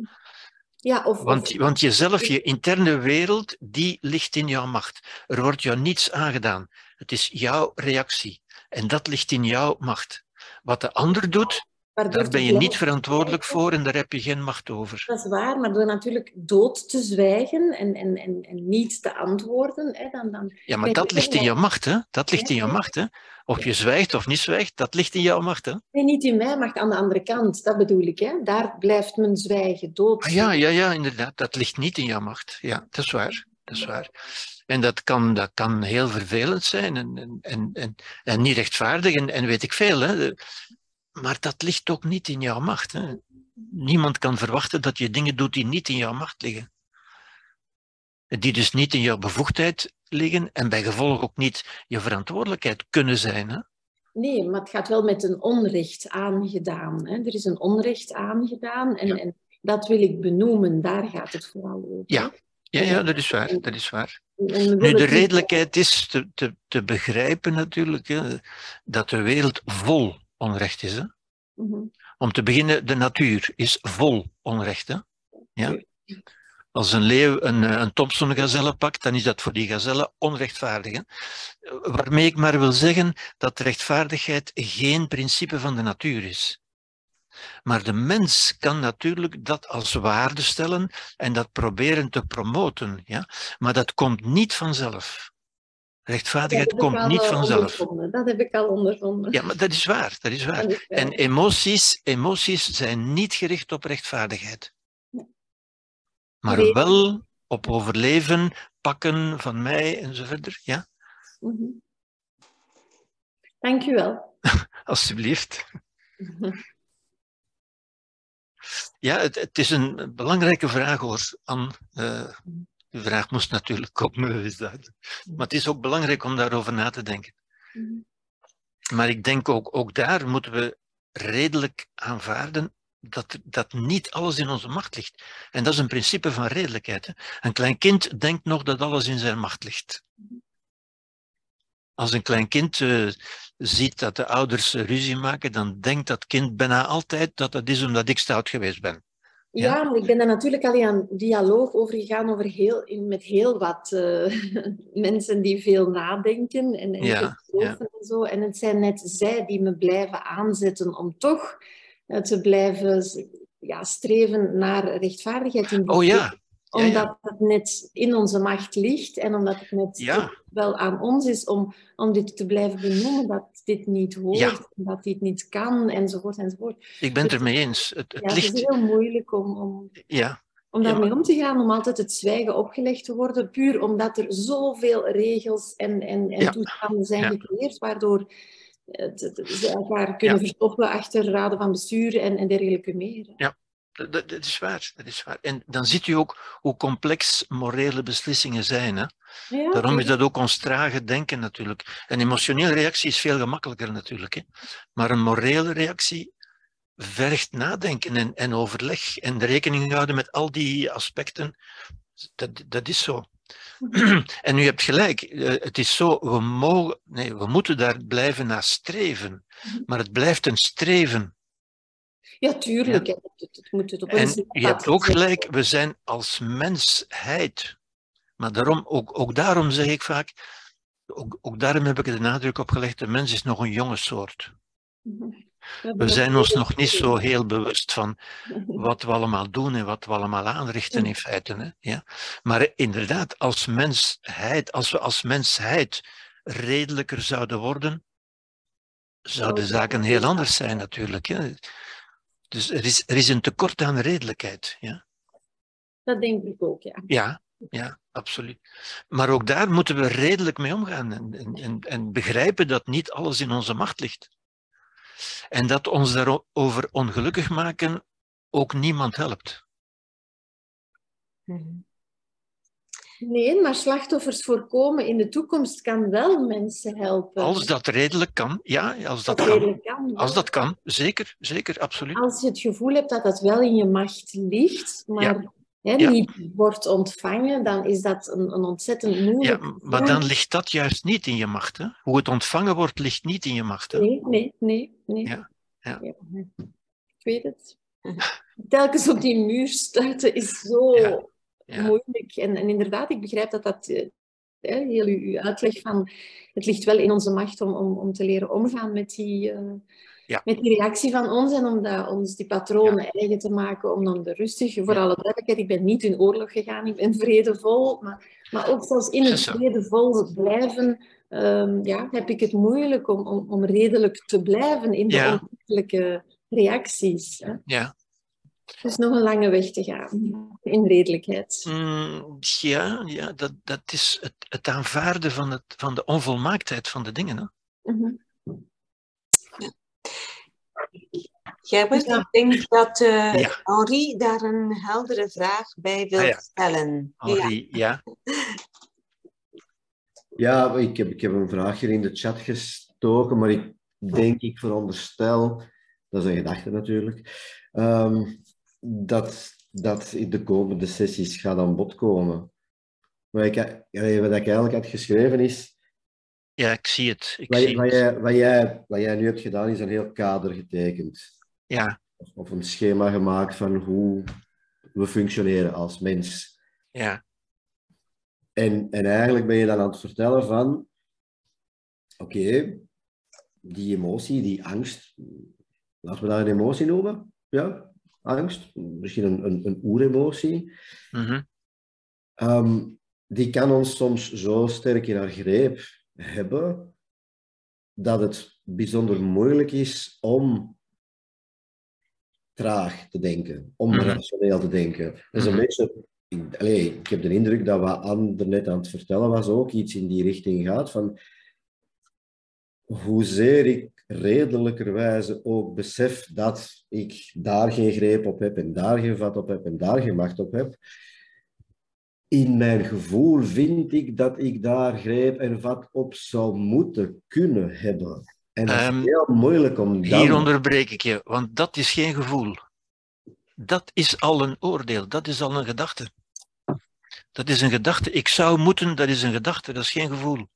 Ja, of... Want, want jezelf, je interne wereld, die ligt in jouw macht. Er wordt jou niets aangedaan. Het is jouw reactie. En dat ligt in jouw macht. Wat de ander doet, waardoor daar ben je niet verantwoordelijk voor en daar heb je geen macht over. Dat is waar, maar door natuurlijk dood te zwijgen en, en, en, en niet te antwoorden, hè, dan... dan Ja, maar dat ligt in jouw macht, hè? Dat ligt in jouw macht, hè? Of je zwijgt of niet zwijgt, dat ligt in jouw macht, hè? Nee, niet in mij, maar aan de andere kant. Dat bedoel ik. Hè. Daar blijft mijn zwijgen dood. Ah, ja, ja, ja, inderdaad. Dat ligt niet in jouw macht. Ja, dat is waar. Dat is waar. En dat kan, dat kan heel vervelend zijn en, en, en, en, niet rechtvaardig en, en weet ik veel. Hè. Maar dat ligt ook niet in jouw macht. Hè. Niemand kan verwachten dat je dingen doet die niet in jouw macht liggen. Die dus niet in jouw bevoegdheid liggen en bij gevolg ook niet je verantwoordelijkheid kunnen zijn. Hè. Nee, maar het gaat wel met een onrecht aangedaan. Hè. Er is een onrecht aangedaan en, Ja. en dat wil ik benoemen. Daar gaat het vooral over. Ja. Ja, ja, dat is waar. Dat is waar. Nu, de redelijkheid is te, te, te begrijpen natuurlijk hè, dat de wereld vol onrecht is. Hè. Mhm. Om te beginnen, de natuur is vol onrecht. Hè? Ja? Als een leeuw een, eh, een Thompson-gazelle pakt, dan is dat voor die gazelle onrechtvaardig. Hè? Waarmee ik maar wil zeggen dat rechtvaardigheid geen principe van de natuur is. Maar de mens kan natuurlijk dat als waarde stellen en dat proberen te promoten. Ja? Maar dat komt niet vanzelf. Rechtvaardigheid komt niet eh, vanzelf. Dat heb ik al ondervonden. Ja, maar dat is waar. Dat is waar. Dat is waar. En emoties, emoties zijn niet gericht op rechtvaardigheid. Nee. Maar Nee. wel op overleven, pakken van mij en zo verder. Ja, Mhm. Dank u wel. alsjeblieft. Ja, het, het is een belangrijke vraag hoor, Anne. Eh, de vraag moest natuurlijk komen, is dat. Maar het is ook belangrijk om daarover na te denken. Mhm. Maar ik denk ook, ook daar moeten we redelijk aanvaarden dat, dat niet alles in onze macht ligt. En dat is een principe van redelijkheid. Hè. Een klein kind denkt nog dat alles in zijn macht ligt. Als een klein kind eh, ziet dat de ouders ruzie maken, dan denkt dat kind bijna altijd dat het is omdat ik stout geweest ben. Ja, Ja. maar ik ben daar natuurlijk al aan dialoog over gegaan over heel, met heel wat eh, mensen die veel nadenken en, en Ja, en zo. En het zijn net zij die me blijven aanzetten om toch eh, te blijven ja, streven naar rechtvaardigheid in die Oh ja. Omdat het net in onze macht ligt en omdat het net wel aan ons is om, om dit te blijven benoemen, dat dit niet hoort, Ja. dat dit niet kan, enzovoort, enzovoort. ik ben het ermee eens. Het, Ja, het het is ligt, heel moeilijk om, om, ja, om Ja, daarmee om te gaan, om altijd het zwijgen opgelegd te worden, puur omdat er zoveel regels en, en, en Ja. toestanden zijn Ja. gecreëerd, waardoor het- het- ze elkaar kunnen Ja. verstoppen achter raden van bestuur en, en dergelijke meer. Dat, dat, dat is waar, dat is waar. En dan ziet u ook hoe complex morele beslissingen zijn. Hè? Ja, Daarom is dat ook ons trage denken natuurlijk. Een emotionele reactie is veel gemakkelijker natuurlijk. Hè? Maar een morele reactie vergt nadenken en, en overleg en rekening houden met al die aspecten. Dat, dat is zo. En u hebt gelijk, eh, het is zo, we, mogen, nee, we moeten daar blijven naar streven. Mhm. Maar het blijft een streven. Ja, tuurlijk. Het, het moet het op een En je hebt ook gelijk, we zijn als mensheid. Maar daarom, ook, ook daarom zeg ik vaak, ook, ook daarom heb ik er de nadruk op gelegd, de mens is nog een jonge soort. We zijn ons nog niet zo heel bewust van wat we allemaal doen en wat we allemaal aanrichten in feite. Hè? Ja. Maar inderdaad, als mensheid, als we als mensheid redelijker zouden worden, zou de zaak een heel anders zijn natuurlijk. Hè? Dus er is, er is een tekort aan redelijkheid. Ja? Dat denk ik ook, ja. Ja, ja, absoluut. Maar ook daar moeten we redelijk mee omgaan en, en, en begrijpen dat niet alles in onze macht ligt. En dat ons daarover ongelukkig maken ook niemand helpt. Mhm. Nee, maar slachtoffers voorkomen in de toekomst kan wel mensen helpen. Als dat redelijk kan, ja, als dat, kan. kan als dat kan, zeker, zeker, absoluut. Als je het gevoel hebt dat dat wel in je macht ligt, maar hè, niet wordt ontvangen, dan is dat een, een ontzettend moeilijk. Ja, maar dan ligt dat juist niet in je macht. Hè? Hoe het ontvangen wordt, ligt niet in je macht. Hè? Nee, nee, nee. nee. Ja, ja. Ik weet het. Telkens op die muur stuiten is zo moeilijk. En, en, inderdaad, ik begrijp dat dat... Eh, heel uw uitleg van het ligt wel in onze macht om, om, om te leren omgaan met die, uh, ja. met die reactie van ons en om dat, ons die patronen eigen te maken, om dan de rustig, voor alle duidelijkheid, ik ben niet in oorlog gegaan, ik ben vredevol, maar, maar ook zelfs in het vredevol blijven, um, ja, heb ik het moeilijk om, om, om redelijk te blijven in de ja. reacties. Hè? Ja. Dus nog een lange weg te gaan in redelijkheid. Mm, ja, ja dat, dat is het, het aanvaarden van, het, van de onvolmaaktheid van de dingen. Hè? Mm -hmm. Gerbert, ik denk dat uh, Henri daar een heldere vraag bij wil ah, stellen. Henri, ja. ja. ik, heb, ik heb een vraagje in de chat gestoken, maar ik denk, ik veronderstel, dat is een gedachte natuurlijk, um, dat dat in de komende sessies gaat aan bod komen. Wat ik, wat ik eigenlijk had geschreven is, ja, ik zie het. Ik wat, zie wat, Jij, wat, jij, wat jij nu hebt gedaan, is een heel kader getekend. Ja. Of een schema gemaakt van hoe we functioneren als mens. Ja. En, en eigenlijk ben je dan aan het vertellen van... Oké, die emotie, die angst... Laten we dat een emotie noemen. Ja, angst. Misschien een, een, een oeremotie. Mm die kan ons soms zo sterk in haar greep hebben, dat het bijzonder moeilijk is om traag te denken, om mm rationeel te denken. Dus een beetje, allez, ik heb de indruk dat wat Anne net aan het vertellen was, ook iets in die richting gaat van hoezeer ik redelijkerwijze ook besef dat ik daar geen greep op heb en daar geen vat op heb en daar geen macht op heb, in mijn gevoel vind ik dat ik daar greep en vat op zou moeten kunnen hebben. En dat is um, heel moeilijk om dan... Hier onderbreek ik je, want dat is geen gevoel. Dat is al een oordeel, dat is al een gedachte. Dat is een gedachte. Ik zou moeten, dat is een gedachte, dat is geen gevoel.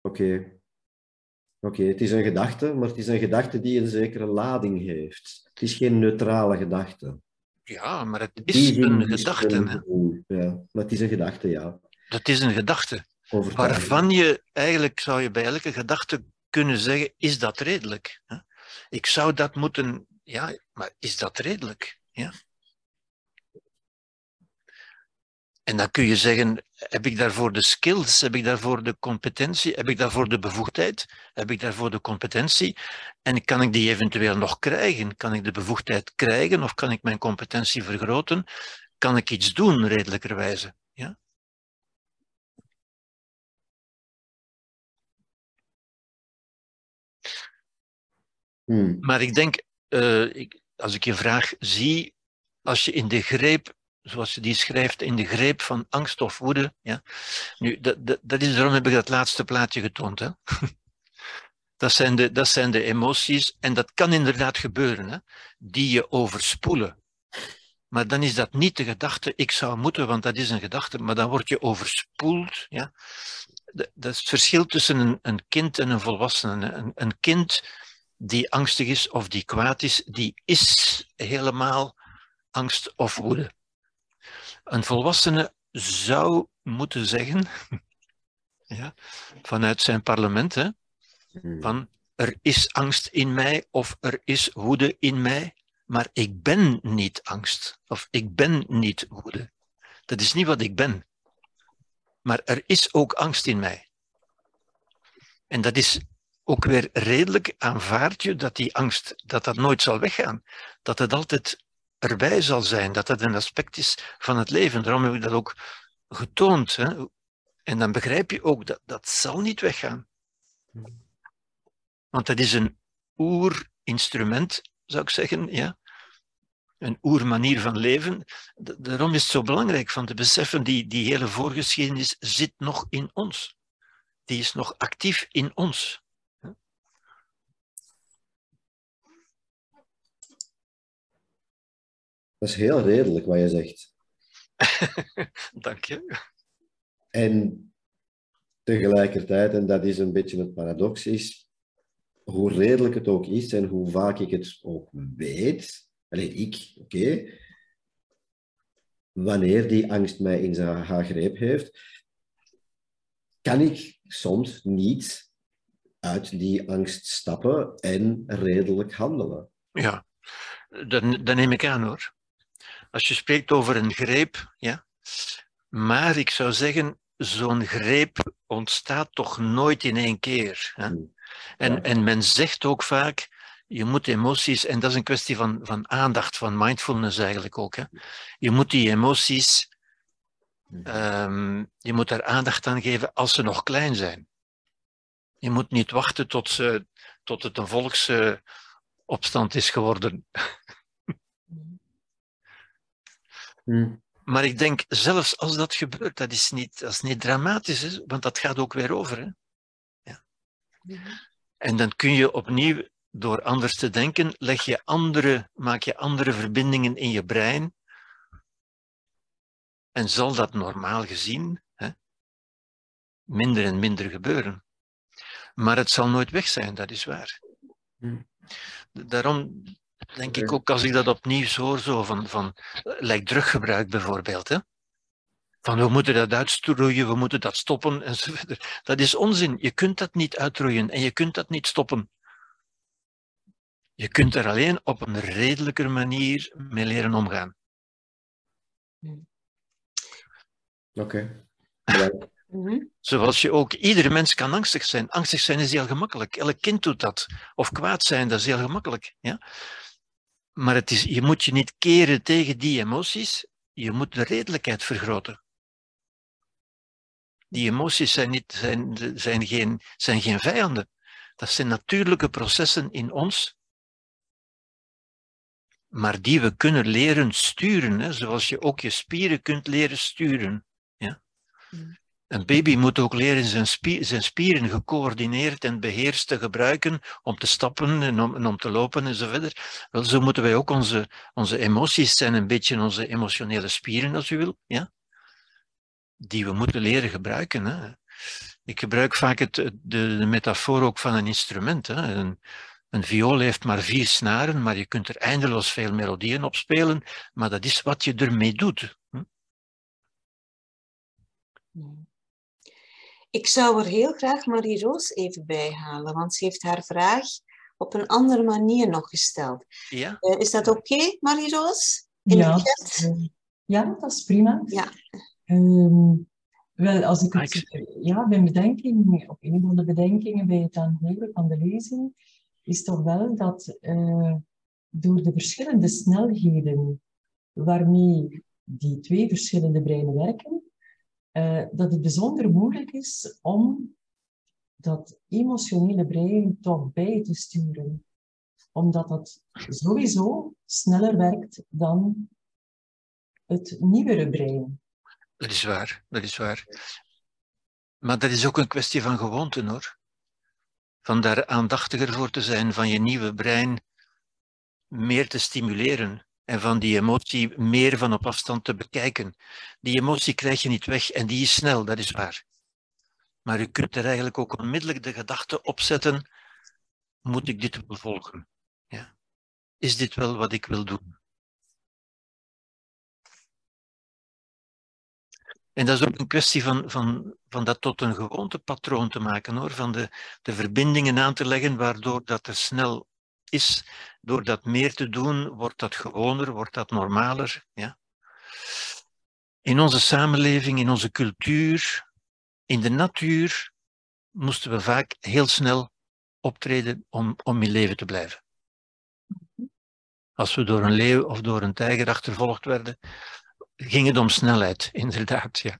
Oké. Oké, het is een gedachte, maar het is een gedachte die een zekere lading heeft. Het is geen neutrale gedachte. Ja, maar het is een gedachte. ja, maar het is een gedachte, ja. Dat is een gedachte. Waarvan je eigenlijk, zou je bij elke gedachte kunnen zeggen, is dat redelijk? Ik zou dat moeten, ja, maar is dat redelijk? Ja. En dan kun je zeggen, heb ik daarvoor de skills, heb ik daarvoor de competentie, heb ik daarvoor de bevoegdheid, heb ik daarvoor de competentie en kan ik die eventueel nog krijgen? Kan ik de bevoegdheid krijgen of kan ik mijn competentie vergroten? Kan ik iets doen, redelijkerwijze? Ja? Hmm. Maar ik denk, uh, ik, als ik je vraag zie, als je in de greep zoals je die schrijft, in de greep van angst of woede. Ja? Nu, dat, dat, is, daarom heb ik dat laatste plaatje getoond. Hè? dat, zijn de, dat zijn de emoties, en dat kan inderdaad gebeuren, hè? die je overspoelen. Maar dan is dat niet de gedachte, ik zou moeten, want dat is een gedachte, maar dan word je overspoeld. Ja? Dat is het verschil tussen een, een kind en een volwassene. Een, een kind die angstig is of die kwaad is, die is helemaal angst of woede. Een volwassene zou moeten zeggen, ja, vanuit zijn parlement, hè, Hmm. van er is angst in mij of er is woede in mij, maar ik ben niet angst of ik ben niet woede. Dat is niet wat ik ben. Maar er is ook angst in mij. En dat is ook weer redelijk aanvaard je dat die angst, dat dat nooit zal weggaan. Dat het altijd erbij zal zijn, dat dat een aspect is van het leven. Daarom heb ik dat ook getoond. Hè? En dan begrijp je ook dat dat zal niet weggaan. Want dat is een oerinstrument, zou ik zeggen, ja. Een oermanier van leven. Daarom is het zo belangrijk van te beseffen, die, die hele voorgeschiedenis zit nog in ons. Die is nog actief in ons. Dat is heel redelijk wat je zegt. Dank je. En tegelijkertijd, en dat is een beetje het paradox, is hoe redelijk het ook is en hoe vaak ik het ook weet, alleen ik, oké, wanneer die angst mij in zijn haar greep heeft, kan ik soms niet uit die angst stappen en redelijk handelen. Ja, dat, dat neem ik aan hoor. Als je spreekt over een greep, ja. Maar ik zou zeggen, zo'n greep ontstaat toch nooit in één keer. Hè? Hmm. En, en men zegt ook vaak, je moet emoties, en dat is een kwestie van, van aandacht, van mindfulness eigenlijk ook. Hè? Je moet die emoties, um, je moet daar aandacht aan geven als ze nog klein zijn. Je moet niet wachten tot, ze, tot het een volksopstand is geworden. Hmm. Maar ik denk, zelfs als dat gebeurt, dat is niet, dat is niet dramatisch, hè? want dat gaat ook weer over. Hè? Ja. En dan kun je opnieuw, door anders te denken, leg je andere, maak je andere verbindingen in je brein. En zal dat normaal gezien hè, minder en minder gebeuren. Maar het zal nooit weg zijn, dat is waar. Hmm. Daarom denk ik ook als ik dat opnieuw hoor, zo van, van like druggebruik bijvoorbeeld. Hè? Van we moeten dat uitroeien, we moeten dat stoppen enzovoort. Dat is onzin. Je kunt dat niet uitroeien en je kunt dat niet stoppen. Je kunt er alleen op een redelijker manier mee leren omgaan. Oké. Mhm. Zoals je ook, iedere mens kan angstig zijn. Angstig zijn is heel gemakkelijk. Elk kind doet dat. Of kwaad zijn, dat is heel gemakkelijk. Ja? Maar het is, je moet je niet keren tegen die emoties, je moet de redelijkheid vergroten. Die emoties zijn, niet, zijn, zijn, geen, zijn geen vijanden. Dat zijn natuurlijke processen in ons, maar die we kunnen leren sturen, hè, zoals je ook je spieren kunt leren sturen. Ja? Mm. Een baby moet ook leren zijn, zijn spieren gecoördineerd en beheerst te gebruiken om te stappen en om, te lopen en zo verder. Wel, zo moeten wij ook onze, onze emoties zijn een beetje onze emotionele spieren, als u wil, ja? die we moeten leren gebruiken. Hè? Ik gebruik vaak het, de, de metafoor ook van een instrument. Hè? Een, een viool heeft maar vier snaren, maar je kunt er eindeloos veel melodieën op spelen, maar dat is wat je ermee doet. Ik zou er heel graag Marie-Roos even bij halen, want ze heeft haar vraag op een andere manier nog gesteld. Ja? Uh, is dat oké, okay, Marie-Roos? Ja, ja, dat is prima. Ja. Um, wel, als ik het, ja, mijn bedenking, of een van de bedenkingen bij het aanhoren van de lezing, is toch wel dat uh, door de verschillende snelheden waarmee die twee verschillende breinen werken, uh, dat het bijzonder moeilijk is om dat emotionele brein toch bij te sturen. Omdat dat sowieso sneller werkt dan het nieuwere brein. Dat is waar, dat is waar. Maar dat is ook een kwestie van gewoonte hoor. Van daar aandachtiger voor te zijn, van je nieuwe brein meer te stimuleren en van die emotie meer van op afstand te bekijken. Die emotie krijg je niet weg en die is snel, dat is waar. Maar je kunt er eigenlijk ook onmiddellijk de gedachte opzetten, moet ik dit volgen? Ja. Is dit wel wat ik wil doen? En dat is ook een kwestie van, van, van dat tot een gewoontepatroon te maken, hoor. van de, de verbindingen aan te leggen, waardoor dat er snel is. Door dat meer te doen, wordt dat gewoner, wordt dat normaler. Ja? In onze samenleving, in onze cultuur, in de natuur, moesten we vaak heel snel optreden om, om in leven te blijven. Als we door een leeuw of door een tijger achtervolgd werden, ging het om snelheid, inderdaad. Ja.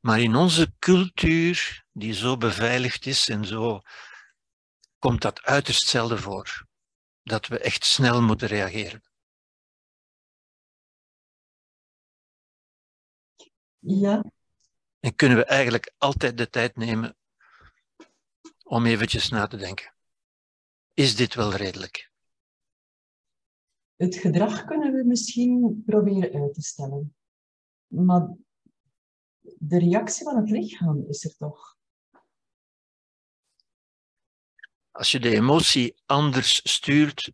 Maar in onze cultuur, die zo beveiligd is en zo, komt dat uiterst zelden voor. Dat we echt snel moeten reageren. Ja. En kunnen we eigenlijk altijd de tijd nemen om eventjes na te denken. Is dit wel redelijk? Het gedrag kunnen we misschien proberen uit te stellen. Maar de reactie van het lichaam is er toch. Als je de emotie anders stuurt,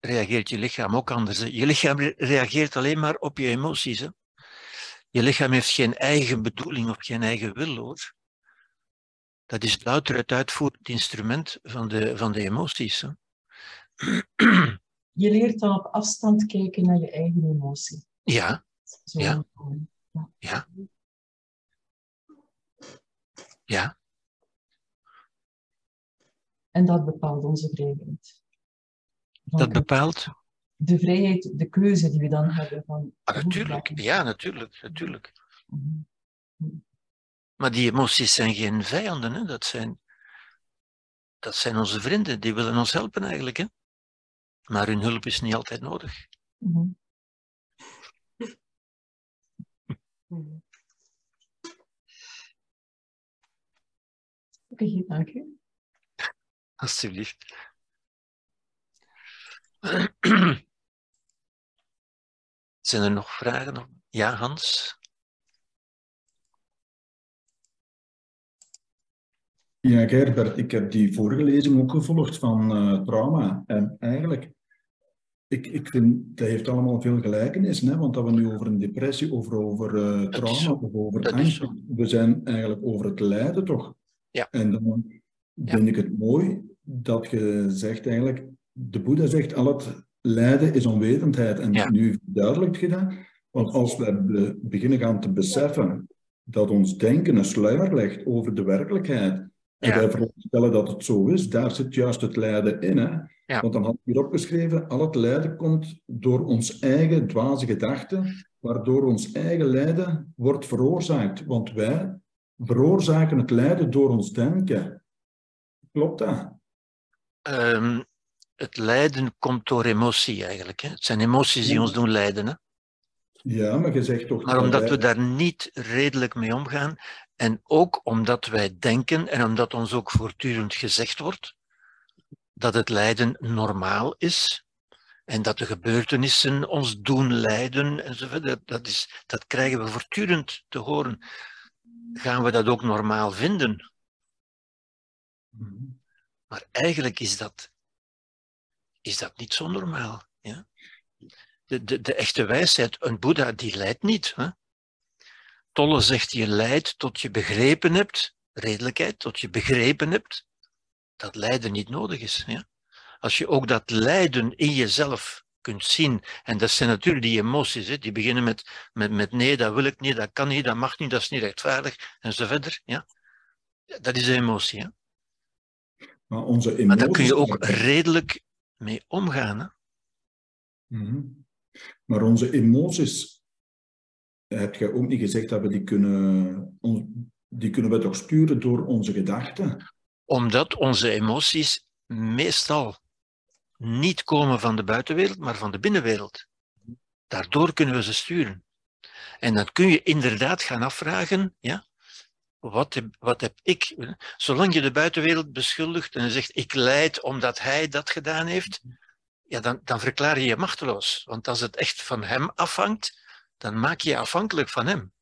reageert je lichaam ook anders. Je lichaam reageert alleen maar op je emoties. Hè? Je lichaam heeft geen eigen bedoeling of geen eigen wil hoor. Dat is louter het uitvoerend instrument van de, van de emoties. Hè? Je leert dan op afstand kijken naar je eigen emotie. Ja. Zo ja. ja. Ja. En dat bepaalt onze vrijheid. dat bepaalt? De vrijheid, de keuze die we dan hebben. Van ah, natuurlijk, ja, natuurlijk, natuurlijk. Mhm. Maar die emoties zijn geen vijanden, hè? Dat, zijn, dat zijn onze vrienden, die willen ons helpen eigenlijk. Hè? Maar hun hulp is niet altijd nodig. Mm Oké, okay, dank u. Alsjeblieft. Zijn er nog vragen? Ja, Hans? Ja, Gerbert, ik heb die vorige lezing ook gevolgd van uh, trauma. En eigenlijk, ik, ik vind, dat heeft allemaal veel gelijkenis, hè? want dat we nu over een depressie, over, over uh, trauma, of over angst, we zijn eigenlijk over het lijden toch? Ja. En dan vind ik het mooi dat je zegt eigenlijk, de Boeddha zegt, al het lijden is onwetendheid. En nu duidelijk gedaan, want als we beginnen gaan te beseffen dat ons denken een sluier legt over de werkelijkheid, en wij veronderstellen dat het zo is, daar zit juist het lijden in. Hè? Want dan had ik hier opgeschreven, al het lijden komt door ons eigen dwaze gedachten, waardoor ons eigen lijden wordt veroorzaakt. Want wij veroorzaken het lijden door ons denken. Klopt dat? Um, het lijden komt door emotie eigenlijk. Hè? Het zijn emoties die ons doen lijden. Hè? Ja, maar je zegt toch... Maar omdat we daar niet redelijk mee omgaan, en ook omdat wij denken en omdat ons ook voortdurend gezegd wordt dat het lijden normaal is en dat de gebeurtenissen ons doen lijden enzovoort, dat, is, dat krijgen we voortdurend te horen. Gaan we dat ook normaal vinden? Maar eigenlijk is dat, is dat niet zo normaal. Ja? De, de, de echte wijsheid, een Boeddha die lijdt niet. Hè? Tolle zegt je lijdt tot je begrepen hebt, redelijkheid, tot je begrepen hebt, dat lijden niet nodig is. Ja? Als je ook dat lijden in jezelf kunt zien, en dat zijn natuurlijk die emoties, hè, die beginnen met, met, met nee, dat wil ik niet, dat kan niet, dat mag niet, dat is niet rechtvaardig, en zo verder. Ja? Dat is de emotie. Hè? Maar, onze emoties... maar daar kun je ook redelijk mee omgaan. Hè? Mhm. Maar onze emoties heb je ook niet gezegd dat we die kunnen, die kunnen we toch sturen door onze gedachten? Omdat onze emoties meestal niet komen van de buitenwereld, maar van de binnenwereld. Daardoor kunnen we ze sturen. En dan kun je inderdaad gaan afvragen, ja, wat heb, wat heb ik? Zolang je de buitenwereld beschuldigt en zegt, ik leid omdat hij dat gedaan heeft, ja, dan, dan verklaar je je machteloos. Want als het echt van hem afhangt, dan maak je je afhankelijk van Hem.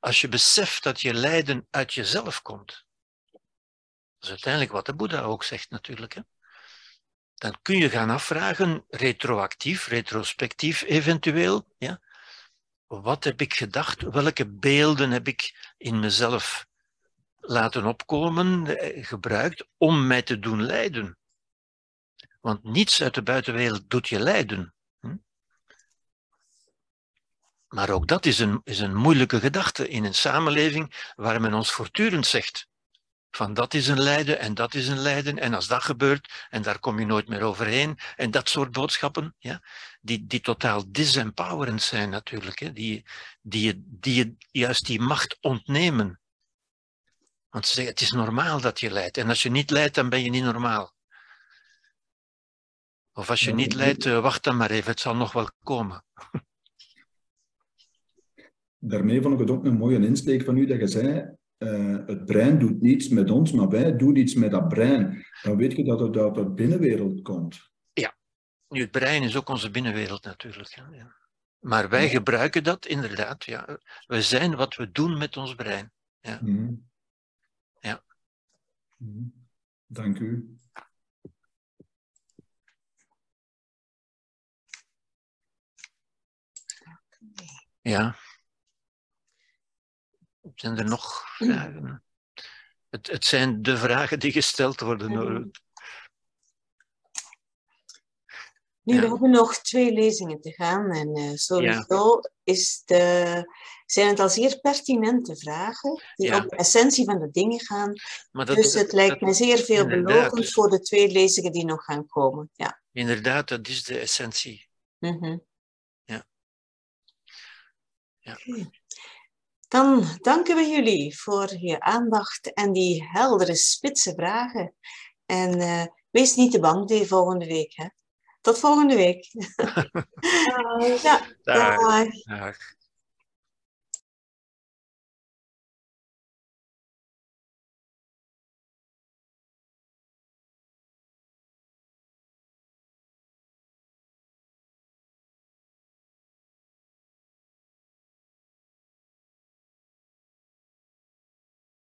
Als je beseft dat je lijden uit jezelf komt, dat is uiteindelijk wat de Boeddha ook zegt natuurlijk, hè? dan kun je gaan afvragen, retroactief, retrospectief eventueel, ja? Wat heb ik gedacht? Welke beelden heb ik in mezelf laten opkomen, eh, gebruikt om mij te doen lijden? Want niets uit de buitenwereld doet je lijden. Hm? Maar ook dat is een, is een moeilijke gedachte in een samenleving waar men ons voortdurend zegt van dat is een lijden en dat is een lijden en als dat gebeurt en daar kom je nooit meer overheen en dat soort boodschappen, ja, die, die totaal disempowerend zijn natuurlijk, hè, die, die, die juist die macht ontnemen. Want ze zeggen, het is normaal dat je lijdt en als je niet lijdt, dan ben je niet normaal. Of als je niet lijdt, eh, wacht dan maar even, het zal nog wel komen. Daarmee vond ik het ook een mooie insteek van u dat je zei, uh, het brein doet niets met ons, maar wij doen iets met dat brein. Dan weet je dat het uit de binnenwereld komt. Nu het brein is ook onze binnenwereld natuurlijk. Ja. Maar wij gebruiken dat inderdaad. Ja. We zijn wat we doen met ons brein. Ja. Mm. ja. Mm. Dank u. Ja. Zijn er nog vragen? Het, het zijn de vragen die gesteld worden. Nu, we hebben nog twee lezingen te gaan en uh, sowieso is de, zijn het al zeer pertinente vragen die op de essentie van de dingen gaan. Dat, dus het lijkt me zeer veelbelovend voor de twee lezingen die nog gaan komen. Ja. Inderdaad, dat is de essentie. Mm -hmm. Ja. ja. Dan danken we jullie voor je aandacht en die heldere, spitse vragen. En uh, wees niet te bang die volgende week. Hè? Tot volgende week. ja, dag. dag. dag.